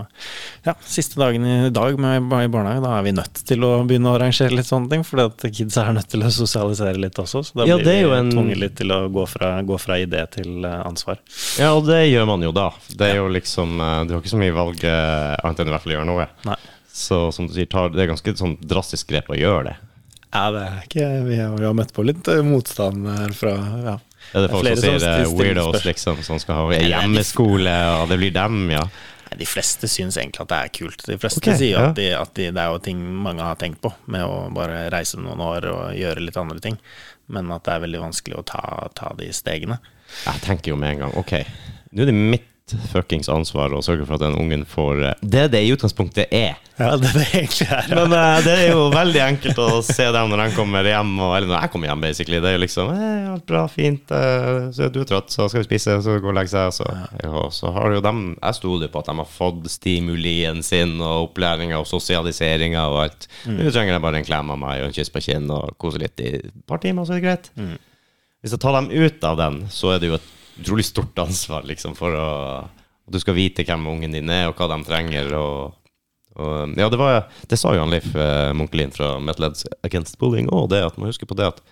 Ja, siste dagen i dag med i barnehage, da er vi nødt til å begynne å arrangere litt sånne ting, fordi at kids er nødt til å sosialisere litt også. Så da Ja, blir vi en- tvunget litt til å gå fra, gå fra idé til eh, ansvar. Ja, og det gjør man jo da. Det er jo liksom eh, Du har ikke så mye valg eh, annet enn i hvert fall å gjøre noe. Nei. Så som du sier, tar, det er ganske sånn drastisk grep å gjøre det. Ja, det er ikke Vi har, vi har møtt på litt motstand her fra ja. Er det folk det som som sier stiller weirdos, liksom, som skal ha hjemmeskole, og det blir dem, ja? De fleste syns egentlig at det er kult. De fleste okay, sier ja. at, de, at de, det er jo ting mange har tenkt på, med å bare reise noen år og gjøre litt andre ting. Men at det er veldig vanskelig å ta, ta de stegene. Jeg tenker jo med en gang Ok, nå er det mitt fuckings ansvar å sørge for at den ungen får eh, Det det i utgangspunktet er. Ja, det er det egentlig er. Men uh, det er jo veldig enkelt å se dem når de kommer hjem, og, eller når jeg kommer hjem, basically. Det er jo liksom eh, alt bra, fint, eh, så du er trøtt, så skal vi spise, så gå og legge seg. Så, ja, så har jo dem Jeg stoler på at de har fått stimulien sin, og opplæringa og sosialiseringa og alt. Nå trenger de bare en klem av meg og en kyss på kinn og kose litt i et par timer, så er det greit. Hvis jeg tar dem ut av den, så er det jo et utrolig stort ansvar liksom, for å at du skal vite hvem ungen din er, og hva de trenger. Og, og, ja, det, var, det sa jo han Leif eh, Munkelin fra Metal Heads Against Bullying òg, det at man husker på det at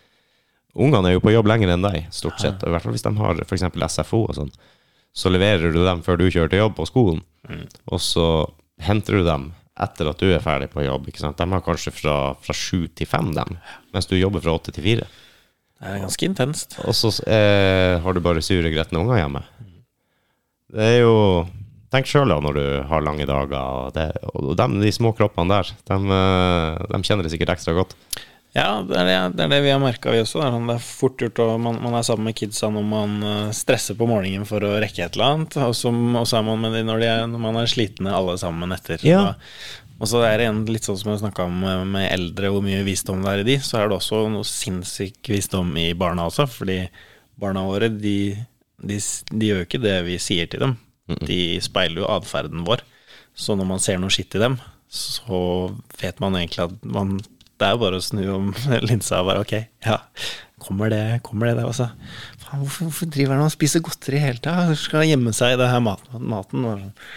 ungene er jo på jobb lenger enn deg, stort sett. Og I hvert fall hvis de har f.eks. SFO og sånn. Så leverer du dem før du kjører til jobb på skolen, og så henter du dem etter at du er ferdig på jobb. ikke sant? De har kanskje fra, fra sju til fem, dem, mens du jobber fra åtte til fire. Det er ganske intenst. Og så eh, har du bare sure, gretne unger hjemme. Det er jo tenk sjøl da når du har lange dager. Og, det, og dem, de små kroppene der, dem, eh, dem kjenner det sikkert ekstra godt. Ja, det er det, det, er det vi har merka, vi også. Det er, sånn, fort gjort å man, man er sammen med kidsa når man eh, stresser på morgenen for å rekke et eller annet, og så og så er man med de når, de er, når man er slitne alle sammen etter. Ja. Og, og så er det en, litt sånn som jeg snakka om med, med eldre, hvor mye visdom det er i de, så er det også noe sinnssyk visdom i barna også, fordi barna våre, de, de, de gjør jo ikke det vi sier til dem. De speiler jo atferden vår. Så når man ser noe skitt i dem, så vet man egentlig at man det er jo bare å snu om linsa og bare ok, ja, kommer det, kommer det der også? Faen, hvorfor, hvorfor driver han og spiser godteri hele tida? Skal gjemme seg i det her maten. maten og, sånn.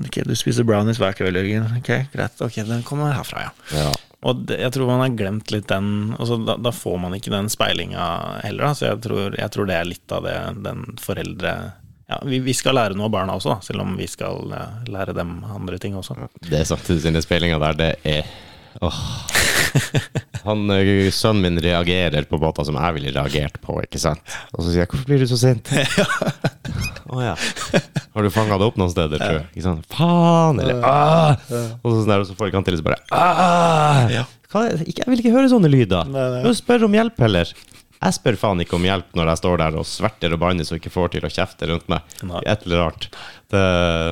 Ok, du spiser brownies hver kveld, Jørgen. Ok, greit. Ok, den kommer herfra, ja. Ja. Og det, jeg tror man har glemt litt den altså da, da får man ikke den speilinga heller. Da. Så jeg tror, jeg tror det er litt av det den foreldre ja, vi, vi skal lære noe av barna også, da, selv om vi skal lære dem andre ting også. Det speilinger der, det er Åh. Han, sønnen min reagerer på måter som jeg ville reagert på, ikke sant? Og så sier jeg 'hvorfor blir du så sint'? Å ja. Har du fanga det opp noen steder, tror jeg? Ikke sant? Faen! Eller ah! Og så, sånn der, og så får jeg han til så bare ah! Hva, ikke, jeg vil ikke høre sånne lyder. Nei, spør om hjelp heller. Jeg spør faen ikke om hjelp når jeg står der og sverter og bannes og ikke får til å kjefte rundt meg. Nei. Et eller annet. Det,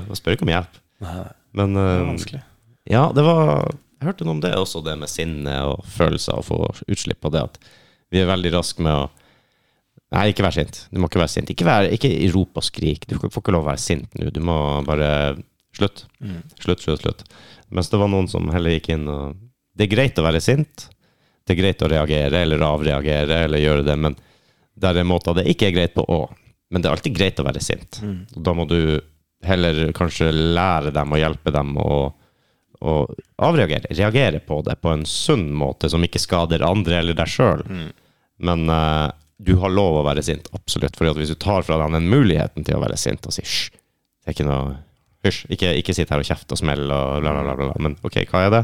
jeg spør ikke om hjelp. Nei, Men det ø, er vanskelig. ja, det var Jeg hørte noe om det også, det med sinne og følelser, og få utslipp på det. At vi er veldig raske med å Nei, ikke vær sint. Du må ikke være sint. Ikke, vær, ikke rop og skrik. Du får ikke lov å være sint nå. Du må bare Slutt. Mm. Slutt, slutt, slutt. Mens det var noen som heller gikk inn og Det er greit å være sint. Det er greit å reagere eller avreagere eller gjøre det, men der er måter det ikke er greit på òg. Men det er alltid greit å være sint. Mm. Og Da må du heller kanskje lære dem og hjelpe dem å å avreagere. Reagere på det på en sunn måte som ikke skader andre eller deg sjøl. Men uh, du har lov å være sint, absolutt. For hvis du tar fra deg den muligheten til å være sint og sier hysj, det er ikke noe Hysj, ikke, ikke sitt her og kjefte og smelle og bla, bla, bla, bla. Men ok, hva er det?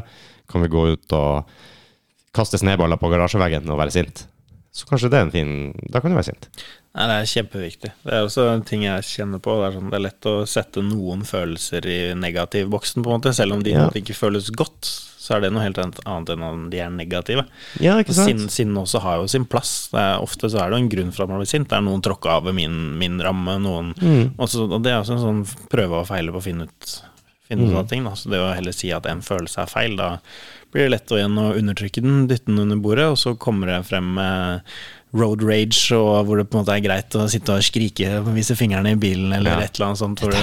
Kan vi gå ut og kaste snøballer på garasjeveggen og være sint? Så kanskje det er en fin Da kan du være sint. Nei, det er kjempeviktig. Det er også en ting jeg kjenner på. Det er, sånn, det er lett å sette noen følelser i negativboksen, på en måte. Selv om de Ja. ikke føles godt, så er det noe helt annet enn om de er negative. Ja, ikke sant? Sinne sin også har jo sin plass. Er, ofte så er det jo en grunn for at man blir sint. Det er noen tråkka av ved min, min ramme, noen Mm. også, og det er også en sånn prøve og feile på å finne ut, finne ut Mm. sånne ting. Da. Så det å heller si at en følelse er feil, da blir det lett å igjen å undertrykke den, dytte den under bordet, og så kommer det frem med road rage, og hvor det på en måte er greit å sitte og skrike og vise fingrene i bilen, eller Ja. et eller annet sånt. Det,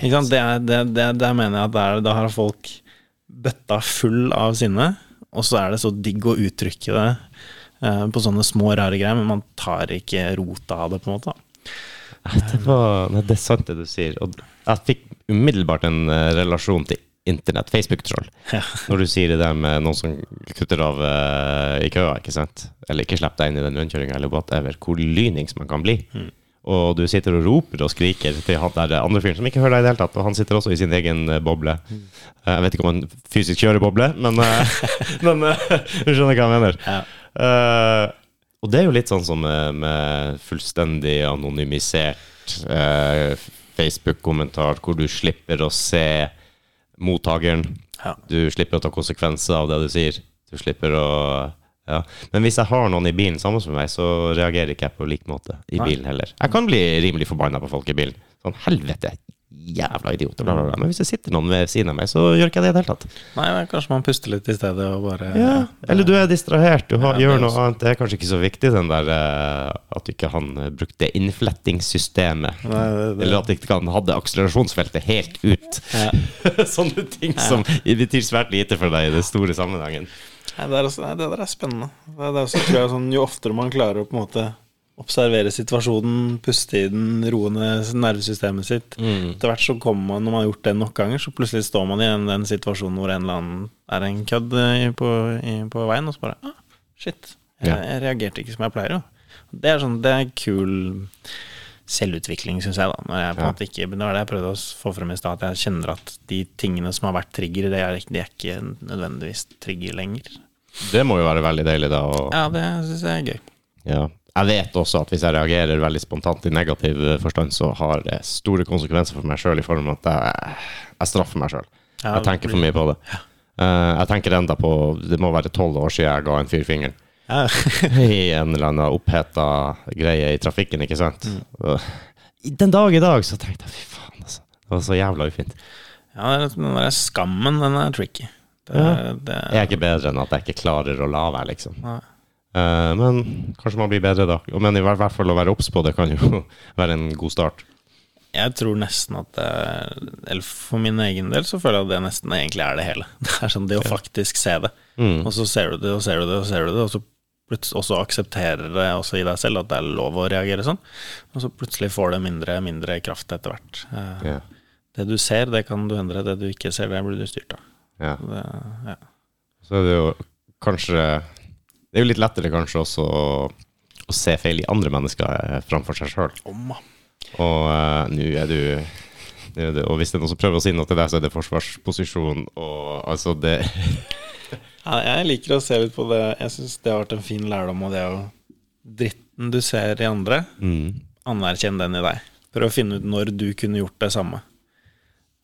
ikke sant? Det, det, det, det, mener jeg at der, da har folk bøtta full av sinne, og så er det så digg å uttrykke det eh, på sånne små, rare greier, men man tar ikke rota av det, på en måte. Det, var, det er sant det du sier. Og jeg fikk umiddelbart en eh, relasjon til internett, Facebook-troll. Ja. Når du sier det der med noen som kutter av uh, i køa, ikke sant? Eller ikke slipper deg inn i den rundkjøringa, eller whatever. Hvor lynings man kan bli. Og du sitter og roper og skriker til han der andre fyren som ikke hører deg i det hele tatt, og han sitter også i sin egen eh, boble. Mm. Jeg vet ikke om han fysisk kjører boble, men, eh, men eh, du skjønner hva jeg mener. Ja. Uh, og det er jo litt sånn som med, med fullstendig anonymisert uh, Facebook-kommentar, hvor du slipper å se mottakeren. Ja. Du slipper å ta konsekvenser av det du sier. Du slipper å ja. Men hvis jeg har noen i bilen sammen med meg, så reagerer ikke jeg på lik måte i Nei. bilen heller. Jeg kan bli rimelig forbanna på folk i bilen. Sånn helvete, jævla idioter, bla, bla, bla. Men hvis det sitter noen ved siden av meg, så gjør ikke jeg det i det hele tatt. Nei, men kanskje man puster litt i stedet og bare Ja, eller du er distrahert, du har, Ja, gjør noe annet. Det er kanskje ikke så viktig, den der eh, at ikke han eh, brukte innflettingssystemet. Nei, det- det- Eller at ikke han hadde akselerasjonsfeltet helt ut. Ja. Sånne ting som betyr svært lite for deg i den store sammenhengen. Nei, det, er også, nei, det der er spennende. Det er også, tror jeg, sånn, jo oftere man klarer å på en måte observere situasjonen, puste i den, roe ned nervesystemet sitt Etter hvert så kommer man, når man har gjort det nok ganger, så plutselig står man i en, den situasjonen hvor en eller annen er en kødd på, på veien, og så bare ah, Shit. Jeg, jeg reagerte ikke som jeg pleier, jo. Det er sånn, det er kul selvutvikling, syns jeg, da. Når jeg på en måte ikke Det var det jeg prøvde å få frem i stad, at jeg kjenner at de tingene som har vært trigger, det er, de er ikke nødvendigvis trigger lenger. Det må jo være veldig deilig, da. Og, Ja, det syns jeg er gøy. ja. Jeg vet også at hvis jeg reagerer veldig spontant i negativ eh, forstand, så har det store konsekvenser for meg sjøl i form av at jeg, jeg straffer meg sjøl. Ja, jeg tenker for mye på det. Eh, jeg tenker enda på Det må være tolv år siden jeg ga en fyr fingeren. Ja. I en eller annen oppheta greie i trafikken, ikke sant. Mm. Den dag i dag så tenkte jeg fy faen, altså. Det var så jævla ufint. ja, den der skammen, den er tricky. Det, Ja. det, Jeg er ikke bedre enn at jeg ikke klarer å la være, liksom. Nei. Eh, men kanskje man blir bedre da. Men i hvert fall å være obs på det kan jo være en god start. Jeg tror nesten at det Eller for min egen del så føler jeg at det nesten egentlig er det hele. Det er sånn det å faktisk se det. Mm. Og så ser du det, og ser du det, og ser du det, og så plutselig også aksepterer det også i deg selv at det er lov å reagere sånn. Og så plutselig får det mindre mindre kraft etter hvert. Eh, Ja. Det du ser, det kan du endre. Det du ikke ser, det blir du styrt av. Yeah. Det, ja. Så er det jo kanskje Det er jo litt lettere kanskje også å, se feil i andre mennesker eh, framfor seg sjøl. Og uh, nå er du er det, Og hvis det er noen som prøver å si noe til deg, så er det forsvarsposisjon og altså det Ja, jeg liker å se litt på det. Jeg syns det har vært en fin lærdom, og det å Dritten du ser i andre, mm. anerkjenn den i deg. Prøv å finne ut når du kunne gjort det samme.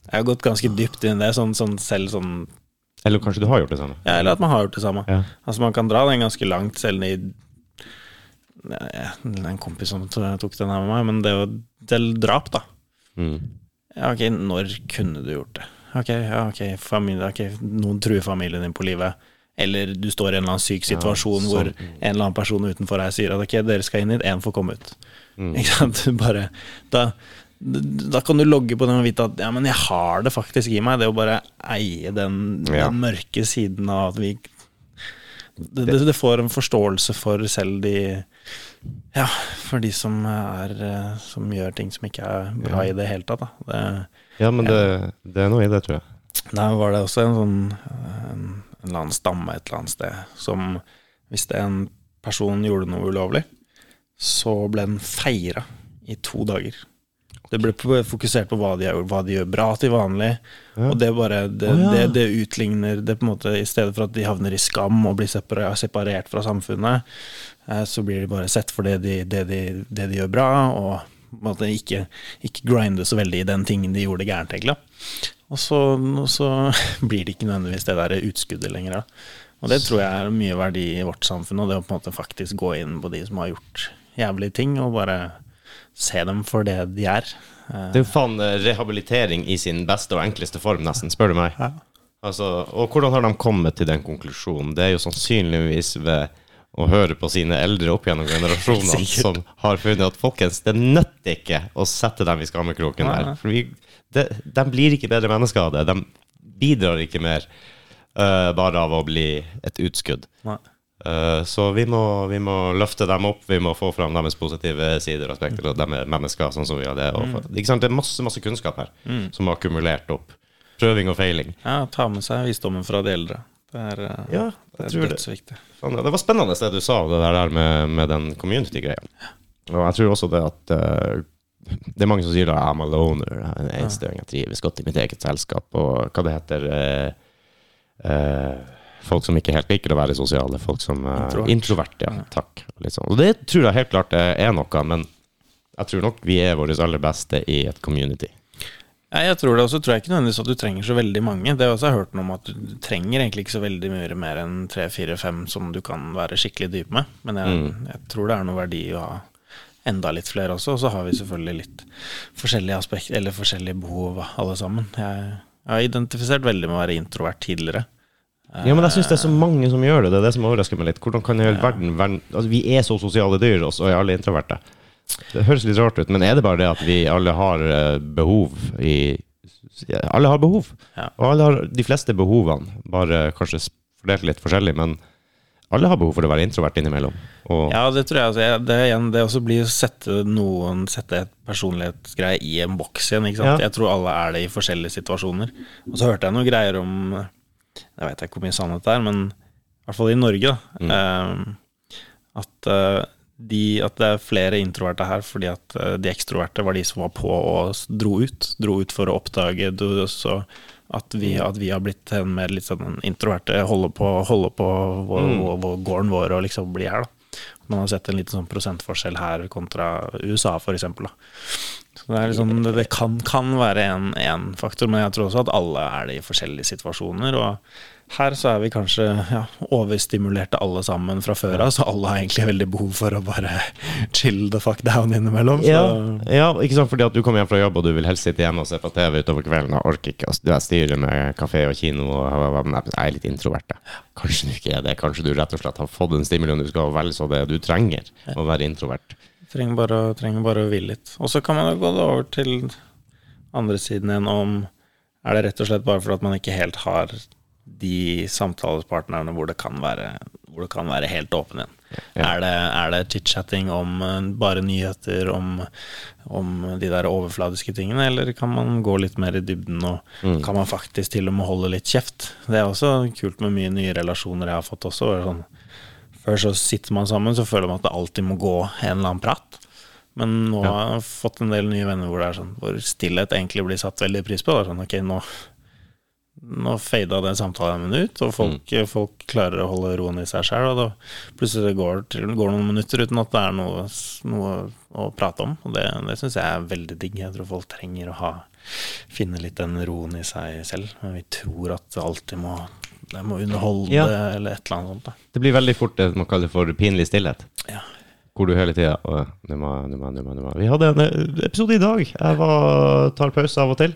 Jeg har gått ganske dypt inn i det, sånn, sånn selv sånn Eller kanskje du har gjort det samme? Ja, eller at man har gjort det samme. Ja. Altså Man kan dra den ganske langt, selv i ja, Det er en kompis som tok den her med meg, men det er jo Til drap, da. Mm. Ja, ok, når kunne du gjort det? Ok, ja, ok, familie, ok, noen truer familien din på livet. Eller du står i en eller annen syk situasjon ja, hvor en eller annen person utenfor deg sier at ok, dere skal inn hit, én får komme ut. Mm. Ikke sant? Bare da, da kan du logge på det og vite at ja, men jeg har det faktisk i meg. Det å bare eie den, Ja. den mørke siden av at vi det, det, det får en forståelse for selv de Ja, for de som er eh, Som gjør ting som ikke er bra Ja. i det hele tatt. Da. Det, Ja, men det, det er noe i det, tror jeg. der var det også en sånn en, en eller annen stamme et eller annet sted som Hvis det en person gjorde noe ulovlig, så ble den feira i to dager. Det ble fokusert på hva de gjør, hva de gjør bra til vanlig. Ja. Og det bare det, oh, ja. det, det utligner det på en måte I stedet for at de havner i skam og blir separert fra samfunnet, eh, så blir de bare sett for det de, det de, det de gjør bra, og måte ikke, ikke grinde så veldig i den tingen de gjorde gærent, egentlig. Og så, og så blir det ikke nødvendigvis det der utskuddet lenger. Da. Og det tror jeg er mye verdi i vårt samfunn, og det å på en måte faktisk gå inn på de som har gjort jævlige ting, og bare se dem for det de er. Det er jo faen eh, rehabilitering i sin beste og enkleste form, nesten, spør du meg. Ja. Altså, og hvordan har de kommet til den konklusjonen? Det er jo sannsynligvis ved å høre på sine eldre opp gjennom generasjonene som har funnet at folkens, det nytter ikke å sette dem i skammekroken der. For vi, de, de blir ikke bedre mennesker av det. De bidrar ikke mer uh, bare av å bli et utskudd. Nei. Eh, så vi må, vi må løfte dem opp, vi må få fram deres positive sider og aspekter, og de er mennesker sånn som vi har det. Sant? Det er masse, masse kunnskap her som er akkumulert opp. Prøving og feiling. Ja, ta med seg visdommen fra de eldre. Det er, eh, Ja, det er dødsviktig. det. ja, Det var spennende det du sa, det der med, med den community-greia. Og jeg tror også det at eh, Det er mange som sier da I'm a loner, jeg er en enstøing, jeg trives godt i mitt eget selskap, og hva det heter eh, eh, Folk som ikke helt liker å være sosiale. Folk som uh, Introvert. Introvert, ja. Takk. Sånn. Og det tror jeg helt klart er noe, men jeg tror nok vi er våre aller beste i et community. Jeg tror det også. tror jeg ikke nødvendigvis at du trenger så veldig mange. Det har jeg også hørt noe om at du trenger egentlig ikke så veldig mye mer enn tre, fire, fem som du kan være skikkelig dyp med. Men jeg, Mm. jeg tror det er noe verdi å ha enda litt flere også. Og så har vi selvfølgelig litt forskjellige aspekt, eller forskjellige behov alle sammen. Jeg, jeg har identifisert veldig med å være introvert tidligere. Ja, men jeg syns det er så mange som gjør det. Det er det som overrasker meg litt. Hvordan kan hele verden verden altså, Vi er så sosiale dyr, og så er alle introverte. Det høres litt rart ut, men er det bare det at vi alle har eh, behov i Alle har behov. Og alle har de fleste behovene, bare kanskje fordelt litt forskjellig, men alle har behov for å være introvert innimellom. Og, Ja, det tror jeg. Altså, det, igjen, det også blir å sette noen Sette et personlighetsgreie i en boks igjen. Ikke sant? Ja. Jeg tror alle er det i forskjellige situasjoner. Og så hørte jeg noen greier om Jeg vet ikke hvor mye sannhet det er, men i hvert fall i Norge, da. eh, at, eh, de, at det er flere introverte her fordi at eh, de ekstroverte var de som var på og dro ut. Dro ut for å oppdage det, så at vi, at vi har blitt en mer litt sånn introverte, holde på, holde på vår, Mm. vår, vår, gården vår og liksom bli her, da. Man har sett en liten sånn prosentforskjell her kontra USA, for eksempel. Da. Det, liksom, det, det kan, kan være en faktor, men jeg tror også at alle er det i forskjellige situasjoner. Og her så er vi kanskje ja, overstimulerte alle sammen fra før av, så alle har egentlig veldig behov for å bare chill the fuck down innimellom. Ja, ja, ikke sant, fordi at du kommer hjem fra jobb og du vil helst sitte hjemme og se på TV utover kvelden og orker ikke å styre med kafé og kino. Og, jeg er litt introvert. da. Kanskje du ikke er det. Kanskje du rett og slett har fått en stimulien du skal velge så det du trenger å være introvert. Trenger bare, trenger bare å ville litt. Og så kan man jo gå over til andre siden igjen om Er det rett og slett bare fordi at man ikke helt har de samtalepartnerne hvor det kan være, hvor det kan være helt åpen igjen? Ja. Er det, er det chit-chatting om eh, bare nyheter, om, om de der overfladiske tingene, eller kan man gå litt mer i dybden, og kan man faktisk til og med holde litt kjeft? Det er også kult med mye nye relasjoner jeg har fått også. Sånn, før så sitter man sammen, så føler man at det alltid må gå en eller annen prat. Men nå Ja. har jeg fått en del nye venner hvor det er sånn Hvor stillhet egentlig blir satt veldig pris på. Det er sånn, ok, nå Nå fada den samtaleemnet ut, og folk, folk klarer å holde roen i seg sjøl. Og da plutselig det går, det går noen minutter uten at det er noe, noe å prate om. Og det, det syns jeg er veldig digg. Jeg tror folk trenger å ha finne litt den roen i seg selv. Men vi tror at det alltid må Det må underholde, Ja. eller et eller annet sånt. Da. Det blir veldig fort det man kaller for pinlig stillhet. Ja. Hvor du hele tida Vi hadde en eh, episode i dag. Jeg var, tar pause av og til.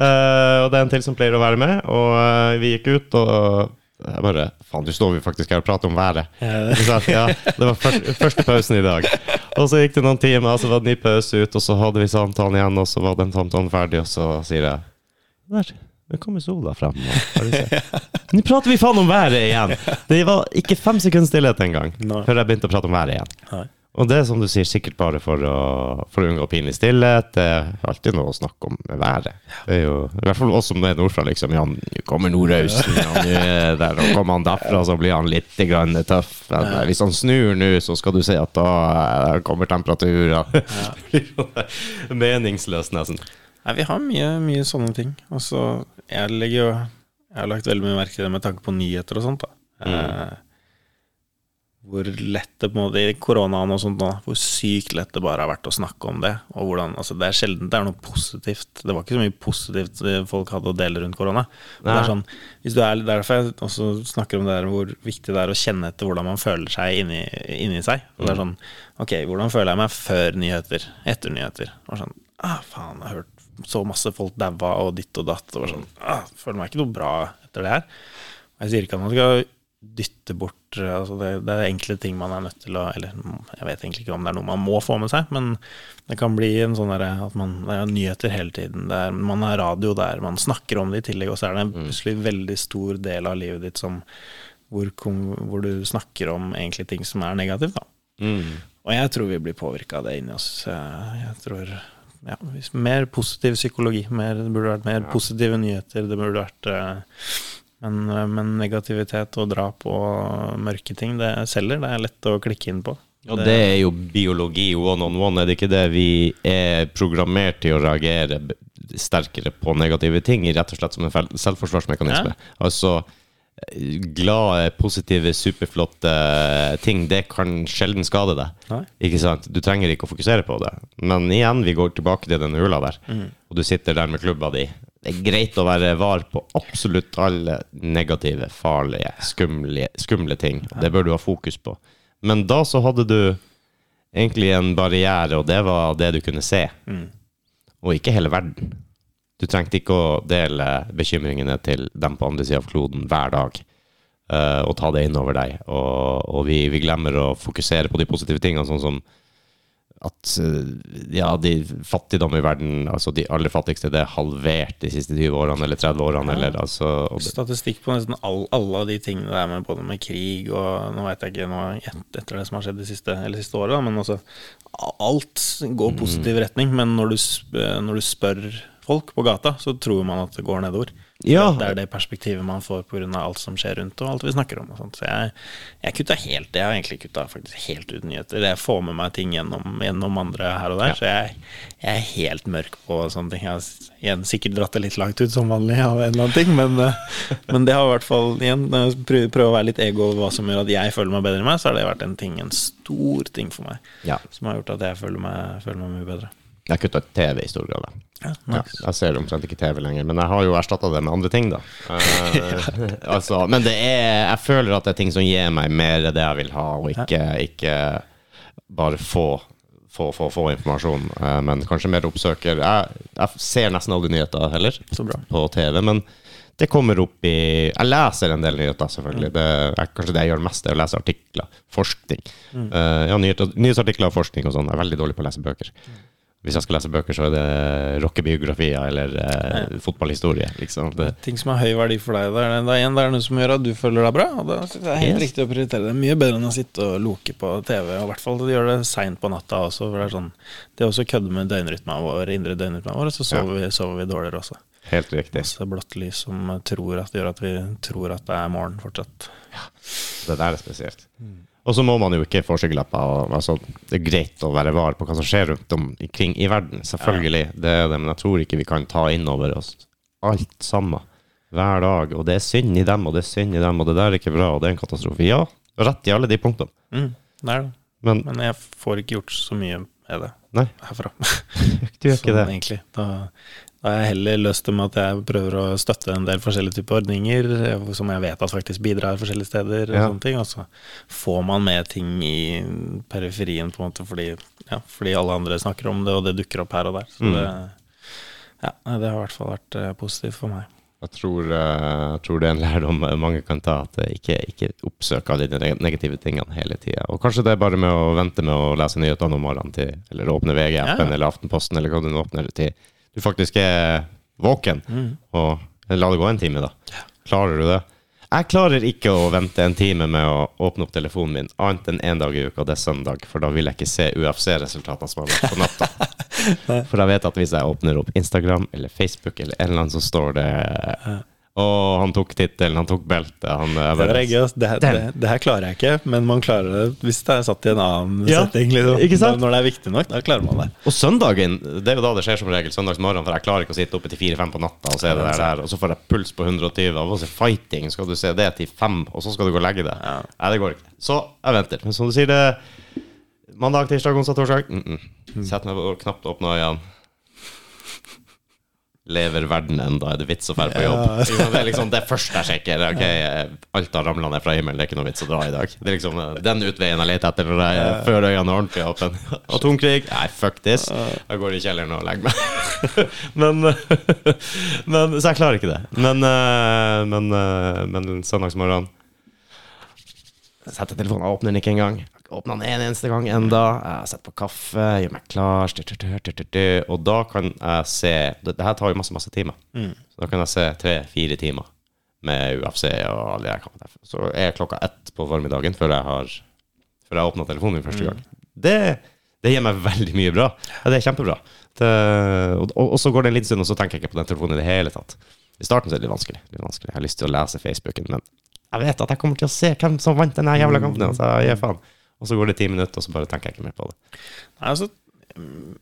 Uh, og det er en til som pleier å være med. Og uh, vi gikk ut, og jeg bare Faen, du står vi faktisk her og prater om været. Ja. Ja, det var første, første pausen i dag. Og så gikk det noen timer, og så var det ny pause ut, og så hadde vi samtalen igjen, og så var den samtalen ferdig, og så sier jeg Der, nå kommer sola frem. Nå prater vi faen om været igjen! Det var ikke fem sekunder stillhet engang før jeg begynte å prate om været igjen. Nei. Og det er som du sier, sikkert bare for å, for å unngå pinlig stillhet. Det er alltid noe å snakke om med været. Det er jo, I hvert fall oss som er nordfra, liksom. Ja, nå kommer nordøsten, ja, nå er der, og kommer han derfra, så blir han litt grann tøff. Men eh, hvis han snur nå, så skal du se at da eh, kommer temperaturen. Meningsløst, nesten. Nei, vi har mye, mye sånne ting. Og så jeg legger jo Jeg har lagt veldig mye merke til det med tanke på nyheter og sånt, da. Eh, hvor lett det på en måte i koronaen og sånt nå, hvor sykt lett det bare har vært å snakke om det. Og hvordan, altså Det er sjelden det er noe positivt. Det var ikke så mye positivt folk hadde å dele rundt korona. Det er sånn, hvis du er, er derfor jeg også snakker om det der hvor viktig det er å kjenne etter hvordan man føler seg inni, inni seg. Og det er sånn, ok, hvordan føler jeg meg før nyheter, etter nyheter? Og sånn, ah, faen, jeg har hørt så masse folk daua og ditt og datt. Og var sånn, ah, føler meg ikke noe bra etter det her. Jeg sier ikke at man skal dytte bort altså det, det er enkle ting man er nødt til å Eller jeg vet egentlig ikke om det er noe man må få med seg, men det kan bli en sånn derre at man Det er nyheter hele tiden. Er, man har radio der, man snakker om det i tillegg, og så er det en plutselig veldig stor del av livet ditt som hvor, kom- hvor du snakker om egentlig ting som er negativt, da. Mm. Og jeg tror vi blir påvirka av det inni oss. Jeg tror ja, hvis- Mer positiv psykologi. Mer, det burde vært mer positive nyheter. Det burde vært eh, men, men negativitet og drap og mørke ting, det selger. Det er lett å klikke inn på. Og det er jo biologi one on one, er det ikke det? Vi er programmert til å reagere sterkere på negative ting, rett og slett som en selvforsvarsmekanisme? selvforsvarsmekanisme. Altså eh, glade, positive, superflotte ting, det kan sjelden skade deg. Nei. Ikke sant? Du trenger ikke å fokusere på det. Men igjen, vi går tilbake til den hula der, og du sitter der med klubba di. Det er greit å være var på absolutt alle negative, farlige, skumle, skumle ting. Det bør du ha fokus på. Men da så hadde du egentlig en barriere, og det var det du kunne se. Og ikke hele verden. Du trengte ikke å dele bekymringene til dem på andre sida av kloden hver dag. Uh, og ta det inn over deg. Og, og vi, vi glemmer å fokusere på de positive tingene, sånn som at eh, ja, de fattigdom i verden, altså de aller fattigste, det er halvert de siste 20 årene eller 30 årene. Eller, altså, Statistikk på nesten all, alle av de tingene det er med, både med krig og Nå vet jeg ikke noe et- etter det som har skjedd det siste, eller siste året, men altså Alt går positiv retning, men når du, sp- når du spør folk på gata, så tror man at det går nedover. Ja. Det er det perspektivet man får pga. alt som skjer rundt, og alt vi snakker om. og sånt. Så jeg, jeg kutta helt Jeg har egentlig kutta faktisk helt ut nyheter. Jeg får med meg ting gjennom, gjennom andre her og der, Ja. så jeg, jeg er helt mørk på sånne ting. Jeg har igjen sikkert dratt det litt langt ut som vanlig av en eller annen ting, men, eh, men det har i hvert fall igjen prøver, prøver å være litt ego over hva som gjør at jeg føler meg bedre enn meg, så har det vært en ting, en stor ting for meg, Ja. som har gjort at jeg føler meg, føler meg mye bedre. Jeg kutta ut TV i stor grad. Ja, Ja, jeg ser omtrent ikke TV lenger, men jeg har jo erstatta det med andre ting, da. Eh, altså, men det er Jeg føler at det er ting som gir meg mer det jeg vil ha, og ikke, ikke bare få få, få, få informasjon, Uh, men kanskje mer oppsøker. Jeg, jeg ser nesten aldri nyheter heller Så bra. på TV, men det kommer opp i Jeg leser en del nyheter, selvfølgelig. Det er kanskje det jeg gjør mest, er å lese artikler. Forskning. Uh, ja, nyheter, nyhetsartikler og forskning og sånn. Jeg er veldig dårlig på å lese bøker. Hvis jeg skal lese bøker, så er det rockebiografier eller eh, fotballhistorie. Liksom. Ting som har høy verdi for deg. Det er, det igjen det er noe som gjør at du føler deg bra. Og det er helt Yes. riktig å prioritere det. Mye bedre enn å sitte og loke på TV. Og i hvert fall gjøre det seint på natta også. For det er sånn Det også kødde med døgnrytmen vår, indre døgnrytmen vår, og så sover, vi, sover vi dårligere også. helt riktig. Masse blått lys som tror at, gjør at vi tror at det er morgen fortsatt. Ja, Det der er spesielt. Og så må man jo ikke få skyggelapper. Altså, det er greit å være var på hva som skjer rundt omkring i verden. Selvfølgelig, det er det, men jeg tror ikke vi kan ta inn over oss alt sammen hver dag. Og det er synd i dem, og det er synd i dem, og det der er ikke bra, og det er en katastrofe. Ja, rett i alle de punktene. Mm, det er det. Men Men jeg får ikke gjort så mye med det nei, herfra. du gjør ikke Sånn, det. egentlig. Da, da har jeg heller det med at jeg prøver å støtte en del forskjellige typer ordninger som jeg vet at faktisk bidrar forskjellige steder. Og Ja. sånne ting Og så får man med ting i periferien på en måte fordi, ja, fordi alle andre snakker om det, og det dukker opp her og der. Så Mm. det, ja, det har i hvert fall vært eh, positivt for meg. Jeg tror, eh, jeg tror det er en lærdom mange kan ta, at ikke, ikke oppsøk alle de negative tingene hele tida. Og kanskje det er bare med å vente med å lese nyhetene om morgenen til, eller åpne VG-appen ja. eller Aftenposten eller hva du nå åpner til du faktisk er våken. Mm. Og la det gå en time, da. Klarer du det? Jeg klarer ikke å vente en time med å åpne opp telefonen min, annet enn én dag i uka, det er søndag, for da vil jeg ikke se UFC-resultatene som har vært på natta. For jeg vet at hvis jeg åpner opp Instagram eller Facebook eller en eller annen, så står det Å, han tok tittelen, han tok beltet, han Det, er det, det, det her klarer jeg ikke, men man klarer det hvis det er satt i en annen Ja, setting. Liksom. ikke sant? Når det er viktig nok, da klarer man det. Og søndagen, det er jo da det skjer som regel, søndagsmorgen, for jeg klarer ikke å sitte oppe til fire-fem på natta og se det der, der, og så får jeg puls på 120 og så fighting, skal du se det til fem, og så skal du gå og legge deg. Ja. Nei, det går ikke. Så jeg venter. Men som du sier, det mandag, tirsdag, onsdag, torsdag. Mm -mm. Sett meg på knapt nå øynene. Lever verden ennå? Er det vits å dra på jobb? Ja. Det er liksom det første jeg sjekker. Ok, eh, alt har ramla ned fra himmelen, det er ikke noe vits å dra i dag. Det er liksom eh, den utveien jeg leter etter når jeg, før øynene er ordentlig åpne. Atomkrig? Nei, fuck this. Jeg går i kjelleren og legger meg. men, men Så jeg klarer ikke det. Men, eh, men, eh, men søndagsmorgen Setter telefonen, jeg åpner den ikke engang. Åpner den en eneste gang enda. Jeg setter på kaffe, gjør meg klar, og da kan jeg se Det, det tar jo masse, masse timer. Mm. Så da kan jeg se tre-fire timer med UFC og alle de her kampene. Så er klokka ett på formiddagen før jeg har Før jeg åpna telefonen min første gang. Det, det gir meg veldig mye bra. Ja, det er kjempebra. Det, og, og, og så går det en liten stund, og så tenker jeg ikke på den telefonen i det hele tatt. I starten så er det litt vanskelig. Litt vanskelig. Jeg har lyst til å lese Facebooken, men jeg vet at jeg kommer til å se hvem som vant den jævla kampen. Så jeg gir faen. Og så går det ti minutter, og så bare tenker jeg ikke mer på det. Nei, altså, mm,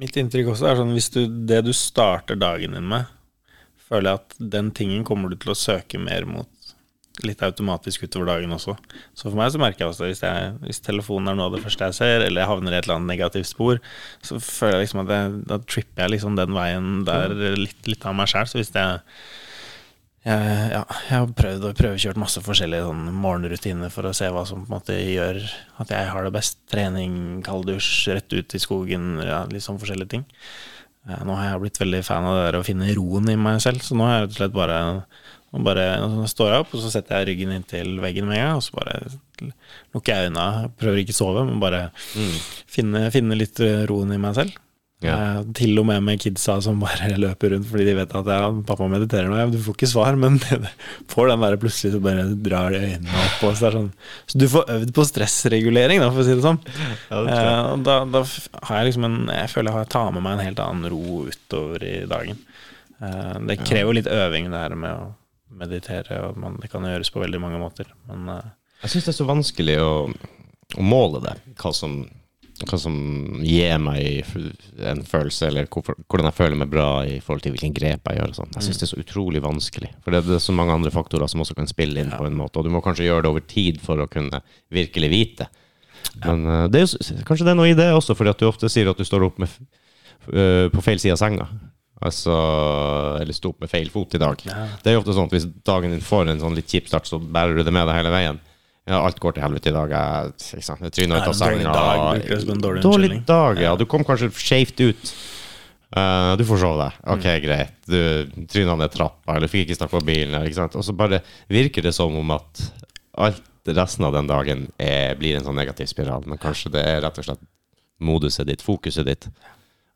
mitt inntrykk også er sånn hvis du, det du starter dagen din med, føler jeg at den tingen kommer du til å søke mer mot litt automatisk utover dagen også. Så for meg så merker jeg også hvis, jeg, hvis telefonen er noe av det første jeg ser, eller jeg havner i et eller annet negativt spor, så føler jeg liksom at jeg, da tripper jeg liksom den veien der litt, litt av meg sjæl. Så hvis jeg jeg, ja, jeg har prøvd og prøvekjørt masse forskjellige sånn morgenrutiner for å se hva som på en måte gjør at jeg har det best. Trening, kalddusj, rett ut i skogen, ja, litt sånn forskjellige ting. Eh, Nå har jeg blitt veldig fan av det der å finne roen i meg selv, så nå har jeg rett og slett bare nå bare står jeg opp, og så setter jeg ryggen inntil veggen med en gang, og så bare lukker jeg øynene. Prøver ikke å sove, men bare finne, finne litt roen i meg selv. Ja. Eh, til og med med kidsa som bare løper rundt fordi de vet at ja, pappa mediterer nå. Ja, du får ikke svar, men får den der plutselig så bare drar de øynene opp. Så, sånn. så du får øvd på stressregulering, da, for å si det sånn. Ja, det. Eh, da, da har jeg liksom en Jeg føler jeg har- tar med meg en helt annen ro utover i dagen. Eh, Det krever litt øving, det her med å meditere, og man, det kan gjøres på veldig mange måter. Men Jeg syns det er så vanskelig å, å måle det. Hva som, hva som gir meg en følelse, eller hvordan jeg føler meg bra i forhold til hvilken grep jeg gjør. Sånn. jeg syns det er så utrolig vanskelig. For det, er så mange andre faktorer som også kan spille inn på en måte. Og du må kanskje gjøre det over tid for å kunne virkelig vite. Men eh, det er kanskje det er noe i det også, fordi at du ofte sier at du står opp med, eh, på feil side av senga. Altså, eller sto opp med feil fot i dag. Det er jo ofte sånn at hvis dagen din får en sånn litt kjip start, så bærer du det med deg hele veien. Ja, alt går til helvete i dag. Jeg, ikke sant? jeg tryner ut av en dårlig senga. dag som en dårlig Dårlig dag, ja. Du kom kanskje skjevt ut. Uh, du får sove deg. Ok, Mm. greit. Du tryna ned trappa, eller fikk ikke snakka på bilen. Ikke sant? Og så bare virker det som om at alt resten av den dagen er, blir en sånn negativ spiral. Men kanskje det er rett og slett moduset ditt, fokuset ditt.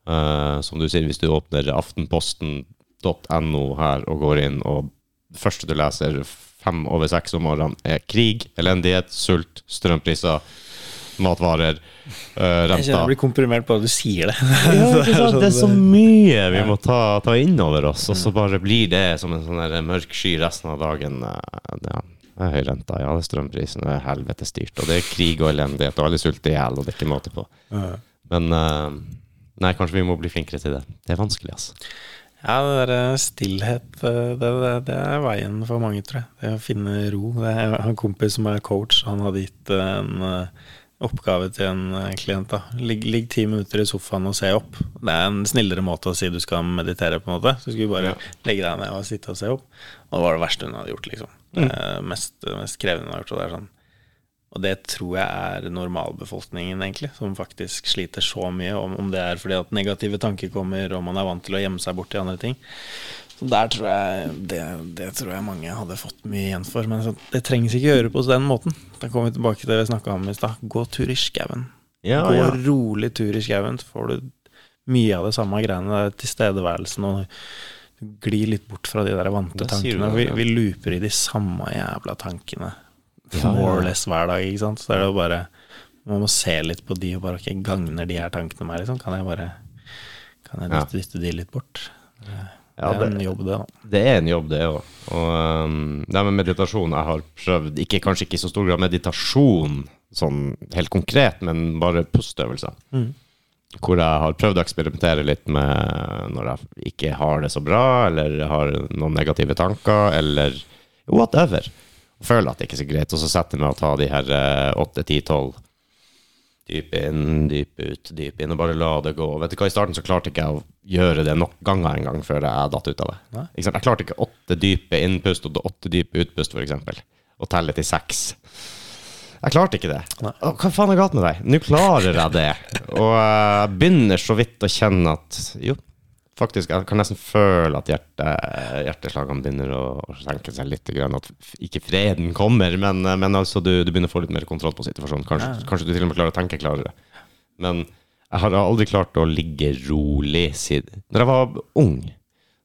Uh, som du sier, hvis du åpner aftenposten.no her og går inn, og det første du leser fem over seks om morgenen, er krig, elendighet, sult, strømpriser, matvarer, uh, renta. jeg blir komprimert på at du sier det. Ja, sant? Det er så mye vi må ta, ta inn over oss, og så bare blir det som en sånn mørk sky resten av dagen. Eh, Ja, det er høy renta, ja, det er strømprisen, det er helvete styrt, og det er krig og elendighet, og alle sulter i hjel, og det er ikke måte på. Men uh, nei, kanskje vi må bli flinkere til det. Det er vanskelig, altså. Ja, det der stillhet, eh, det, det, det er veien for mange, tror jeg. Det å finne ro. Det er, en kompis som er coach, han hadde gitt eh, en eh, oppgave til en eh, klient. da. Ligg, ligg ti minutter i sofaen og se opp. Det er en snillere måte å si du skal meditere på en måte. Så skulle du bare legge deg ned og sitte og se opp. Og det var det verste hun hadde gjort, liksom. Det mm. mest, mest krevende hun har gjort. Og det er sånn og det tror jeg er normalbefolkningen, egentlig, som faktisk sliter så mye. Om, om det er fordi at negative tanker kommer, og man er vant til å gjemme seg bort i andre ting. Så der tror jeg det, det tror jeg mange hadde fått mye igjen for. Men så, det trengs ikke å gjøre på den måten. Da kommer vi tilbake til det vi snakka om i stad. Gå tur i skauen. Ja, Gå ja. rolig tur i skauen, så får du mye av det samme greiene. Tilstedeværelsen og du glir litt bort fra de der vante tankene. Vi, vi looper i de samme jævla tankene more or less hver dag, ikke sant. Så det er jo bare Man må se litt på de og bare ok, gagner de her tankene meg, liksom. Kan jeg bare Kan jeg dytte, dytte de litt bort? Det, Ja, det er en jobb, det, da. Det er en jobb, det òg. Og um, det med meditasjon Jeg har prøvd, ikke, kanskje ikke i så stor grad meditasjon sånn helt konkret, men bare pusteøvelser. Mm. Hvor jeg har prøvd å eksperimentere litt med når jeg ikke har det så bra, eller har noen negative tanker, eller whatever. Føler at det ikke er så greit, og så setter jeg meg og tar de her eh, åtte, ti, tolv Dyp inn, dyp ut, dyp inn, og bare la det gå. Vet du hva, I starten så klarte ikke jeg å gjøre det nok ganger en gang før jeg datt ut av det. Jeg klarte ikke åtte dype innpust og åtte dype utpust, eksempel. Og telle til seks. Jeg klarte ikke det. Å, Hva faen er galt med deg? Nå klarer jeg det. Og jeg begynner så vidt å kjenne at jo, faktisk, jeg kan nesten føle at hjerte, hjerteslagene begynner å, å senke seg litt. At ikke freden kommer, men, men altså du, du begynner å få litt mer kontroll på situasjonen. Kanskje, Ja. kanskje du til og med klarer å tenke klarere. Men jeg har aldri klart å ligge rolig siden Når jeg var ung,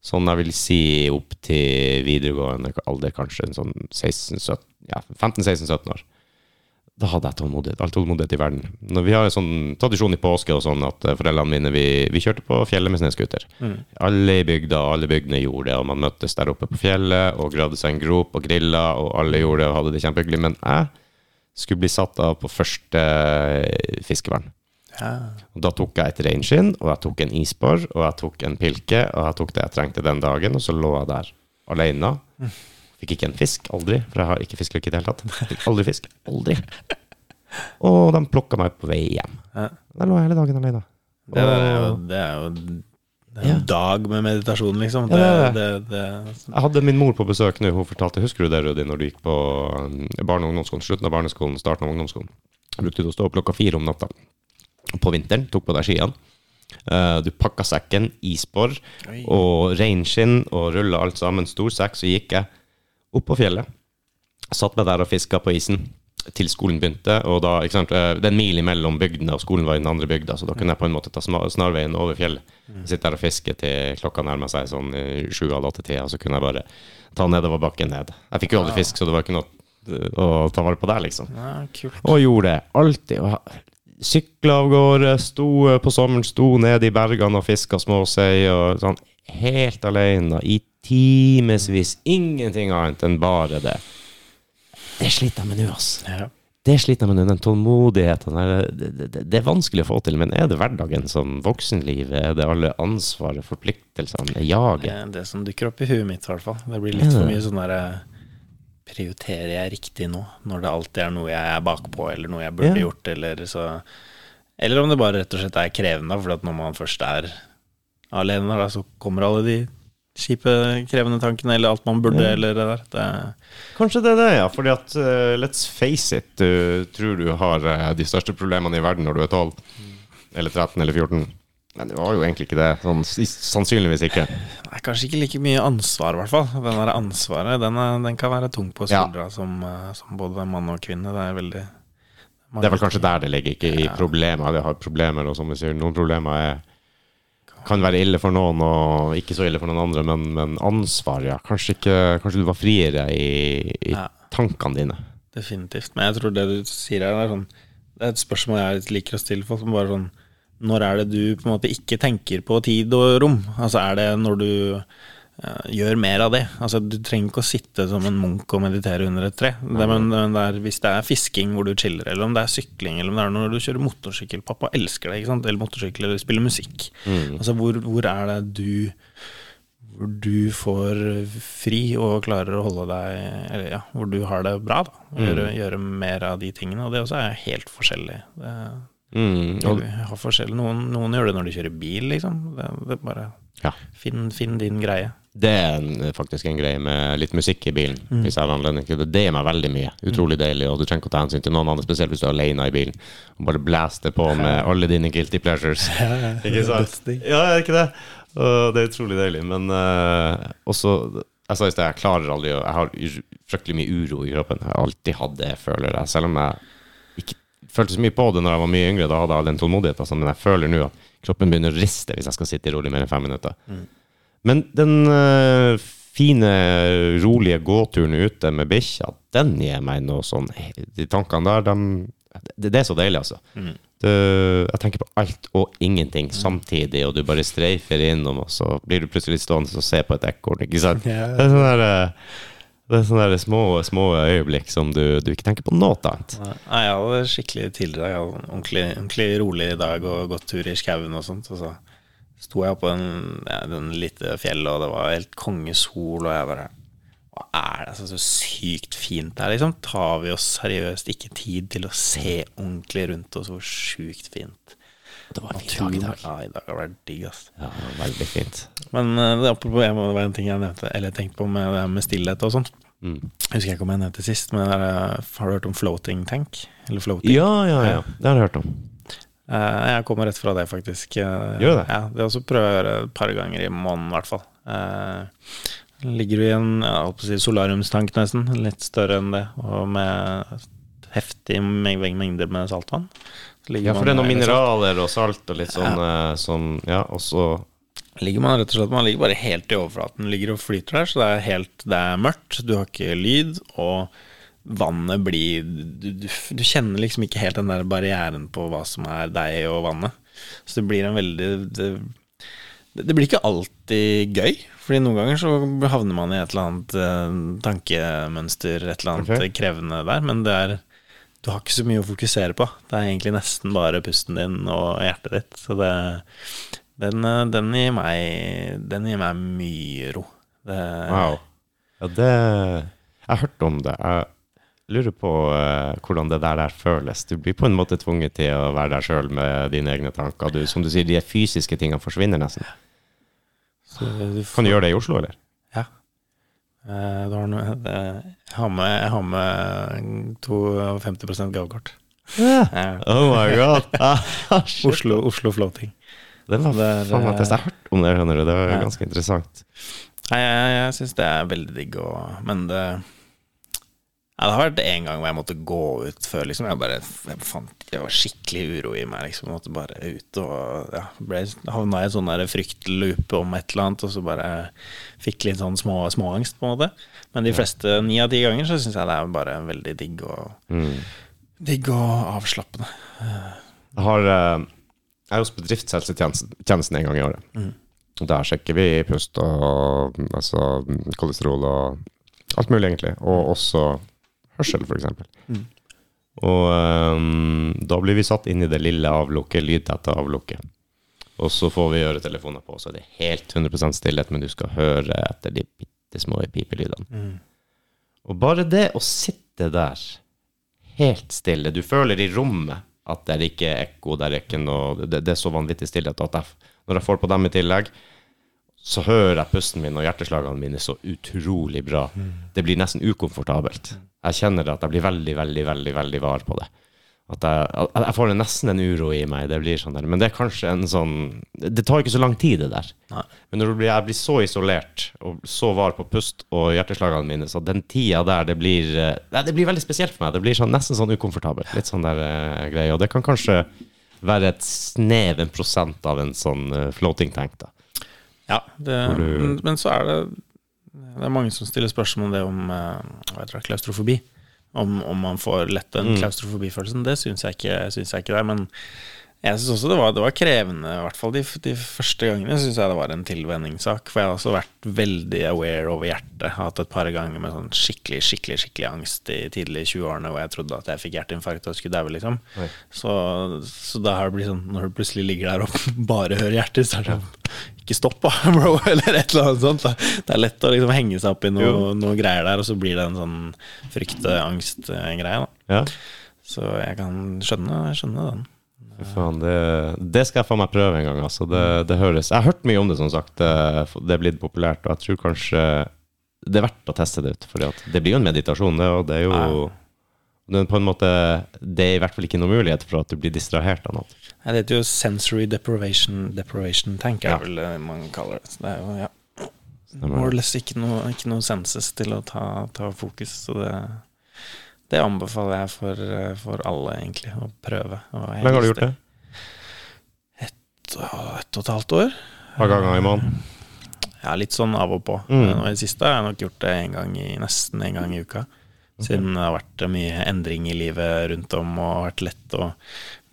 sånn jeg vil si opp til videregående alder, kanskje sånn 15-16-17 ja, 15-16-17 år. Da hadde jeg tålmodighet, all tålmodighet i verden. Når vi har en sånn tradisjon i påske og sånn at eh, foreldrene mine vi, vi kjørte på fjellet med snøscooter. Mm. Alle i bygda, alle bygdene gjorde det, og man møttes der oppe på fjellet og gravde seg en grop og grilla, og alle gjorde det og hadde det kjempehyggelig. Men jeg skulle bli satt av på første eh, fiskevern. Ja. Og da tok jeg et reinskinn, og jeg tok en isbor, og jeg tok en pilke, og jeg tok det jeg trengte den dagen, og så lå jeg der alene. Fikk ikke en fisk, aldri, for jeg har ikke fiskelykke i det hele tatt. Fikk aldri fisk. Aldri. Og de plukka meg på vei hjem. Ja. Der lå jeg hele dagen alene. Det, er jo, det er jo det er Ja. en dag med meditasjon, liksom. Ja, Det, det er det, det, jeg hadde min mor på besøk nå. Hun fortalte Husker du det, Rudi, når du gikk på um, barne- og ungdomsskolen? Slutten av barneskolen, starten av ungdomsskolen. Brukte du å stå opp klokka fire om natta på vinteren, tok på deg skiene. Eh, du pakka sekken, isbor og reinskinn og rulla alt sammen. Stor sekk, så gikk jeg opp på fjellet. Satt meg der og fiska på isen til skolen begynte. Og da, ikke sant, eh, Det er en mil mellom bygdene, og skolen var i den andre bygda, så da kunne jeg på en måte ta snarveien over fjellet. Sitte der og fiske til klokka nærma seg sånn i sju-halv åtte-tida, og så kunne jeg bare ta nedover bakken ned. Jeg fikk jo aldri fisk, så det var ikke noe eh, å ta vare på der, liksom. ja. Og gjorde det. Alltid. Og sykla av gårde, sto eh, på sommeren, sto nede i bergene og fiska småsei og sånn. helt alene i timevis. Ingenting annet enn bare det. Det sliter jeg med nå, altså. Ja. Det sliter jeg med nå, den tålmodigheten. Det, det, det, er vanskelig å få til, men er det hverdagen som voksenlivet? Er det alle ansvaret, forpliktelsene, jaget? Det, som dukker opp i huet mitt, i hvert fall. Det blir litt for mye sånn derre Prioriterer jeg riktig nå, når det alltid er noe jeg er bakpå, eller noe jeg burde Ja. gjort, eller så Eller om det bare rett og slett er krevende, for når man først er alene, da, så kommer alle de kjipe, krevende tankene, eller alt man burde, Ja. eller det der. Det, Kanskje det er det, ja. Fordi at uh, let's face it, du tror du har uh, de største problemene i verden når du er 12. Eller 13 eller 14. Men det var jo egentlig ikke det. Sånn, sannsynligvis ikke. er kanskje ikke like mye ansvar, i hvert fall. Den der ansvaret, den, er, den kan være tung på Ja. som, eh, som både mann og kvinne. Det er veldig Det er vel kanskje der det ligger, ikke i problemer. Det har problemer, og som vi sier, noen problemer er, kan være ille for noen og ikke så ille for noen andre, men, men ansvar, ja. Kanskje, ikke, kanskje du var friere i, i Ja. tankene dine. Definitivt. Men jeg tror det du sier her, er sånn Det er et spørsmål jeg liker å stille folk. som Bare sånn Når er det du på en måte ikke tenker på tid og rom? Altså er det når du gjør mer av det? Altså Du trenger ikke å sitte som en munk og meditere under et tre. Det, men, det er, hvis det er fisking hvor du chiller, eller om det er sykling, eller om det er når du kjører motorsykkel Pappa elsker det? Eller motorsykkel, eller spiller musikk. Altså hvor, hvor er det du hvor du får fri og klarer å holde deg Eller ja, hvor du har det bra, da. Gjøre, Gjøre, gjøre mer av de tingene. Og det også er helt forskjellig. Det, Mm, og, forskjellig. Noen, noen gjør det når de kjører bil, liksom. Det, det bare ja. finn, finn din greie. Det er en, faktisk en greie med litt musikk i bilen. Hvis jeg har anledning til det. Det gir meg veldig mye. Utrolig deilig. Og du trenger ikke å ta hensyn til noen andre, spesielt hvis du er alene i bilen. Og bare blaste på med alle dine guilty pleasures. Ikke sant? Ja, er ikke det? Og det er utrolig deilig. Men uh, også Jeg sa i sted, jeg klarer aldri å Jeg har fryktelig mye uro i kroppen. Jeg har alltid hatt det, føler jeg. Selv om jeg ikke følte så mye på det når jeg var mye yngre. Da hadde jeg all den tålmodigheten. Altså, Men jeg føler nå at kroppen begynner å riste hvis jeg skal sitte rolig mer enn fem minutter. Men den uh, fine, rolige gåturen ute med bikkja, den gir meg noe sånn De tankene der, de, det, det er så deilig, altså. Det, jeg tenker på alt og ingenting samtidig, og du bare streifer innom, og så blir du plutselig stående og se på et ekorn, ikke sant? Yeah. Det er sånne, der, eh, det er sånne der små, små øyeblikk som du, du ikke tenker på noe annet. Nei, jeg hadde skikkelig tidligere Jeg hadde ordentlig, ordentlig rolig dag og gått tur i skauen og sånt. Og så sto jeg oppå en, en lite fjell, og det var helt kongesol, og jeg bare Hva er det? Altså, så sykt fint det er, liksom. Tar vi oss seriøst ikke tid til å se ordentlig rundt oss hvor sjukt fint Det var en fin dag i dag. Ja, i dag har vært digg, ass. Ja, det var veldig fint. Men eh, det, apropos, jeg må- det var en ting jeg nevnte, eller tenkte på med det med stillhet og sånt. Mm. Jeg husker ikke om jeg nevnte sist, men der, eh, har du hørt om floating tank? Eller floating? Ja, ja, ja. Det har jeg hørt om. Eh, Jeg kommer rett fra det, faktisk. Eh, Gjør det? Ja, det også prøver jeg å gjøre et par ganger i måneden, i hvert fall. Eh, Ligger du i en jeg å si, solariumstank, nesten, litt større enn det, og med heftig meng- mengder med saltvann. Ja, for det er noen mineraler og salt og litt sånn eh, som Ja, og så Ligger man rett og slett Man ligger bare helt i overflaten. Ligger og flyter der, så det er helt Det er mørkt, du har ikke lyd, og vannet blir du, du, du kjenner liksom ikke helt den der barrieren på hva som er deg og vannet. Så det blir en veldig Det, det blir ikke alltid gøy, Fordi noen ganger så havner man i et eller annet eh, tankemønster, et eller annet okay. krevende der, men det er du har ikke så mye å fokusere på. Det er egentlig nesten bare pusten din og hjertet ditt. Så det, den, eh, den, gir meg, den gir meg mye ro. Det, Wow. Ja, det Jeg har hørt om det. Jeg lurer på uh, hvordan det der, der føles. Du blir på en måte tvunget til å være der sjøl med dine egne tanker. Du, som du sier, de fysiske tingene forsvinner nesten. så du får- Kan du gjøre det i Oslo, eller? Ja. Uh, noe, uh, jeg, har med, jeg har med 52 gavekort. Ja. Oh my god! Ah. Oslo, Oslo Floating. Det var Det er, faen meg. Jeg har om det, skjønner du. Det var Ja. ganske interessant. Nei, jeg, jeg syns det er veldig digg, å men det ja, Det har vært en gang hvor jeg måtte gå ut før, liksom. Jeg bare jeg fant Det var skikkelig uro i meg, liksom. Jeg måtte bare ut og ja, ble, havna i en sånn der om et eller annet, og så bare fikk litt sånn små, småangst, på en måte. Men de fleste, ni av ti ganger, så syns jeg det er bare veldig digg og Mm. Digg og avslappende. Jeg har eh, Jeg er hos bedriftshelsetjenesten tjenesten en gang i året. Mm. Der sjekker vi pust og altså, kolesterol og alt mulig, egentlig. Og også hørsel, f.eks. Mm. Og um, da blir vi satt inn i det lille avlukket, lydtette avlukket. Og så får vi øretelefoner på, så det er helt 100% stillhet, men du skal høre etter de bitte små pipelydene. Mm. Og bare det å sitte der helt stille Du føler i rommet at det er ikke ekko, det er ikke noe Det, det er så vanvittig stillhet at jeg, når jeg får på dem i tillegg, så hører jeg pusten min og hjerteslagene mine så utrolig bra. Det blir nesten ukomfortabelt. Jeg kjenner det at jeg blir veldig, veldig, veldig veldig var på det. At jeg, at jeg får nesten en uro i meg. Det blir sånn der. Men det er kanskje en sånn Det tar ikke så lang tid, det der. Nei. Men når blir, jeg blir så isolert og så var på pust og hjerteslagene mine, så den tida der, det blir eh, det blir veldig spesielt for meg. Det blir sånn, nesten sånn ukomfortabelt. Litt sånn der uh, greie. Og det kan kanskje være et snev, en prosent av en sånn eh, floating tank, da. Ja, det, men så er det Det er mange som stiller spørsmål om det om eh, klaustrofobi. Om, om man får lett den Mm. klaustrofobifølelsen. Det syns jeg, jeg ikke det er. Men jeg syns også det var, det var krevende, i hvert fall de, de første gangene. Syns jeg det var en tilvenningssak. For jeg har også vært veldig aware over hjertet. Har hatt et par ganger med sånn skikkelig skikkelig, skikkelig angst i tidlig 20-årene hvor jeg trodde at jeg fikk hjerteinfarkt og skulle daue, liksom. Så, så da har det blitt sånn Når du plutselig ligger der og bare hører hjertet, så er det sånn Ikke stopp, bro, eller et eller annet sånt. Det er lett å liksom henge seg opp i noe, noe greier der, og så blir det en sånn frykt-angst-greie. da Ja. Så jeg kan skjønne, skjønne den. Faen, det, det skal jeg faen meg prøve en gang. Altså. Det, det høres Jeg har hørt mye om det, som sagt. Det, det er blitt populært, og jeg tror kanskje det er verdt å teste det ut. For det blir jo en meditasjon, det, og det er jo er på en måte Det er i hvert fall ikke noe mulighet for at du blir distrahert av noe. Det heter jo sensory deprivation, deprivation tenker er Ja. vel det man kaller det. Så det er jo, ja. More or less ikke noe, ikke noe senses til å ta, ta fokus. Så det, det anbefaler jeg for, eh, for alle, egentlig, å prøve. Hvor lenge har du gjort det? Et, et og et halvt år. Hva ganger i måneden? Ja, litt sånn av og på. Mm. Nå i det siste har jeg nok gjort det en gang i, nesten en gang i uka. Siden det har vært mye endring i livet rundt om og vært lett å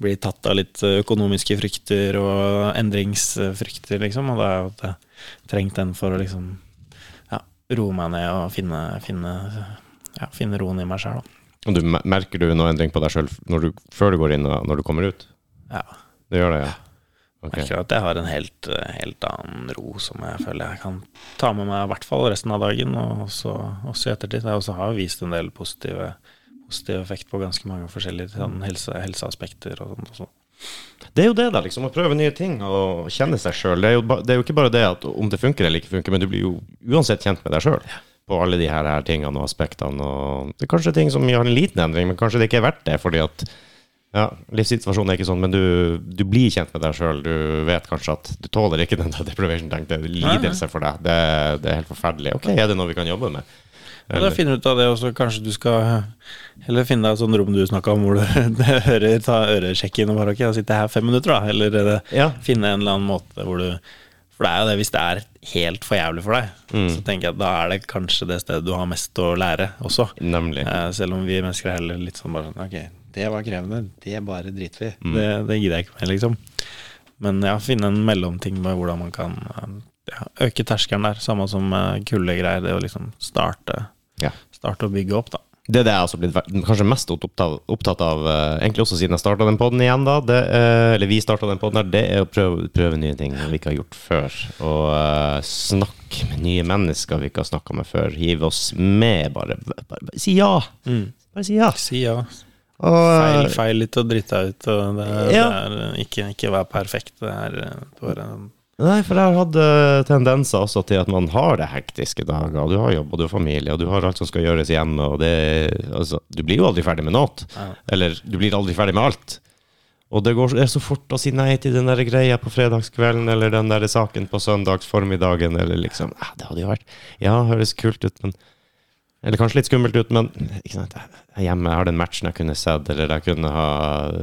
bli tatt av litt økonomiske frykter og endringsfrykter, liksom. Og da har jeg trengt den for å liksom ja, roe meg ned og finne, finne, ja, finne roen i meg sjøl, da. Og du, merker du noe endring på deg sjøl før du går inn og når du kommer ut? Ja. Det gjør det, ja? Ok. Merker at jeg har en helt, helt annen ro som jeg føler jeg kan ta med meg i hvert fall resten av dagen, og også, også ettertid. Jeg også har vist en del positive, positiv effekt på ganske mange forskjellige sånn, helse, helseaspekter og sånt også. Det er jo det, da. liksom Å prøve nye ting og kjenne seg sjøl. Det, det er jo ikke bare det at om det funker eller ikke funker, men du blir jo uansett kjent med deg sjøl. På alle de her, her tingene og aspektene. Og det er kanskje ting som gjør en liten endring, men kanskje det ikke er verdt det. fordi at ja, livssituasjonen er ikke sånn, men du, du blir kjent med deg sjøl. Du vet kanskje at du tåler ikke den der deprivation tank. Det er lidelse for deg. Det, det er helt forferdelig. Ok, er det noe vi kan jobbe med? Ja, da finner du ut av det også, kanskje du skal heller finne deg et sånt rom du snakka om, hvor du hører, ta øresjekken og bare ok, sitte her fem minutter, da. Eller er Ja. finne en eller annen måte hvor du For det er jo det, hvis det er helt for jævlig for deg, Mm. så tenker jeg at da er det kanskje det stedet du har mest å lære også. Nemlig. Eh, selv om vi mennesker er heller litt sånn bare sånn Ok, det var krevende, det bare driter vi. Mm. Det, det gidder jeg ikke med, liksom. Men ja, finne en mellomting med hvordan man kan eh, ja, øke terskelen der. Samme som uh, kuldegreier. Det å liksom starte, Ja. starte å bygge opp, da. Det er det jeg har også blitt kanskje mest opptatt, av, eh, egentlig også siden jeg starta den poden igjen, da. Det, eh, eller vi starta den poden her, det er å prøve, prøve nye ting vi ikke har gjort før. Og uh, snakke med nye mennesker vi ikke har snakka med før. Hive oss med, bare, bare, bare si ja! Bare si ja. Si ja. Og, Feil, feil litt og dritt deg ut. Og det, Ja. det er ikke, ikke vær perfekt. Det er bare Nei, for jeg har hatt tendenser også til at man har det hektiske dager. Du har jobb, og du har familie, og du har alt som skal gjøres hjemme. Og det, altså, du blir jo aldri ferdig med noe. Eller du blir aldri ferdig med alt. Og det går det er så fort å si nei til den der greia på fredagskvelden, eller den der saken på søndagsformiddagen, eller liksom ah, Det hadde jo vært Ja, høres kult ut, men Eller kanskje litt skummelt ut, men ikke sant, hjemme, har den matchen jeg kunne sett, eller jeg kunne ha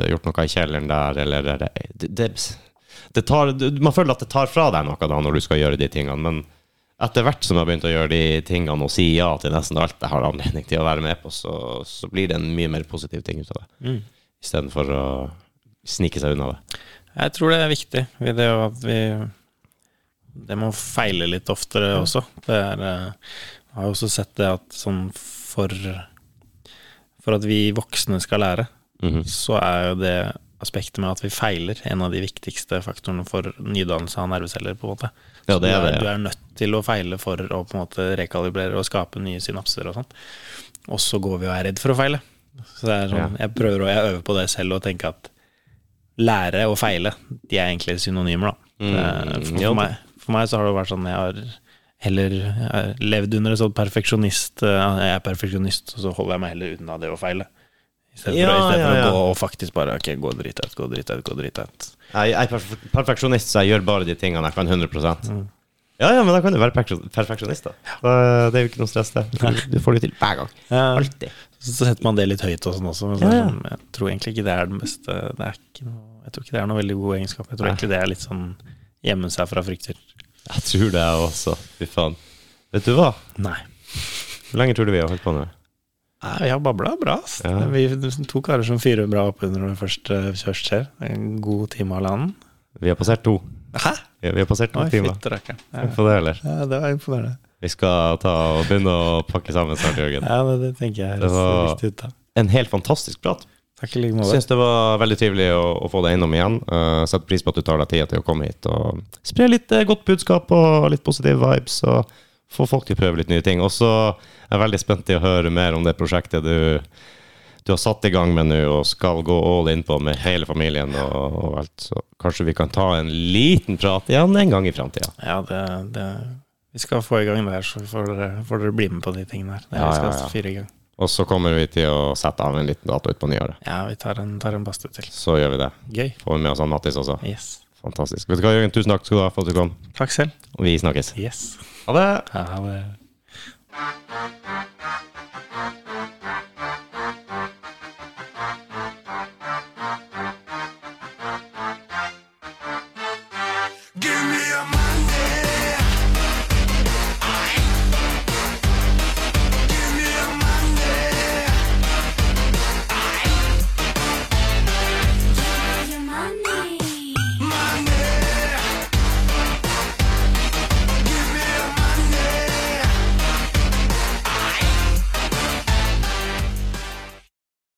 gjort noe i kjelleren der, eller det, det tar, Man føler at det tar fra deg noe da når du skal gjøre de tingene, men etter hvert som jeg har begynt å gjøre de tingene og si ja til nesten alt jeg har anledning til å være med på, så, så blir det en mye mer positiv ting ut av det. Mm. Istedenfor å snike seg unna det. Jeg tror det er viktig det at vi det må feile litt oftere også. Det er eh, Jeg har også sett det at sånn for For at vi voksne skal lære, Mhm. så er jo det aspektet med at vi feiler, en av de viktigste faktorene for nydannelse av nerveceller, på en måte. Ja, det er du, ja. du er nødt til å feile for å på en måte rekalibrere og skape nye synapser og sånn. Og så går vi og er redd for å feile. Så det er sånn, jeg prøver og jeg øver på det selv og tenker at lære og feile, de er egentlig synonymer, da. Mm, for, for, meg, for meg så har det vært sånn jeg har heller jeg har levd under en sånn perfeksjonist eh, Jeg er perfeksjonist, og så holder jeg meg heller unna det å feile. I stedet Ja, for, i ja, ja. å gå og faktisk bare Ok, gå drit ut, gå drit ut, gå drit ut. Jeg jeg er perfeksjonist, så jeg gjør bare de tingene jeg kan 100 Mm. Ja, ja, men da kan du være perfeksjonist, da. Så Det er jo ikke noe stress, det. Du, får det til hver gang. Alltid. Så setter man det litt høyt og sånn også. Men så sånn, jeg tror egentlig ikke det er den beste det er ikke noe, Jeg tror ikke det er noe veldig god egenskap. Jeg tror Nei. egentlig det er litt sånn gjemme seg fra frykter. Jeg tror det, jeg også. Fy faen. Vet du hva? Nei. Hvor lenge tror du vi har holdt på nå? Nei, vi har babla bra. Ja. Vi to karer som fyrer bra opp under det første først skjer. En god time av landen. Vi har passert to. Hæ? Ja, vi har passert to Oi, timer. rakkeren. Ja. Imponerende. for det, eller? ja, det var imponerende. Vi skal ta og begynne å pakke sammen snart, Jørgen. Ja, det, det tenker jeg Det høres var- riktig ut. da En helt fantastisk prat. Takk i like måte. syns det var veldig trivelig å, å få deg innom igjen. Uh, Setter pris på at du tar deg tida til å komme hit og spre litt uh, godt budskap og litt positive vibes. Og få folk til å prøve litt nye ting. Og så er jeg veldig spent til å høre mer om det prosjektet du, du har satt i gang med nå og skal gå all in på med hele familien og, og alt. Så kanskje vi kan ta en liten prat igjen en gang i framtida. Ja, det, det Vi skal få i gang der, så får dere, får dere bli med på de tingene her. Det Ja, vi skal ja, ja. fyre i gang. Og så kommer vi til å sette av en liten dato utpå nyåret. Ja, vi tar en, tar en badstue til. Så gjør vi det. Gøy. Får vi med oss han Mattis også. Yes. Fantastisk. Vet du hva, Jørgen, tusen takk skal du ha for at du kom. Takk selv. Og vi snakkes. Yes. Ha det. Ha det.